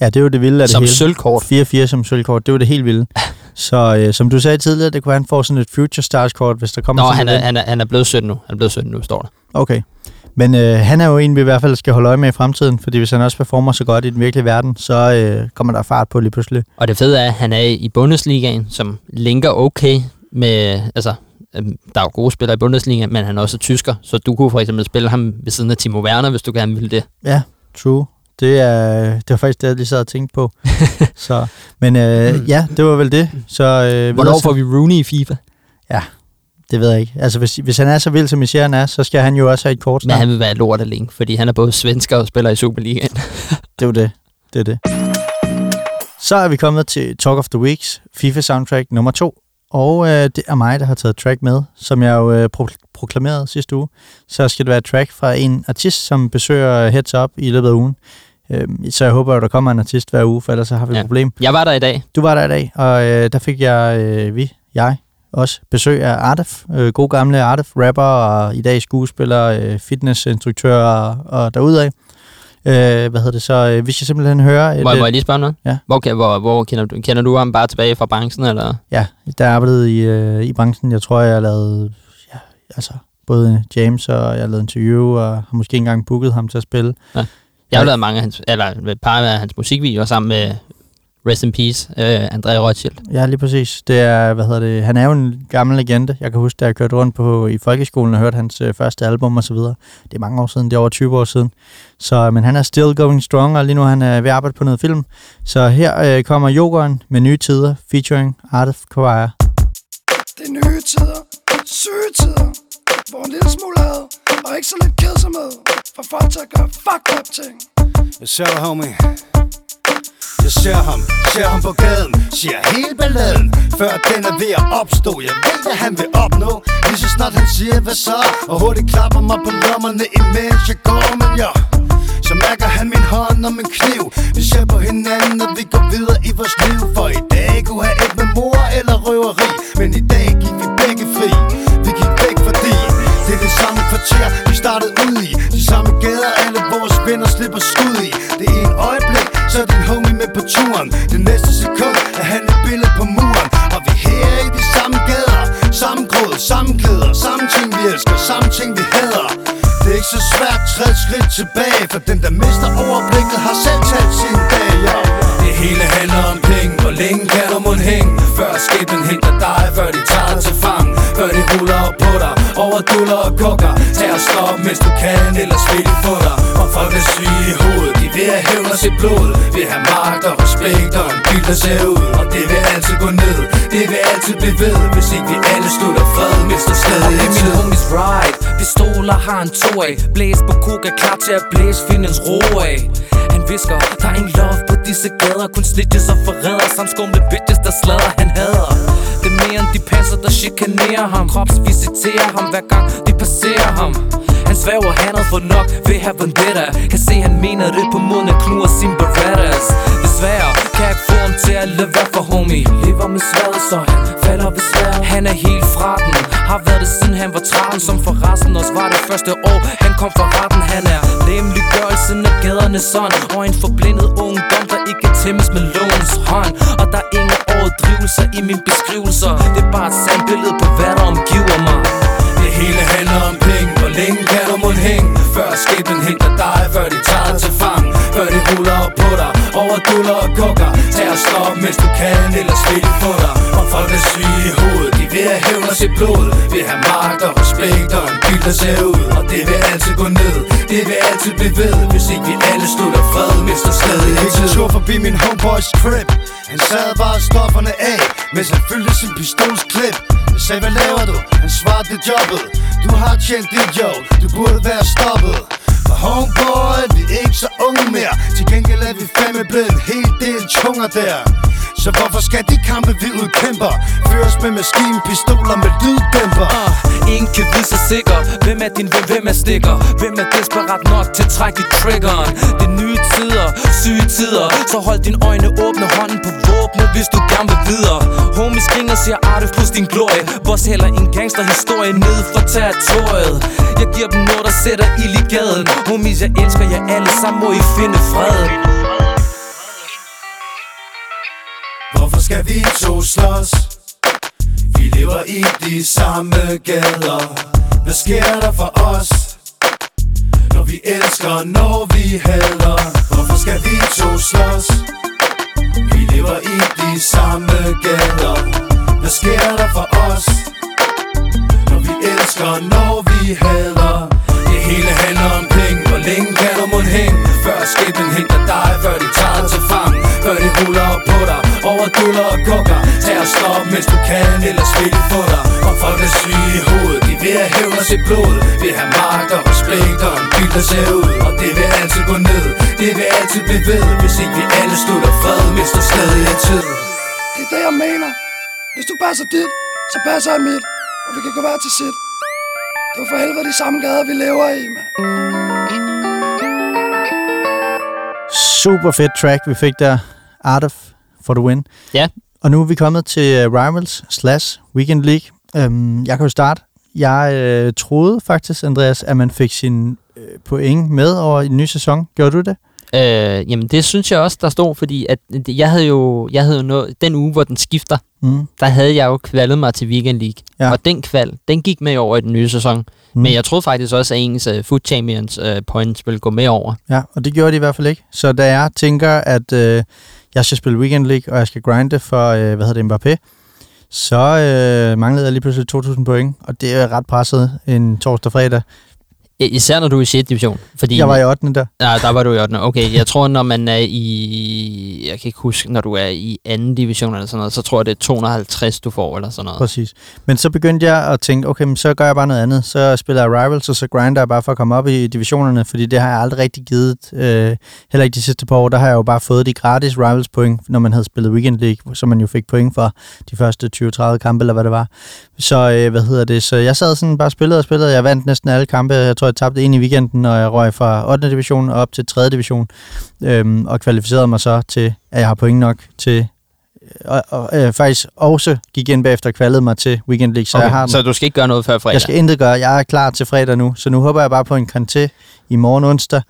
Speaker 2: Ja, det er jo det vilde af det
Speaker 1: som
Speaker 2: hele.
Speaker 1: sølvkort.
Speaker 2: 4-4 som sølvkort, det var det helt vilde. Så øh, som du sagde tidligere, det kunne han få sådan et Future Stars-kort, hvis der kommer
Speaker 1: Nå,
Speaker 2: sådan
Speaker 1: han er, han, er, han er blevet 17 nu. Han er blevet 17 nu, står der.
Speaker 2: Okay. Men øh, han er jo en, vi i hvert fald skal holde øje med i fremtiden, fordi hvis han også performer så godt i den virkelige verden, så øh, kommer der fart på lige pludselig.
Speaker 1: Og det fede er, at han er i Bundesligaen, som linker okay med... Altså, øhm, der er jo gode spillere i Bundesligaen, men han er også tysker, så du kunne for eksempel spille ham ved siden af Timo Werner, hvis du gerne ville det.
Speaker 2: Ja, true. Det er, det var faktisk det, jeg lige sad og tænkte på. så, men øh, ja, det var vel det. Så, øh,
Speaker 1: Hvornår får vi Rooney i FIFA?
Speaker 2: Det ved jeg ikke. Altså, hvis, hvis han er så vild, som I siger, han er, så skal han jo også have et kort
Speaker 1: Men
Speaker 2: snart.
Speaker 1: han vil være lort alene, fordi han er både svensker og spiller i Superligaen.
Speaker 2: Det er jo det. Det er det. Så er vi kommet til Talk of the Weeks, FIFA Soundtrack nummer to. Og øh, det er mig, der har taget track med, som jeg jo øh, pro- proklamerede sidste uge. Så skal det være et track fra en artist, som besøger Heads Up i løbet af ugen. Øh, så jeg håber, at der kommer en artist hver uge, for ellers så har vi et
Speaker 1: Ja.
Speaker 2: problem.
Speaker 1: Jeg var der i dag.
Speaker 2: Du var der i dag, og øh, der fik jeg, øh, vi, jeg, også besøg af Artef. Øh, god gamle Artef, rapper og i dag skuespiller, øh, fitnessinstruktør og, og derudaf. Øh, hvad hedder det så? Øh, vi skal simpelthen høre... Et,
Speaker 1: Må,
Speaker 2: øh,
Speaker 1: må jeg lige spørge noget?
Speaker 2: Ja.
Speaker 1: Hvor, kan- hvor, hvor kender, du, kender du ham bare tilbage fra branchen, eller?
Speaker 2: Ja, der arbejdede i, øh, i branchen. Jeg tror, jeg har lavet ja, altså, både James og jeg lavet interview, og har måske engang booket ham til at spille.
Speaker 1: Jeg har lavet mange af hans, eller et par af hans musikvideoer sammen med Rest in Peace, øh, André Rothschild.
Speaker 2: Ja, lige præcis. Det er, hvad hedder det, han er jo en gammel legende. Jeg kan huske, da jeg kørte rundt på, i folkeskolen og hørte hans øh, første album og så videre. Det er mange år siden, det er over 20 år siden. Så, men han er still going strong, og lige nu er han er ved at arbejde på noget film. Så her øh, kommer Jokeren med nye tider, featuring Artef Kawaya.
Speaker 6: Det er nye tider, syge tider, hvor en lille smule had og ikke så lidt kedsomhed for folk til at gøre fucked up ting.
Speaker 7: Jeg ser dig, homie. Jeg ser ham, ser ham på gaden. Siger hele balladen. Før den er ved at opstå. Jeg ved, hvad han vil opnå. Lige så snart han siger, hvad så? Og hurtigt klapper mig på lommerne Imens jeg går, men ja så mærker han min hånd og min kniv. Vi ser på hinanden, og vi går videre i vores liv. For i dag kunne have et med mor eller røveri. Men i dag gik vi begge fri. Vi gik væk fordi Det er det samme kvarter, vi startede venner slipper skud i. Det er en øjeblik, så er din homie med på turen. Det næste sekund er han et billede på muren. Og vi her i de samme gader. Samme gråd, samme klæder Samme ting vi elsker, samme ting vi hader. Det er ikke så svært, træd skridt tilbage For den der mister overblikket har selv talt sin dag, ja. Det hele handler om penge, hvor længe kan skæbnen henter dig Før de tager dig til fang. Før de ruller op på dig Over duller og kukker Tag og stop, mens du kan Ellers vil de få have hævn og sit blod. Vil have magt og respekt Og en bil der ser ud Og det vil altid gå ned. Det vil altid blive ved. Hvis ikke vi alle slutter fred Mister stadig
Speaker 8: Min
Speaker 7: tid.
Speaker 8: homies ride Pistoler har en to af. Blæs på koka, klar til at blæse Findens ro af. Han visker, der er ingen love på disse gader. Kun snitches og forræder. Samt skumle bitches, der slader. Han hader. Det er mere end de passer, der chikanerer ham. Kropsvisiterer ham hver gang de passerer ham han svæver, han havde fået nok ved have vendetta. Kan se, han mener det på munden at knuger sin berettas. Desværre kan jeg ikke få ham til at lade være for homie. Lever med sværet, så han falder ved sværet. Han er helt fra den. Har været det siden han var 13 Som forresten også var det første år Han kom fra retten. Han er lemliggørelsen af gaderne sådan Og en forblindet ungdom, der ikke tæmmes med lovens hånd. Og der er ingen overdrivelser i mine beskrivelser. Det er bare et sandt billede på hvad der omgiver mig.
Speaker 7: Det hele handler om penge længe kan du mon hænge? Før skæbnen henter dig Før de tager dig til fang. Før de ruller op på dig Over duller og kukker Tag og stop mens du kan Ellers vil de få dig. Og folk er syge i hovedet De vil have hævn og sit blod. Vil have magt og respekt Og en bil der ser ud. Og det vil altid gå ned Det vil altid blive ved. Hvis ikke vi alle slutter fred Mister stadig
Speaker 6: Jeg gik en tur forbi min homeboys crib. Han sad bare stofferne af mens han fyldte sin pistols klip Jeg sagde, hvad laver du? Han svarede, det jobbet. Du har tjent dit jo Du burde være stoppet. For homeboy, vi er ikke så unge mere. Til gengæld er vi fandme blevet en hel del tunger der. Så hvorfor skal de kampe, vi udkæmper? Føres med maskinpistoler med lyddæmper.
Speaker 8: Uh, Ingen kan vide sig sikker. Hvem er din ven, hvem er stikker? Hvem er desperat nok til at trække i triggeren? Det er nye tider, syge tider. Så hold dine øjne åbne, hånden på våbne Hvis du gerne vil videre. Homies ringer siger Arif plus din glorie. Boss hælder en gangsterhistorie ned for territoriet. Jeg giver dem noget, der sætter ild i gaden. Homies, jeg elsker jer alle sammen, må I finde fred
Speaker 7: Hvorfor skal vi to slås? Vi lever i de samme gader. Hvad sker der for os? Når vi elsker, når vi hader. Hvorfor skal vi to slås? Vi lever i de samme gader Hvad sker der for os? Når vi elsker, når vi hader Det hele handler om penge Hvor længe kan du mund hænge? Før skæbnen henter dig Før de tager dig til fang Før de ruller op på dig over duller og kukker Tag og stop, mens du kan Ellers vil de få dig Og folk er syge i hovedet De vil have hævn og sit blod Vil have magt og respekt Og en bil der ser ud Og det vil altid gå ned Det vil altid blive ved Hvis ikke vi alle slutter fred Mister stadig en tid
Speaker 6: Det er det, jeg mener. Hvis du passer dit, så passer jeg mit. Og vi kan gå hver til sit. Det var for helvede de samme gader, vi lever i, mand.
Speaker 2: Super fedt track, vi fik der. Art of for the win.
Speaker 1: Ja.
Speaker 2: Og nu er vi kommet til uh, Rivals slash Weekend League. Um, jeg kan jo starte. Jeg uh, troede faktisk, Andreas, at man fik sin uh, point med over i den nye sæson. Gjorde du det?
Speaker 1: Øh, jamen, det synes jeg også, der stod, fordi at jeg havde jo, jeg havde jo nået, den uge, hvor den skifter,
Speaker 2: Mm.
Speaker 1: der havde jeg jo kvalet mig til Weekend League.
Speaker 2: Ja.
Speaker 1: Og den kval, den gik med over i den nye sæson.
Speaker 2: Mm.
Speaker 1: Men jeg troede faktisk også, at ens uh, Food Champions uh, points ville gå med over.
Speaker 2: Ja, og det gjorde de i hvert fald ikke. Så da jeg tænker, at øh, jeg skal spille Weekend League, og jeg skal grinde for, øh, hvad hedder det, Mbappé, så øh, manglede jeg lige pludselig 2.000 point, og det er ret presset en torsdag-fredag.
Speaker 1: Især når du er i 6. division. Fordi
Speaker 2: Jeg var i 8. der.
Speaker 1: Nej, der var du i 8. Okay, jeg tror, når man er i... Jeg kan ikke huske, når du er i anden division eller sådan noget, så tror jeg, det er 250, du får eller sådan noget.
Speaker 2: Præcis. Men så begyndte jeg at tænke, okay, men så gør jeg bare noget andet. Så spiller jeg Rivals, og så grinder jeg bare for at komme op i divisionerne, fordi det har jeg aldrig rigtig givet. Øh, heller ikke de sidste par år, der har jeg jo bare fået de gratis Rivals point, når man havde spillet Weekend League, så man jo fik point for de første 20-30 kampe, eller hvad det var. Så øh, hvad hedder det? Så jeg sad sådan bare spillede og spillede. Jeg vandt næsten alle kampe. Jeg tror, jeg tabte en i weekenden, og jeg røg fra 8. division op til 3. division. Øhm, og kvalificerede mig så til, at jeg har point nok til og, og øh, faktisk også gik ind bagefter og kvalede mig til Weekend League, så
Speaker 1: okay,
Speaker 2: jeg har den.
Speaker 1: så du skal ikke gøre noget før fredag?
Speaker 2: Jeg skal intet gøre. Jeg er klar til fredag nu, så nu håber jeg bare på en kanté i morgen onsdag.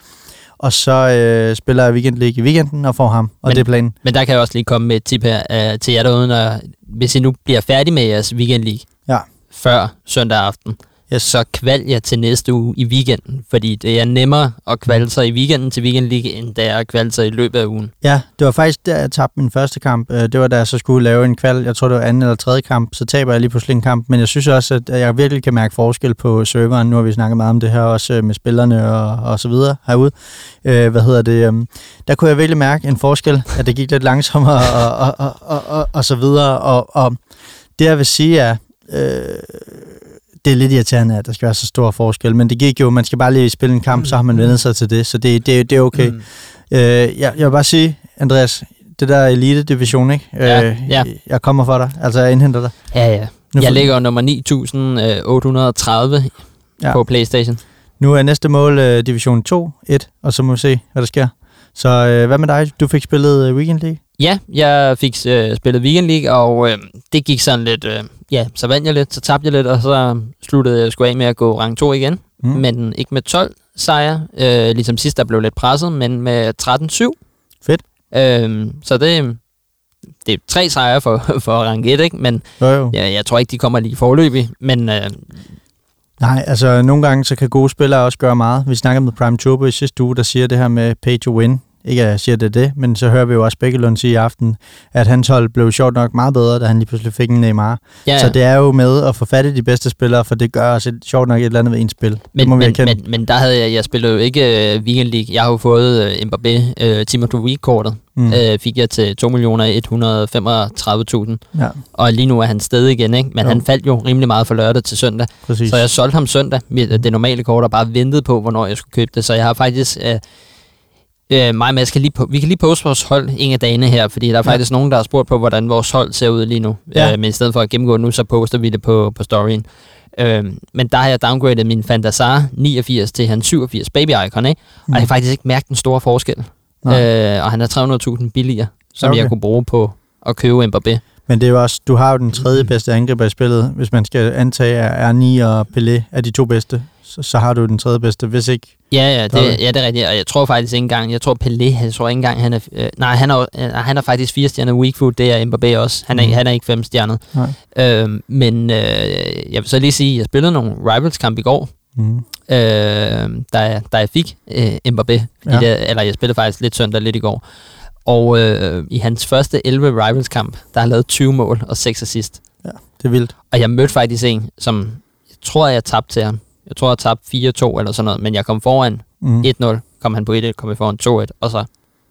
Speaker 2: Og så øh, spiller jeg Weekend League i weekenden og får ham, og
Speaker 1: Men-
Speaker 2: det er planen.
Speaker 1: Men der kan jeg også lige komme med et tip her uh, til jer derude, når, hvis I nu bliver færdig med jeres Weekend League
Speaker 2: Ja.
Speaker 1: før søndag aften, ja. så kval jeg til næste uge i weekenden. Fordi det er nemmere at kvalde sig i weekenden til Weekend end det er at kvalde sig i løbet af ugen.
Speaker 2: Ja, det var faktisk der, jeg tabte min første kamp. Øh, det var da jeg så skulle lave en kval. Jeg tror, det var anden eller tredje kamp. Så taber jeg lige pludselig en kamp. Men jeg synes også, at jeg virkelig kan mærke forskel på serveren. Nu har vi snakket meget om det her også øh, med spillerne og, og så videre herude. Hvad hedder det? Øhm, der kunne jeg virkelig mærke en forskel, at det gik lidt langsommere og, og, og, og, og, og så videre. Og, og det jeg vil sige er, øh, det er lidt irriterende, at der skal være så stor forskel, men det gik jo, man skal bare lige spille en kamp, så har man vendt sig til det, så det, det, det er okay. Mm. Øh, jeg, jeg vil bare sige, Andreas, det der elite-division, ikke?
Speaker 1: Ja,
Speaker 2: øh,
Speaker 1: ja.
Speaker 2: Jeg kommer for dig, altså jeg indhenter dig.
Speaker 1: Ja, ja.
Speaker 2: Nu
Speaker 1: Jeg ligger nummer 9830
Speaker 2: Ja.
Speaker 1: ja. på Playstation.
Speaker 2: Nu er næste mål øh, division 2, 1, og så må vi se, hvad der sker. Så øh, hvad med dig? Du fik spillet øh, Weekend League?
Speaker 1: Ja, jeg fik øh, spillet Weekend League, og øh, det gik sådan lidt... Øh, ja, så vandt jeg lidt, så tabte jeg lidt, og så sluttede jeg sgu af med at gå rang 2 igen.
Speaker 2: Mm.
Speaker 1: Mm. Men ikke med 12 sejre, øh, ligesom sidst, der blev lidt presset, men med 13-7.
Speaker 2: Fedt.
Speaker 1: Øh, så det, det er tre sejre for, for rang 1, ikke? Men
Speaker 2: Jo, jo.
Speaker 1: ja, jeg tror ikke, de kommer lige forløbig, men øh,
Speaker 2: Nej, altså nogle gange så kan gode spillere også gøre meget. Vi snakkede med Prime Turbo i sidste uge, der siger det her med pay to win. Ikke at jeg siger det det, men så hører vi jo også Bækkelund sige i aften, at hans hold blev sjovt nok meget bedre, da han lige pludselig fik en Neymar.
Speaker 1: ja,
Speaker 2: Så det er jo med at få fat i de bedste spillere, for det gør også et, sjovt nok et eller andet ved en spil. det
Speaker 1: Men,
Speaker 2: må vi
Speaker 1: men,
Speaker 2: erkende.
Speaker 1: men, men der havde jeg, jeg spillede jo ikke uh, Weekend League. Jeg har jo fået uh, Mbappé uh, Team of the Week-kortet.
Speaker 2: Mm.
Speaker 1: Uh, fik jeg til 2.135.000.
Speaker 2: Ja,
Speaker 1: Og lige nu er han sted igen, ikke? Men
Speaker 2: Jo.
Speaker 1: han faldt jo rimelig meget for lørdag til søndag.
Speaker 2: præcis.
Speaker 1: Så jeg solgte ham søndag, med det normale kort, og bare ventede på, hvornår jeg skulle købe det. Så jeg har faktisk... Uh, Øh, mig og Mads kan lige på, vi kan lige poste vores hold en af dagene her, fordi der er
Speaker 2: Ja.
Speaker 1: faktisk nogen, der har spurgt på, hvordan vores hold ser ud lige nu.
Speaker 2: Ja.
Speaker 1: Øh, men i stedet for at gennemgå nu, så poster vi det på, på storyen. Øh, men der har jeg downgradet min Fantasar 89 til hans 87 baby icon, ikke? Og jeg kan faktisk ikke mærke den store forskel.
Speaker 2: Mm. Nej.
Speaker 1: Øh, og han er 300.000 billigere, som
Speaker 2: Okay.
Speaker 1: jeg kunne bruge på at købe Mbappé.
Speaker 2: Men det er jo også, du har jo den tredje bedste angriber i spillet. Hvis man skal antage, at R9 og Pelé er de to bedste, så, så har du den tredje bedste. Hvis ikke,
Speaker 1: Ja, ja,
Speaker 2: Der
Speaker 1: det, ja, det er rigtigt. Og jeg tror faktisk ikke engang, jeg tror Pelé, jeg tror ikke engang, han er, øh, nej, han er, øh, han er faktisk fire stjerner weak food, det er Mbappé også. Han er, mm. han er ikke fem stjernet. Øh, men øh, jeg vil så lige sige, jeg spillede nogle Rivals kamp i går,
Speaker 2: mm,
Speaker 1: øh, jeg, da jeg fik øh, Mbappé.
Speaker 2: Ja.
Speaker 1: Ja. Det, eller jeg spillede faktisk lidt søndag, lidt i går. Og øh, i hans første 11 Rivals kamp, der har han lavet 20 mål og 6 assist.
Speaker 2: det er vildt.
Speaker 1: Og jeg mødte faktisk en, som jeg tror, jeg tabte til ham. Jeg tror, jeg tabte 4-2 eller sådan noget, men jeg kom foran
Speaker 2: Mm.
Speaker 1: 1-0, kom han på 1-1, kom jeg foran 2-1, og så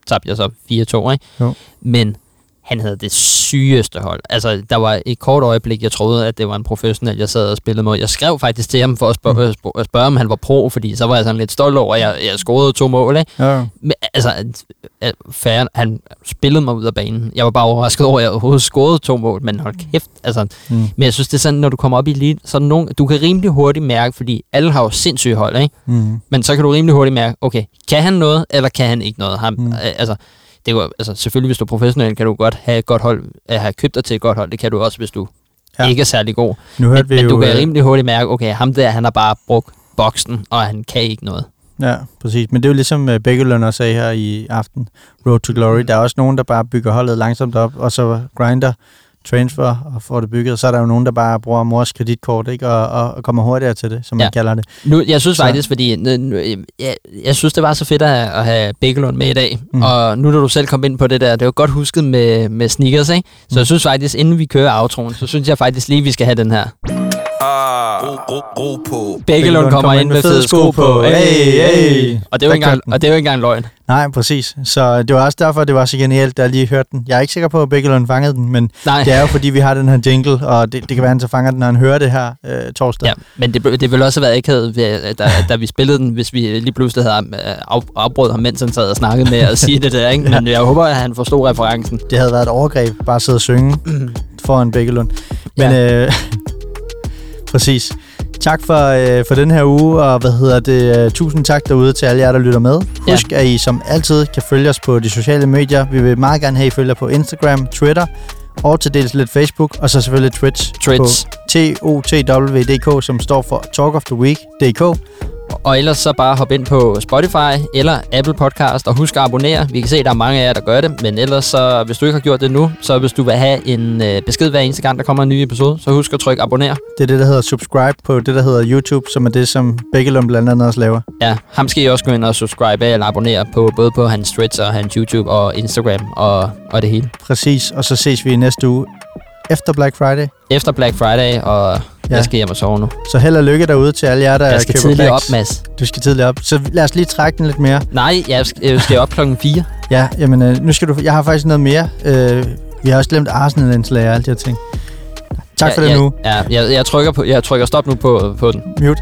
Speaker 1: tabte jeg så 4-2, ikke?
Speaker 2: Jo.
Speaker 1: Men han havde det sygeste hold. Altså, der var et kort øjeblik, jeg troede, at det var en professionel, jeg sad og spillede mod. Jeg skrev faktisk til ham for at spørge,
Speaker 2: Mm.
Speaker 1: mm. spørge, om han var pro, fordi så var jeg sådan lidt stolt over, at jeg, jeg scorede to mål, ikke?
Speaker 2: Ja.
Speaker 1: Men, altså, fair, han spillede mig ud af banen. Jeg var bare overrasket over, at jeg overhovedet scorede to mål, men hold kæft, altså.
Speaker 2: Mm.
Speaker 1: Men jeg synes, det er sådan, når du kommer op i elite, så nogen, du kan rimelig hurtigt mærke, fordi alle har jo sindssyge hold, ikke?
Speaker 2: Mm.
Speaker 1: Men så kan du rimelig hurtigt mærke, okay, kan han noget, eller kan han ikke noget? Ham,
Speaker 2: Mm.
Speaker 1: mm. øh, altså, det jo, altså, selvfølgelig, hvis du er professionel, kan du godt have et godt hold, øh, have købt dig til et godt hold. Det kan du også, hvis du
Speaker 2: Ja.
Speaker 1: ikke er særlig god.
Speaker 2: Nu hørte
Speaker 1: Men,
Speaker 2: vi
Speaker 1: men
Speaker 2: jo...
Speaker 1: du kan
Speaker 2: øh,
Speaker 1: rimelig hurtigt mærke, okay, ham der, han har bare brugt boksen, og han kan ikke noget.
Speaker 2: Ja, præcis. Men det er jo ligesom uh, Bækkelund også sagde her i aften, Road to Glory. Der er også nogen, der bare bygger holdet langsomt op, og så grinder transfer og får det bygget. Så er der jo nogen, der bare bruger mors kreditkort, ikke? Og, og, og kommer hurtigere til det, som man
Speaker 1: Ja.
Speaker 2: kalder det.
Speaker 1: Nu, jeg synes
Speaker 2: Så-
Speaker 1: faktisk, fordi nu, jeg, jeg synes, det var så fedt at have, at have Bækkelund med i dag.
Speaker 2: Mm.
Speaker 1: Og nu, når du selv kom ind på det der, det var godt husket med, med sneakers, ikke? Så
Speaker 2: Mm.
Speaker 1: jeg synes faktisk, inden vi kører outroen, så synes jeg faktisk lige, vi skal have den her.
Speaker 3: Ro, ro, ro på.
Speaker 1: Bækkelund kommer ind med fede sko på.
Speaker 2: Hey, hey.
Speaker 1: Og det er jo ikke engang, og det er jo ikke engang løgn.
Speaker 2: Nej, præcis. Så det var også derfor, det var så genialt, da jeg lige hørte den. Jeg er ikke sikker på, at Bækkelund fangede den, men
Speaker 1: Nej.
Speaker 2: det er jo fordi, vi har den her jingle, og det, det kan være, at han så fanger den, når han hører det her øh, torsdag.
Speaker 1: Ja, men det, det ville også have været akavet, ved- da, da vi spillede den, hvis vi lige pludselig havde øh, af, afbrudt ham, mens han sad og snakkede med at sige det der, ikke? Men jeg håber, at han forstod referencen.
Speaker 2: Det havde været et overgreb, bare at sidde og synge foran Bækkelund. Men
Speaker 1: Ja.
Speaker 2: øh, præcis. Tak for, øh, for den her uge, og hvad hedder det? øh, Tusind tak derude til alle jer, der lytter med. Husk, at I som altid kan følge os på de sociale medier. Vi vil meget gerne have, I følger på Instagram, Twitter og til dels lidt Facebook, og så selvfølgelig Twitch
Speaker 1: Twitch.
Speaker 2: på TOTW.dk, som står for Talk of the Week.dk.
Speaker 1: Og ellers så bare hop ind på Spotify eller Apple Podcast og husk at abonnere. Vi kan se, at der er mange af jer, der gør det, men ellers så, hvis du ikke har gjort det nu, så hvis du vil have en øh, besked hver eneste gang, der kommer en ny episode, så husk at trykke abonner.
Speaker 2: Det er det, der hedder subscribe på det, der hedder YouTube, som er det, som Bækkelund blandt andet også laver.
Speaker 1: Ja, ham skal I også gå ind og subscribe af eller abonnere på, både på hans Threads og hans YouTube og Instagram og, og det hele.
Speaker 2: Præcis, og så ses vi næste uge efter Black Friday.
Speaker 1: Efter Black Friday, og ja. jeg skal hjem og sove nu.
Speaker 2: Så held og lykke derude til alle jer, der
Speaker 1: Jeg skal
Speaker 2: køber
Speaker 1: tidligt op. Mads.
Speaker 2: Du skal tidligt op. Så lad os lige trække den lidt mere.
Speaker 1: Nej, jeg skal, jeg skal op klokken 4.
Speaker 2: Ja, jamen, øh, nu skal du... Jeg har faktisk noget mere. Øh, vi har også glemt Arsenal-indslag og alt de her ting. Tak for
Speaker 1: ja,
Speaker 2: det
Speaker 1: ja,
Speaker 2: nu.
Speaker 1: Ja, jeg, jeg, trykker på, jeg trykker stop nu på, på den.
Speaker 2: Mute.